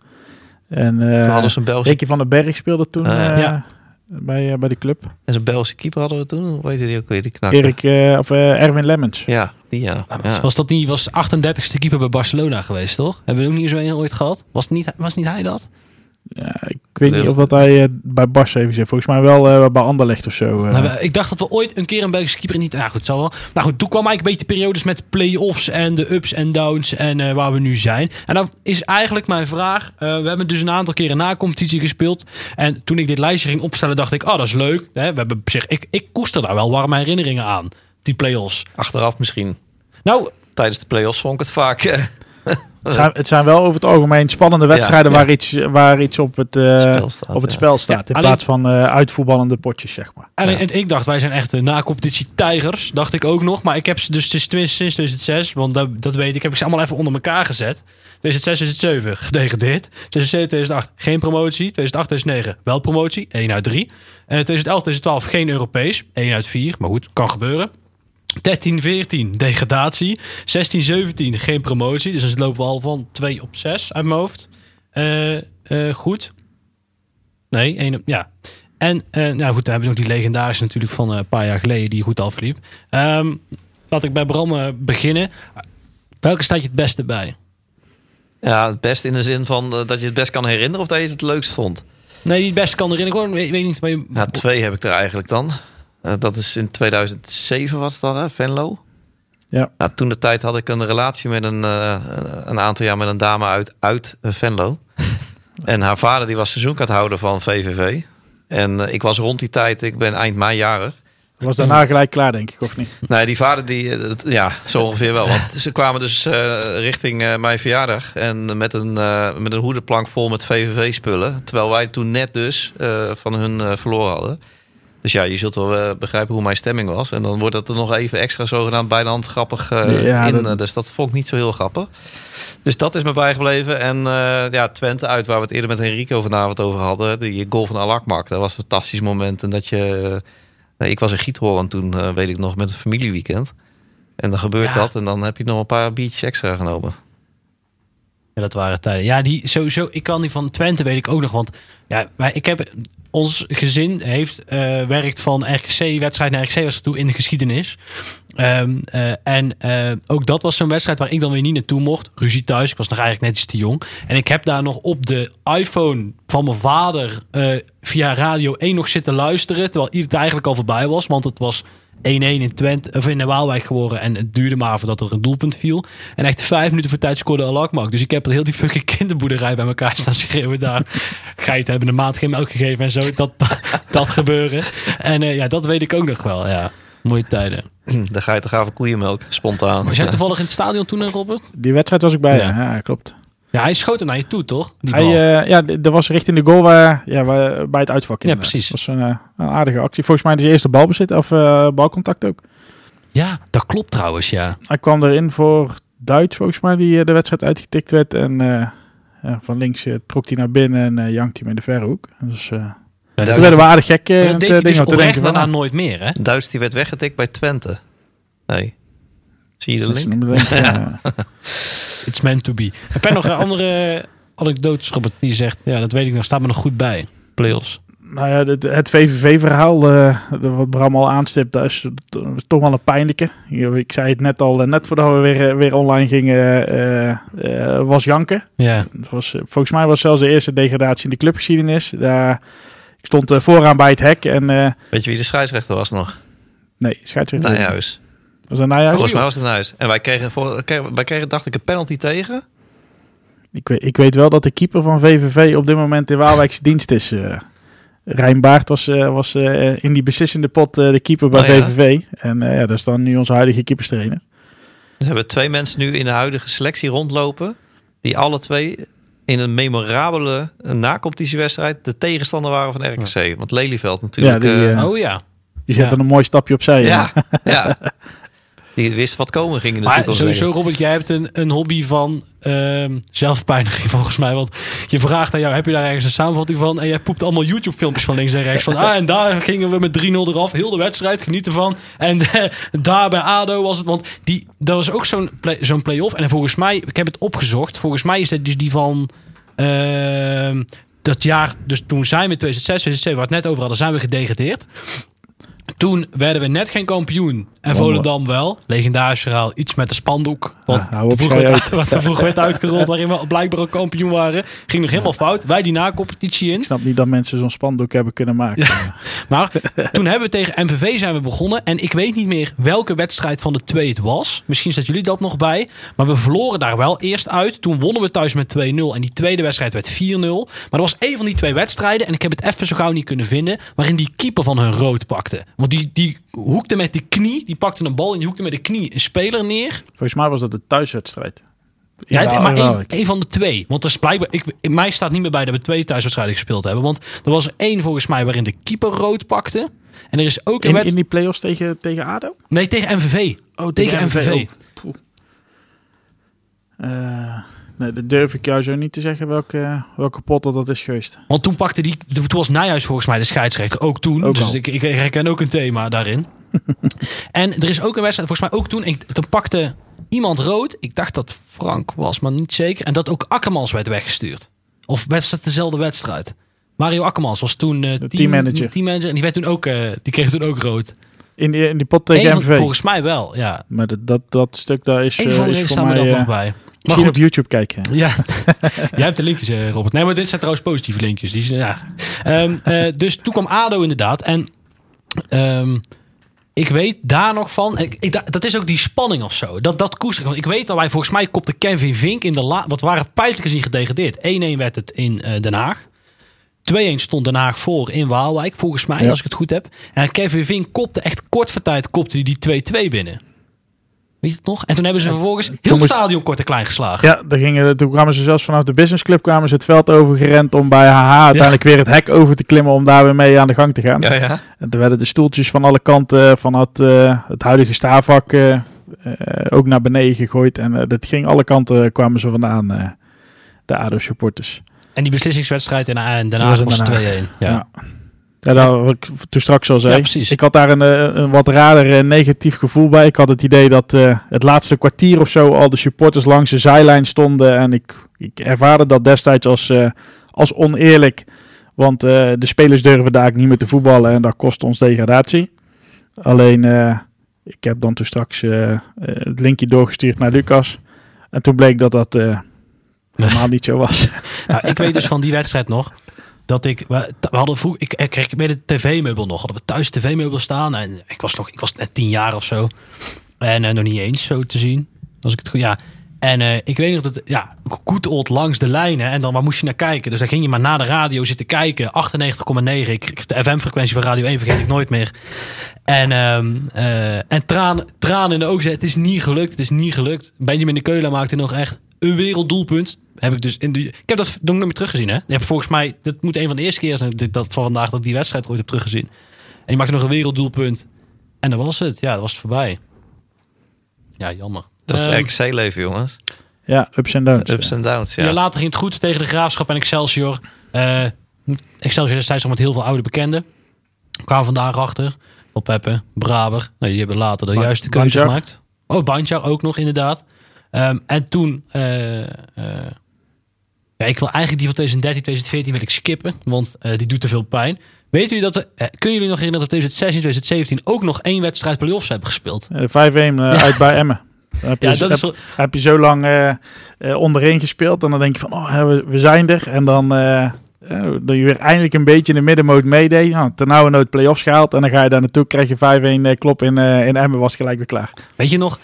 S4: En eh
S2: Toen hadden ze een Belgische,
S4: Ricky van den Berg speelde toen
S2: Ah,
S4: eh, bij, eh, bij de club.
S2: en zijn Belgische keeper hadden we toen. Hoe heette die ook weer? Die knakker.
S4: Erik, eh, of eh, Erwin Lemmens.
S2: Ja, die ja. ja.
S1: Was dat niet, was 38ste keeper bij Barcelona geweest, toch? Hebben we ook niet zo een ooit gehad? Was, niet, was niet hij dat?
S4: Ja, ik weet niet of dat hij eh, bij Barça heeft gezeten. Volgens mij wel eh, bij Anderlecht of zo. eh.
S1: Nou, ik dacht dat we ooit een keer een Belgische keeper niet... Nou goed, zal wel. Nou goed, toen kwam eigenlijk een beetje de periodes met play-offs en de ups en downs en eh, waar we nu zijn. En dan is eigenlijk mijn vraag... eh, we hebben dus een aantal keren na competitie gespeeld. En toen ik dit lijstje ging opstellen, dacht ik... Oh, dat is leuk. Hè? We hebben op zich, ik, ik koester daar wel warme herinneringen aan. Die play-offs.
S2: Achteraf misschien.
S1: Nou,
S2: Tijdens de play-offs vond ik het vaak...
S4: het, zijn, het zijn wel over het algemeen spannende wedstrijden
S2: ja.
S4: Waar, iets, waar iets op het, eh,
S2: Spel staat,
S4: op het
S2: ja.
S4: spel staat.
S1: Ja,
S4: in
S1: alleen-
S4: plaats van eh, uitvoetballende potjes, zeg maar.
S1: En,
S2: Ja.
S1: en ik dacht, wij zijn echt de na-competitie tijgers. Dacht ik ook nog. Maar ik heb ze dus sinds sinds 2006, want dat, dat weet ik, heb ik ze allemaal even onder elkaar gezet. 2006, 2007 gedegradeerd. 2007, 2008 geen promotie. 2008, 2009 wel promotie. 1 uit 3. En 2011, 2012 geen Europees. 1 uit 4. Maar goed, kan gebeuren. 13, 14 degradatie. 16, 17 geen promotie. Dus dan lopen we al van 2 op 6 uit mijn hoofd. Eh, eh, goed. Nee, één op, ja. En eh, nou goed, dan hebben we nog die legendarische natuurlijk van een paar jaar geleden die goed afliep. Ehm, laat ik bij Bram beginnen. Welke staat je het beste bij?
S2: ja, het beste in de zin van dat je het best kan herinneren of dat je het het leukst vond.
S1: Nee, die het beste kan erin. Ik hoor, weet, weet niet. Maar je,
S2: Ja, twee heb ik er eigenlijk dan. Eh, dat is in 2007 was dat, hè? Venlo.
S4: Ja.
S2: Nou, toen de tijd had ik een relatie met een, eh, een aantal jaar met een dame uit, uit Venlo. en haar vader die was seizoenkaarthouder van VVV. En eh, ik was rond die tijd, ik ben eind mei jarig.
S4: Was daarna gelijk klaar, denk ik, of niet?
S2: Nee, die vader die, ja, zo ongeveer wel. Want ze kwamen dus richting mijn verjaardag en met een, met een hoedenplank vol met VVV-spullen. Terwijl wij toen net dus van hun verloren hadden. Dus ja, je zult wel eh, begrijpen hoe mijn stemming was. En dan wordt dat er nog even extra zogenaamd bij de hand grappig eh,
S4: Ja,
S2: in.
S4: dat-
S2: eh, Dus dat vond ik niet zo heel grappig. Dus dat is me bijgebleven. En eh, ja, Twente uit, waar we het eerder met Henrico vanavond over hadden. Die goal van Alakmak, dat was een fantastisch moment. En dat je... nee, ik was in Giethoorn toen, eh, weet ik nog, met een familieweekend. En dan gebeurt
S1: Ja.
S2: dat. En dan heb je nog een paar biertjes extra genomen.
S1: Ja, dat waren tijden. Ja, die sowieso. Ik kan die van Twente weet ik ook nog. Want ja, wij, ik heb ons gezin heeft eh, werkt van RKC wedstrijd naar RKC was toe in de geschiedenis. Ehm, eh, en eh, ook dat was zo'n wedstrijd waar ik dan weer niet naartoe mocht. Ruzie thuis. Ik was nog eigenlijk net iets te jong. En ik heb daar nog op de iPhone van mijn vader via Radio 1 nog zitten luisteren. Terwijl het eigenlijk al voorbij was. Want het was 1-1 in Twente, of in de Waalwijk geworden. En het duurde maar voordat er een doelpunt viel. En echt vijf minuten voor tijd scoorde Alakmak. Dus ik heb heel die fucking kinderboerderij bij elkaar staan schreeuwen daar. Geiten hebben een maand geen melk gegeven en zo. Dat, dat, dat gebeuren. En eh, ja, dat weet ik ook nog wel. Ja, mooie tijden.
S2: Daar ga je toch gaven koeienmelk, spontaan.
S1: Was jij toevallig in het stadion toen, hè, Robert?
S4: Die wedstrijd was ik bij,
S1: ja
S4: klopt.
S1: Ja, hij schoot hem naar je toe, toch? Die
S4: Hij,
S1: bal.
S4: eh, ja, d- er was richting de goal waar, ja, waar, bij het uitvak.
S1: Ja, precies.
S4: Dat was een, eh, een aardige actie. Volgens mij de eerste balbezit of eh, balcontact ook.
S1: ja, dat klopt trouwens, ja.
S4: Hij kwam erin voor Duits, volgens mij, die de wedstrijd uitgetikt werd. En eh, ja, van links trok hij naar binnen en eh jankt hij met de verre hoek. Dus, eh
S1: ja
S4: toen
S1: dat
S4: werden we aardig gek. aan
S1: dat deed hij
S4: eh,
S1: dus
S4: te denken
S1: daarna nooit meer, hè?
S2: Duits die werd weggetikt bij Twente. Nee. Zie je de link?
S4: ja.
S1: It's meant to be. Heb jij nog een andere anekdotes, Robert, die zegt... Ja, dat weet ik nog, staat me nog goed bij. Playoffs.
S4: Nou ja, het, het VVV-verhaal, eh, wat Bram al aanstipt, dat is, toch wel een pijnlijke. Ik zei het net al, eh, net voordat we weer, weer online gingen, eh, eh, was janken.
S1: Ja.
S4: Het was, volgens mij was het zelfs de eerste degradatie in de clubgeschiedenis. Daar, ik stond vooraan bij het hek en... eh,
S2: Weet je wie de scheidsrechter was nog?
S4: nee, scheidsrechter.
S2: Nijhuis.
S4: Was dat Nijhuis?
S2: Volgens mij was het Nijhuis. En wij kregen, voor, kregen- wij kregen, dacht ik, een penalty tegen.
S4: Ik weet, ik weet wel dat de keeper van VVV op dit moment in Waalwijkse dienst is. eh Rijn Baart was, eh, was eh, in die beslissende pot eh, de keeper bij
S2: Oh ja?
S4: VVV. En eh, ja, dat is dan nu onze huidige keeperstrainer.
S2: Dus hebben we twee mensen nu in de huidige selectie rondlopen. Die alle twee in een memorabele nacompetitiewedstrijd de tegenstander waren van RKC. Want Lelyveld natuurlijk.
S4: Ja, die,
S1: Oh ja.
S4: Die zet
S1: Ja.
S4: dan een mooi stapje opzij.
S2: ja, ja. Die wist wat komen ging in de
S1: Maar
S2: toekomst.
S1: sowieso. Robert, jij hebt een, een hobby van ehm zelfpijniging volgens mij. Want je vraagt aan jou, heb je daar ergens een samenvatting van? En jij poept allemaal YouTube-filmpjes van links en rechts. Van, ah, en daar gingen we met 3-0 eraf. Heel de wedstrijd, geniet ervan. En eh, daar bij ADO was het, want die, dat was ook zo'n play, zo'n play-off. En volgens mij, ik heb het opgezocht. Volgens mij is dat dus die van... ehm, dat jaar, dus toen zijn we in 2006, 2007, waar we het net over hadden, zijn we gedegradeerd. Toen werden we net geen kampioen. En. Volendam wel. Legendarisch verhaal. Iets met de spandoek. Wat, te vroeg werd, wat te vroeg werd uitgerold. Waarin we blijkbaar ook kampioen waren. Ging nog helemaal fout. Wij die na-competitie in.
S4: Ik snap niet dat mensen zo'n spandoek hebben kunnen maken.
S1: Maar toen hebben we tegen MVV zijn we begonnen. En ik weet niet meer welke wedstrijd van de twee het was. Misschien staat jullie dat nog bij. Maar we verloren daar wel eerst uit. Toen wonnen we thuis met 2-0. En die tweede wedstrijd werd 4-0. Maar er was één van die twee wedstrijden. En ik heb het even zo gauw niet kunnen vinden. Waarin die keeper van hun rood pakte. Want die, die hoekte met de knie. Die pakte een bal en die hoekte met de knie een speler neer.
S4: Volgens mij was dat de thuiswedstrijd.
S1: Ja, maar één, van de twee. Want er is blijkbaar, ik, in mij staat niet meer bij dat we twee thuiswedstrijden gespeeld hebben. Want er was er één volgens mij waarin de keeper rood pakte. En er is ook een
S4: In, in die play-offs tegen, tegen ADO?
S1: Nee, tegen MVV.
S4: Oh,
S1: tegen MVV.
S4: Poeh. Eh, nee, dat durf ik jou zo niet te zeggen welke, welke pot dat, is geweest.
S1: Want toen pakte die... Toen was Nijhuis volgens mij de scheidsrechter. Ook toen.
S4: Ook
S1: dus ik, ik herken ook een thema daarin. en er is ook een wedstrijd, volgens mij ook toen. En toen pakte iemand rood. Ik dacht dat Frank was, maar niet zeker. En dat ook Akkermans werd weggestuurd. Of het dezelfde wedstrijd? Mario Akkermans was toen eh, team,
S4: teammanager.
S1: teammanager. En die, werd toen ook, eh, die kreeg toen ook rood.
S4: In die, in die pot
S1: Eén
S4: tegen
S1: van-
S4: MVV.
S1: volgens mij wel, ja.
S4: Maar dat, dat, dat stuk daar is, eh,
S1: van de
S4: is
S1: reden
S4: voor
S1: staan we dat
S4: eh,
S1: nog bij. Goed,
S4: op YouTube kijken.
S1: Ja, jij hebt de linkjes, eh, Robert. Nee, maar dit zijn trouwens positieve linkjes. Die zijn, ja. Ehm, eh, dus toen kwam ADO inderdaad. En ehm, ik weet daar nog van... Ik, ik, da- dat is ook die spanning of zo. Dat, dat koester ik. Want ik weet dat wij volgens mij kopte Kevin Vink in de la... Wat waren feitelijk gezien gedegradeerd. 1-1 werd het in eh, Den Haag. 2-1 stond Den Haag voor in Waalwijk, volgens mij,
S4: Ja.
S1: als ik het goed heb. En Kevin Vink kopte echt kort voor tijd kopte die 2-2 binnen. Weet je het nog? En toen hebben ze vervolgens heel het stadion kort en klein geslagen.
S4: Ja, daar gingen, toen kwamen ze zelfs vanuit de businessclub kwamen ze het veld overgerend om bij HH uiteindelijk weer het hek over te klimmen om daar weer mee aan de gang te gaan.
S2: Ja, ja.
S4: En toen werden de stoeltjes van alle kanten van het, eh, het huidige staafvak eh, eh, ook naar beneden gegooid. En dat ging alle kanten kwamen ze vandaan, de ADO-supporters.
S1: En die beslissingswedstrijd in Den
S4: was
S1: Haag
S4: in
S1: was 2-1.
S4: Den
S1: Ja.
S4: Ja. Ja, wat ik toen straks al zei.
S1: Ja, precies.
S4: Ik had daar een, eh, een wat rader eh, negatief gevoel bij. Ik had het idee dat eh, het laatste kwartier of zo al de supporters langs de zijlijn stonden. En ik, ik ervaarde dat destijds als, als oneerlijk. Want de spelers durven daar niet meer te voetballen en dat kost ons degradatie. Alleen, ik heb dan toen straks het linkje doorgestuurd naar Lucas. En toen bleek dat dat helemaal niet zo was.
S1: Nou, ik weet dus van die wedstrijd nog. Dat ik, we, hadden vroeg, ik, ik kreeg bij de tv-meubel nog. Hadden we thuis tv-meubel staan. En ik was nog, ik was net tien jaar of zo. En eh, nog niet eens zo te zien. Als ik het goed, ja. En eh, ik weet nog dat, ja, goed old langs de lijnen. En dan, waar moest je naar kijken? Dus dan ging je maar naar de radio zitten kijken. 98,9. Ik, de FM-frequentie van Radio 1 vergeet ik nooit meer. En, eh, en traan, tranen in de ogen. Het is niet gelukt, het is niet gelukt. Benjamin de Keulen maakte nog echt een werelddoelpunt. Heb ik dus in de, ik heb dat nog nooit meer teruggezien. Hè? Je hebt volgens mij, dat moet een van de eerste keer zijn dit- dat, van vandaag dat ik die wedstrijd ooit heb teruggezien. En die maakte nog een werelddoelpunt. En dat was het. Ja, dat was het voorbij. Ja, jammer.
S2: Dat is het
S1: Ehm,
S2: RKC-leven, jongens.
S4: Ja, ups en downs.
S2: Ups en downs,
S1: ja.
S2: ja.
S1: later ging het goed tegen de Graafschap en Excelsior. Eh Excelsior destijds nog met heel veel oude bekenden. Kwamen vandaag achter. Van Peppe, Braber. Nou, die hebben later de juiste keuze
S4: Bandjar.
S1: gemaakt. Oh, Bandjar ook nog inderdaad. Ehm, en toen... eh, ja, ik wil eigenlijk die van 2013, 2014 wil ik skippen. Want eh, die doet te veel pijn. Weten jullie dat we... kunnen jullie nog herinneren dat 2016, 2017 ook nog één wedstrijd play-offs hebben gespeeld?
S4: Eh, 5-1 eh, uit bij Emmen. Dan heb je,
S1: Ja, dat is
S4: heb,
S1: wel-
S4: heb je zo lang onderin gespeeld en dan denk je van, oh, we, we zijn er. En dan dat je weer eindelijk een beetje in de middenmoot meedeed. Nou, ten nauwe nood play-offs gehaald en dan ga je daar naartoe, krijg je 5-1 eh, klop in, eh, in Emmen, was gelijk weer klaar.
S1: Weet je nog,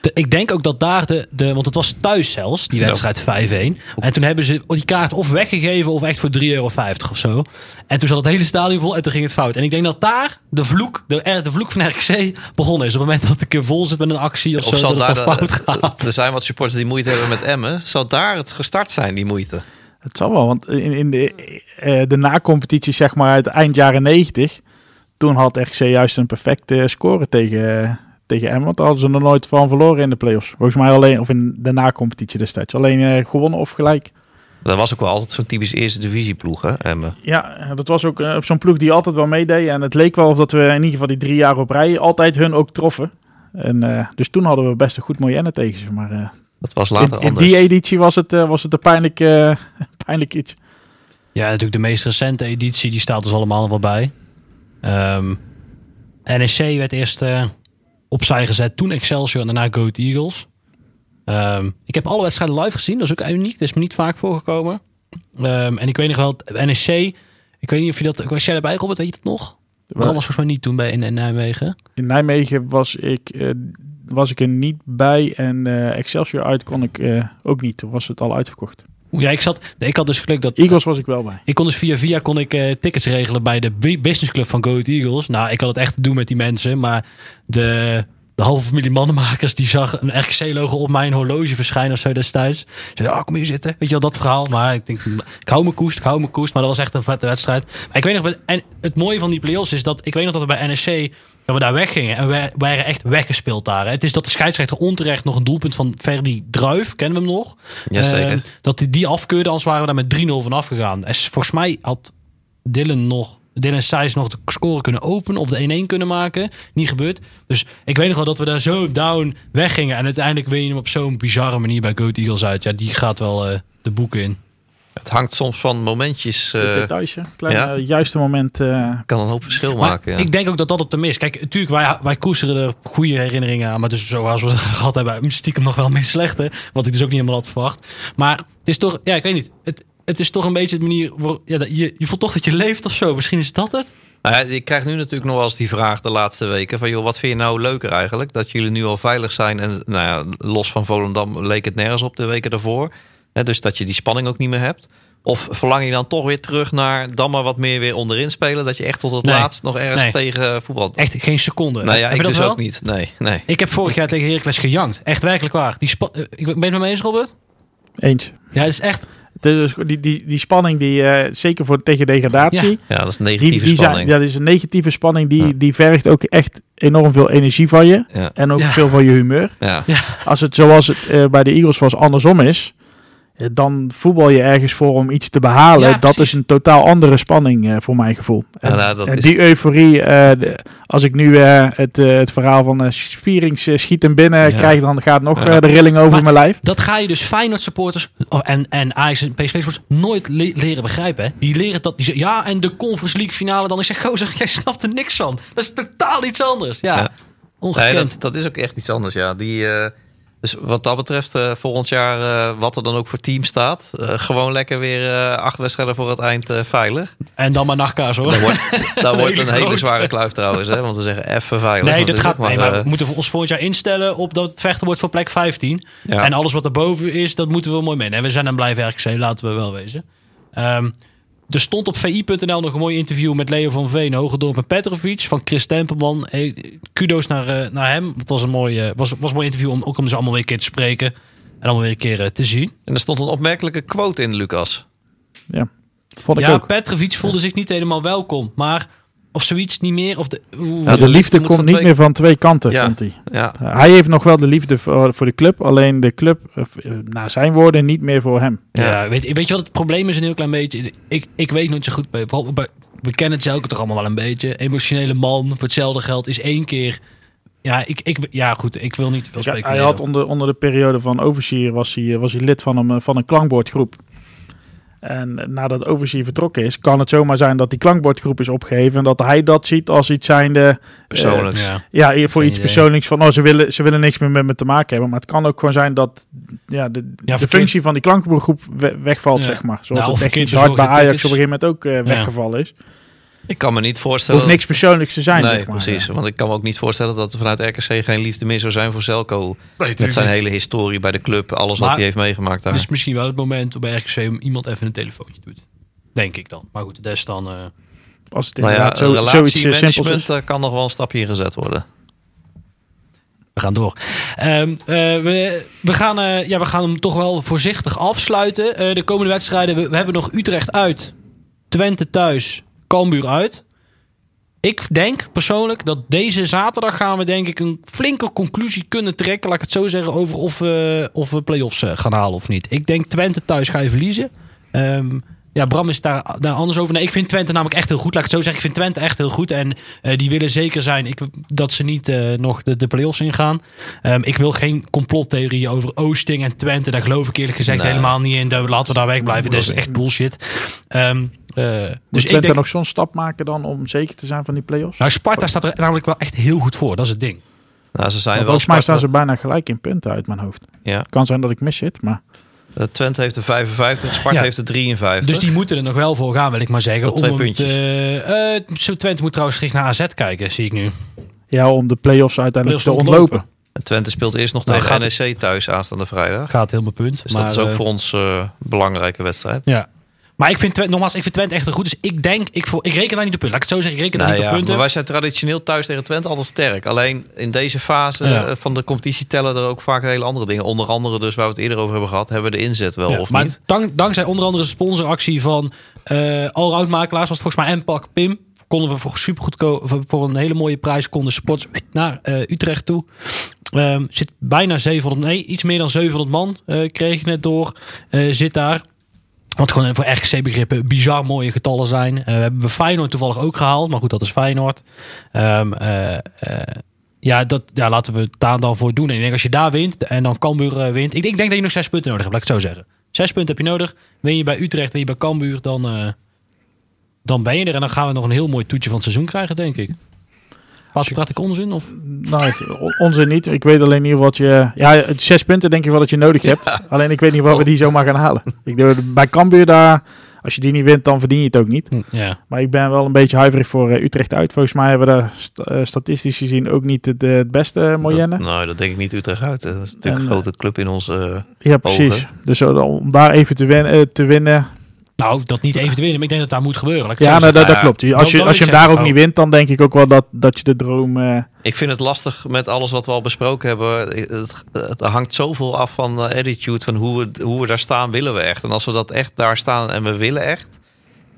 S1: de- ik denk ook dat daar de, de... Want het was thuis zelfs, die
S2: Ja.
S1: wedstrijd 5-1. En toen hebben ze die kaart of weggegeven of echt voor 3,50 euro of zo. En toen zat het hele stadion vol en toen ging het fout. En ik denk dat daar de vloek, de, er- de vloek van RKC begonnen is. Op het moment dat het een keer vol zit met een actie of,
S2: Of
S1: zo,
S2: zal
S1: dat het
S2: daar
S1: fout gaat.
S2: er zijn wat supporters die moeite hebben met Emmen. Zal daar het gestart zijn, die moeite?
S4: Het zal wel, want in, in de, eh, de na-competitie, zeg maar uit eind jaren 90, toen had RC juist een perfecte score tegen, tegen Emmen. Want daar hadden ze nog nooit van verloren in de play-offs. Volgens mij alleen, of in de na-competitie destijds. Alleen eh, gewonnen of gelijk.
S2: Dat was ook wel altijd zo'n typisch eerste divisie ploeg, hè, Emmen.
S4: Ja, dat was ook eh, zo'n ploeg die altijd wel meedeed. En het leek wel of dat we in ieder geval die drie jaar op rij altijd hun ook troffen. En, eh, dus toen hadden we best een goed mooi Enne tegen ze. Maar eh,
S2: Dat was later
S4: in, in
S2: anders.
S4: die editie was het, was het een pijnlijk, eh, pijnlijk iets.
S1: Ja, natuurlijk de meest recente editie, die staat dus allemaal nog wel bij. Ehm NEC werd eerst eh, opzij gezet, toen Excelsior en daarna Go Ahead Eagles. Ehm, ik heb alle wedstrijden live gezien, dat is ook uniek, dat is me niet vaak voorgekomen. Ehm, en ik weet nog wel, NEC, ik weet niet of je dat, was jij erbij Robert, weet je het nog? Bram was volgens mij niet toen bij in, in Nijmegen.
S4: In Nijmegen was ik, eh, was ik er niet bij en eh, Excelsior uit kon ik eh, ook niet. Toen was het al uitverkocht.
S1: Ja, ik zat, nee, ik had dus geluk dat...
S4: Eagles was ik wel bij.
S1: Ik kon dus via via kon ik eh, tickets regelen bij de bu- businessclub van Go Eagles. Nou, ik had het echt te doen met die mensen, maar de, de halve familie mannenmakers die zag een RKC-logo op mijn horloge verschijnen of zo destijds. Ze zei, oh, kom hier zitten. Weet je wel, dat verhaal. Maar ik denk, ik hou me koest, ik hou me koest. Maar dat was echt een vette wedstrijd. Maar ik weet nog, en het mooie van die play-offs is dat ik weet nog dat we bij NSC dat we daar weggingen en we waren echt weggespeeld daar. hè. Het is dat de scheidsrechter onterecht nog een doelpunt van Ferdi Druif, kennen we hem nog?
S2: Jazeker.
S1: Eh, dat hij die afkeurde, anders waren we daar met 3-0 van afgegaan. En volgens mij had Dylan nog, Dylan Seys nog de score kunnen openen of de 1-1 kunnen maken. Niet gebeurd. Dus ik weet nog wel dat we daar zo down weggingen. En uiteindelijk win je hem op zo'n bizarre manier bij Goat Eagles uit. Ja, die gaat wel eh, de boeken in.
S2: Het hangt soms van momentjes.
S4: De
S2: eh
S4: details, hè. Klein,
S2: ja.
S4: eh, juiste moment. eh,
S2: kan een hoop verschil
S1: Maar
S2: maken. Ja.
S1: ik denk ook dat dat het hem is. Kijk, natuurlijk, wij, wij koesteren er goede herinneringen aan. Maar dus zoals we het gehad hebben, stiekem nog wel meer slechte. Wat ik dus ook niet helemaal had verwacht. Maar het is toch, ja, ik weet niet. Het, het is toch een beetje de manier waarop ja, je, je voelt toch dat je leeft of zo. Misschien is dat het.
S2: Nou ja, ik krijg nu natuurlijk nog wel eens die vraag de laatste weken: van joh, wat vind je nou leuker eigenlijk? Dat jullie nu al veilig zijn en nou ja, los van Volendam leek het nergens op de weken daarvoor. Hè, dus dat je die spanning ook niet meer hebt. Of verlang je dan toch weer terug naar dan maar wat meer weer onderin spelen? Dat je echt tot het
S1: Nee.
S2: laatst nog ergens
S1: Nee.
S2: tegen voetbal.
S1: Echt geen seconde.
S2: nou ja,
S1: Heb
S2: ik dus
S1: wel?
S2: ook niet. Nee, nee.
S1: Ik heb vorig jaar tegen Heracles gejankt. Echt werkelijk waar. Die spa- eh, ik ben je het met me eens, Robert?
S4: eens.
S1: Ja, het is echt...
S4: Dus die, die, die spanning, die, eh, zeker voor tegen degradatie,
S2: Ja, dat is
S4: die,
S2: negatieve
S4: die zijn,
S2: spanning.
S4: ja, dat is een negatieve spanning. Die,
S2: Ja.
S4: die vergt ook echt enorm veel energie van je.
S2: Ja.
S4: En ook
S1: Ja.
S4: veel van je humeur.
S2: Ja.
S4: Als het zoals het eh, bij de Eagles was andersom is, eh, dan voetbal je ergens voor om iets te behalen.
S1: Ja,
S4: dat is een totaal andere spanning eh, voor mijn gevoel. En,
S2: nou,
S4: en
S2: is-
S4: die euforie, eh, de- als ik nu eh, het, eh, het verhaal van eh Spierings eh, schiet hem binnen
S2: Ja.
S4: krijg, dan gaat nog
S2: Ja.
S4: eh, de rilling over
S1: Maar-
S4: mijn lijf.
S1: Dat ga je dus Feyenoord supporters of- en, en Ajax en PSV supporters nooit le- leren begrijpen. Hè? Die leren dat. Die zeggen, ja, en de Conference League finale dan. Ik zeg, gozer, jij snapt er niks van. Dat is totaal iets anders. Ja,
S2: Ja. Nee,
S1: ongekend.
S2: dat, dat is ook echt iets anders, ja. Die, eh, dus wat dat betreft, eh, volgend jaar, eh, wat er dan ook voor team staat, eh, gewoon lekker weer acht wedstrijden voor het eind veilig.
S1: En dan maar nachtkaas hoor.
S2: Dat wordt, dat wordt een hele zware kluif trouwens, hè? want we zeggen even veilig.
S1: Nee, dat gaat.
S2: ook
S1: nee, maar we moeten ons volgend jaar instellen op dat het vechten wordt voor plek 15.
S2: ja.
S1: En alles wat erboven is, dat moeten we mooi meenemen. En we zijn een blijven RKC, laten we wel wezen. Ehm, er stond op vi.nl nog een mooi interview met Leo van Veen, Hogedorp en Petrovic van Chris Tempelman. Hey, kudo's naar, eh, naar hem. Het was een mooi, eh, was, was een mooi interview om ook om ze allemaal weer een keer te spreken. En allemaal weer een keer eh, te zien.
S2: En er stond een opmerkelijke quote in, Lucas.
S4: Vond ik
S1: ja,
S4: ook.
S1: Petrovic voelde zich niet helemaal welkom. Maar of zoiets niet meer. Of de, oeh,
S4: Ja, de
S2: de liefde
S4: komt niet
S2: twee-
S4: meer van twee kanten,
S2: Ja.
S4: vond hij.
S2: Ja,
S4: Uh, hij heeft nog wel de liefde voor, voor de club, alleen de club, uh, uh, naar zijn woorden, niet meer voor hem.
S1: Ja,
S2: Ja.
S1: weet, weet je wat het probleem is een heel klein beetje? Ik, ik weet nooit zo goed bij, we kennen het zelf toch allemaal wel een beetje. Emotionele man, voor hetzelfde geld is één keer. Ja, ik, ik, ja goed, ik wil niet veel spreken.
S4: hij had onder, onder de periode van Overseer was hij, was hij lid van een, van een klankbordgroep. En nadat Overseer vertrokken is, kan het zomaar zijn dat die klankbordgroep is opgeheven. En dat hij dat ziet als iets zijnde.
S2: persoonlijk.
S1: Ja.
S4: Voor
S1: Geen
S4: iets
S1: idee.
S4: persoonlijks van, oh, ze willen, ze willen niks meer met me te maken hebben. Maar het kan ook gewoon zijn dat ja, de, functie van die klankbordgroep we- wegvalt,
S1: Ja.
S4: zeg maar. Zoals
S1: Nou,
S4: het
S1: verkeerd
S4: hard bij Ajax op een gegeven moment ook uh,
S1: Ja.
S4: weggevallen is.
S2: Ik kan me niet voorstellen...
S4: hoeft niks persoonlijks te zijn,
S2: Nee,
S4: zeg maar.
S2: precies. Want ik kan me ook niet voorstellen dat er vanuit RKC geen liefde meer zou zijn voor Zelko. Met zijn hele historie bij de club, alles wat hij heeft meegemaakt daar.
S1: Het is misschien wel het moment bij RKC om iemand even een telefoontje doet. Denk ik dan. Maar goed, dat is dan... eh,
S4: Als het
S2: nou ja,
S4: inderdaad zo, zoiets eh,
S2: eh, kan nog wel een stapje ingezet worden.
S1: We gaan door. Ehm, eh, we, we, gaan, eh, ja, we gaan hem toch wel voorzichtig afsluiten. Eh, de komende wedstrijden. We, we hebben nog Utrecht uit. Twente thuis. Cambuur uit. Ik denk persoonlijk dat deze zaterdag gaan we denk ik een flinke conclusie kunnen trekken. Laat ik het zo zeggen over of we, of we play-offs eh, gaan halen of niet. Ik denk Twente thuis ga je verliezen. Ehm, ja, Bram is daar, daar anders over. Nee, ik vind Twente namelijk echt heel goed. Laat ik het zo zeggen. Ik vind Twente echt heel goed. En eh, die willen zeker zijn ik, dat ze niet eh, nog de, de play-offs ingaan. Ehm, ik wil geen complottheorieën over Oosting en Twente. Daar geloof ik eerlijk gezegd
S2: Nee.
S1: helemaal niet in. Daar, laten we daar wegblijven. Dat is echt bullshit. Ehm, eh,
S4: Dus
S1: ik
S4: Twente
S1: denk...
S4: nog zo'n stap maken dan om zeker te zijn van die play-offs?
S1: Nou, Sparta staat er namelijk wel echt heel goed voor. Dat is het ding.
S2: Nou, ze zijn
S4: Want
S2: wel
S4: volgens mij staan ze bijna gelijk in punten uit mijn hoofd.
S2: Ja.
S4: kan zijn dat ik mis zit, maar
S2: Eh, Twente heeft er 55, Sparta
S1: Ja.
S2: heeft er 53.
S1: Dus die moeten er nog wel voor gaan, wil ik maar zeggen.
S2: Tot twee
S1: om
S2: puntjes.
S1: te- eh, zo Twente moet trouwens gericht naar AZ kijken, zie ik nu.
S4: ja, om de play-offs uiteindelijk te
S1: Play-offs te
S4: ontlopen.
S2: En Twente speelt eerst nog
S1: Nou,
S2: tegen
S1: gaat
S2: NEC thuis aanstaande vrijdag.
S1: Gaat helemaal punt.
S2: Dus
S1: maar,
S2: dat is ook
S1: eh,
S2: voor ons eh, een belangrijke wedstrijd.
S1: Ja. Maar ik vind, Twente, nogmaals, ik vind Twente echt heel goed. Dus ik denk, ik, voor, ik reken daar niet op punten. Laat ik het zo zeggen, ik reken daar
S2: Nou
S1: niet
S2: ja,
S1: op punten.
S2: maar wij zijn traditioneel thuis tegen Twente altijd sterk. Alleen in deze fase
S1: Ja.
S2: eh, van de competitie tellen er ook vaak hele andere dingen. Onder andere dus waar we het eerder over hebben gehad, hebben we de inzet wel
S1: Ja,
S2: of
S1: maar
S2: niet.
S1: dank, dankzij onder andere de sponsoractie van Allroundmakelaars, was het volgens mij Empak Pim, konden we voor supergoed voor, voor een hele mooie prijs konden spots naar eh, Utrecht toe. Ehm, zit bijna 700, nee, iets meer dan 700 man eh, kreeg ik net door. zit daar. Wat gewoon voor RKC-begrippen bizar mooie getallen zijn. Eh, we hebben Feyenoord toevallig ook gehaald. Maar goed, dat is Feyenoord. Ehm, eh, eh, ja, dat, ja, laten we het daar dan voor doen. En ik denk als je daar wint en dan Cambuur wint. Ik, ik denk dat je nog zes punten nodig hebt, laat ik het zo zeggen. Zes punten heb je nodig. Win je bij Utrecht, win je bij Cambuur, dan, dan ben je er. En dan gaan we nog een heel mooi toetje van het seizoen krijgen, denk ik. Als praat ik onzin? Of?
S4: Nou, onzin niet. Ik weet alleen niet wat je... Ja, zes punten denk ik wel dat je nodig hebt. Alleen ik weet niet wat we die zomaar gaan halen. Ik denk, bij Cambuur daar... Als je die niet wint, dan verdien je het ook niet.
S1: Ja.
S4: Maar ik ben wel een beetje huiverig voor eh, Utrecht uit. Volgens mij hebben we daar st- eh, statistisch gezien ook niet het, eh, het beste
S2: Dat,
S4: Moyenne.
S2: nou, dat denk ik niet Utrecht uit. Dat is natuurlijk
S4: En,
S2: een grote club in onze...
S4: Ja, precies.
S2: Ogen.
S4: Dus om daar even te, win, te winnen...
S1: Nou, dat niet even te winnen, maar ik denk dat dat moet gebeuren. laat
S4: Ja, nou, dat, dat klopt. Als je,
S1: Dan-
S4: als je hem daar ook
S1: zeggen,
S4: niet wint, dan denk ik ook wel dat, dat je de droom... eh,
S2: Ik vind het lastig met alles wat we al besproken hebben. Het, het hangt zoveel af van de attitude, van hoe we, hoe we daar staan, willen we echt. En als we dat echt daar staan en we willen echt,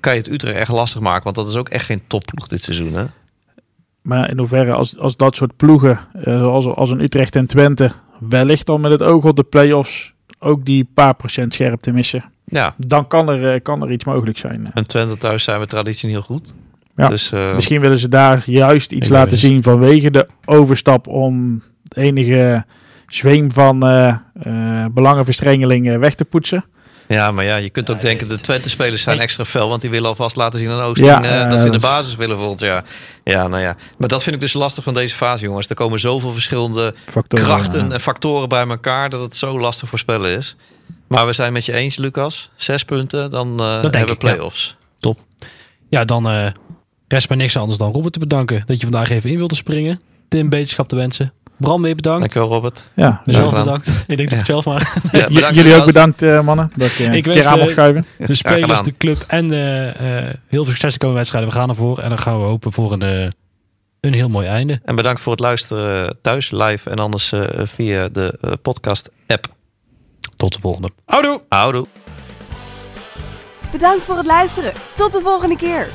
S2: kan je het Utrecht echt lastig maken. Want dat is ook echt geen topploeg dit seizoen. Hè?
S4: Maar in hoeverre als, als dat soort ploegen, eh, zoals als een Utrecht en Twente, wellicht dan met het oog op de play-offs ook die paar procent scherp te missen,
S2: Ja,
S4: dan kan er, eh, kan er iets mogelijk zijn.
S2: en Twente thuis zijn we traditioneel goed.
S4: Ja.
S2: Dus eh,
S4: Misschien willen ze daar juist iets laten zien vanwege de overstap om het enige zweem van eh, eh, belangenverstrengeling eh, weg te poetsen.
S2: ja, maar ja, je kunt ook
S1: Ja,
S2: denken, de Twente-spelers zijn extra fel. Want die willen alvast laten zien aan Oosting
S4: Ja,
S2: eh,
S4: eh,
S2: dat ze in de basis willen volgend jaar. Ja, nou ja. Maar dat vind ik dus lastig van deze fase, jongens. Er komen zoveel verschillende
S4: Factoren,
S2: krachten
S4: eh,
S2: en factoren bij elkaar dat het zo lastig voorspellen is. Maar we zijn met je eens, Lucas. Zes punten, dan eh
S1: denk
S2: hebben we
S1: ja.
S2: play-offs.
S1: Ja, dan eh rest mij niks anders dan Robert te bedanken dat je vandaag even in wilde springen. Tim beterschap te wensen. Bram weer bedankt.
S2: Dankjewel, Robert.
S4: ja,
S1: Mezelf bedankt. Ik denk dat ik het zelf maar.
S2: Ja,
S4: J-
S2: bedankt,
S4: jullie ook bedankt eh, mannen, dat ik
S1: Ik
S4: een
S1: wens,
S4: keer aan schuiven.
S1: De spelers, de club en eh, eh, heel veel succes de komende wedstrijden. We gaan ervoor en dan gaan we hopen voor een, een heel mooi einde.
S2: En bedankt voor het luisteren thuis, live en anders via de podcast-app.
S1: Tot de volgende. Houdoe!
S2: Houdoe.
S5: Bedankt voor het luisteren. Tot de volgende keer.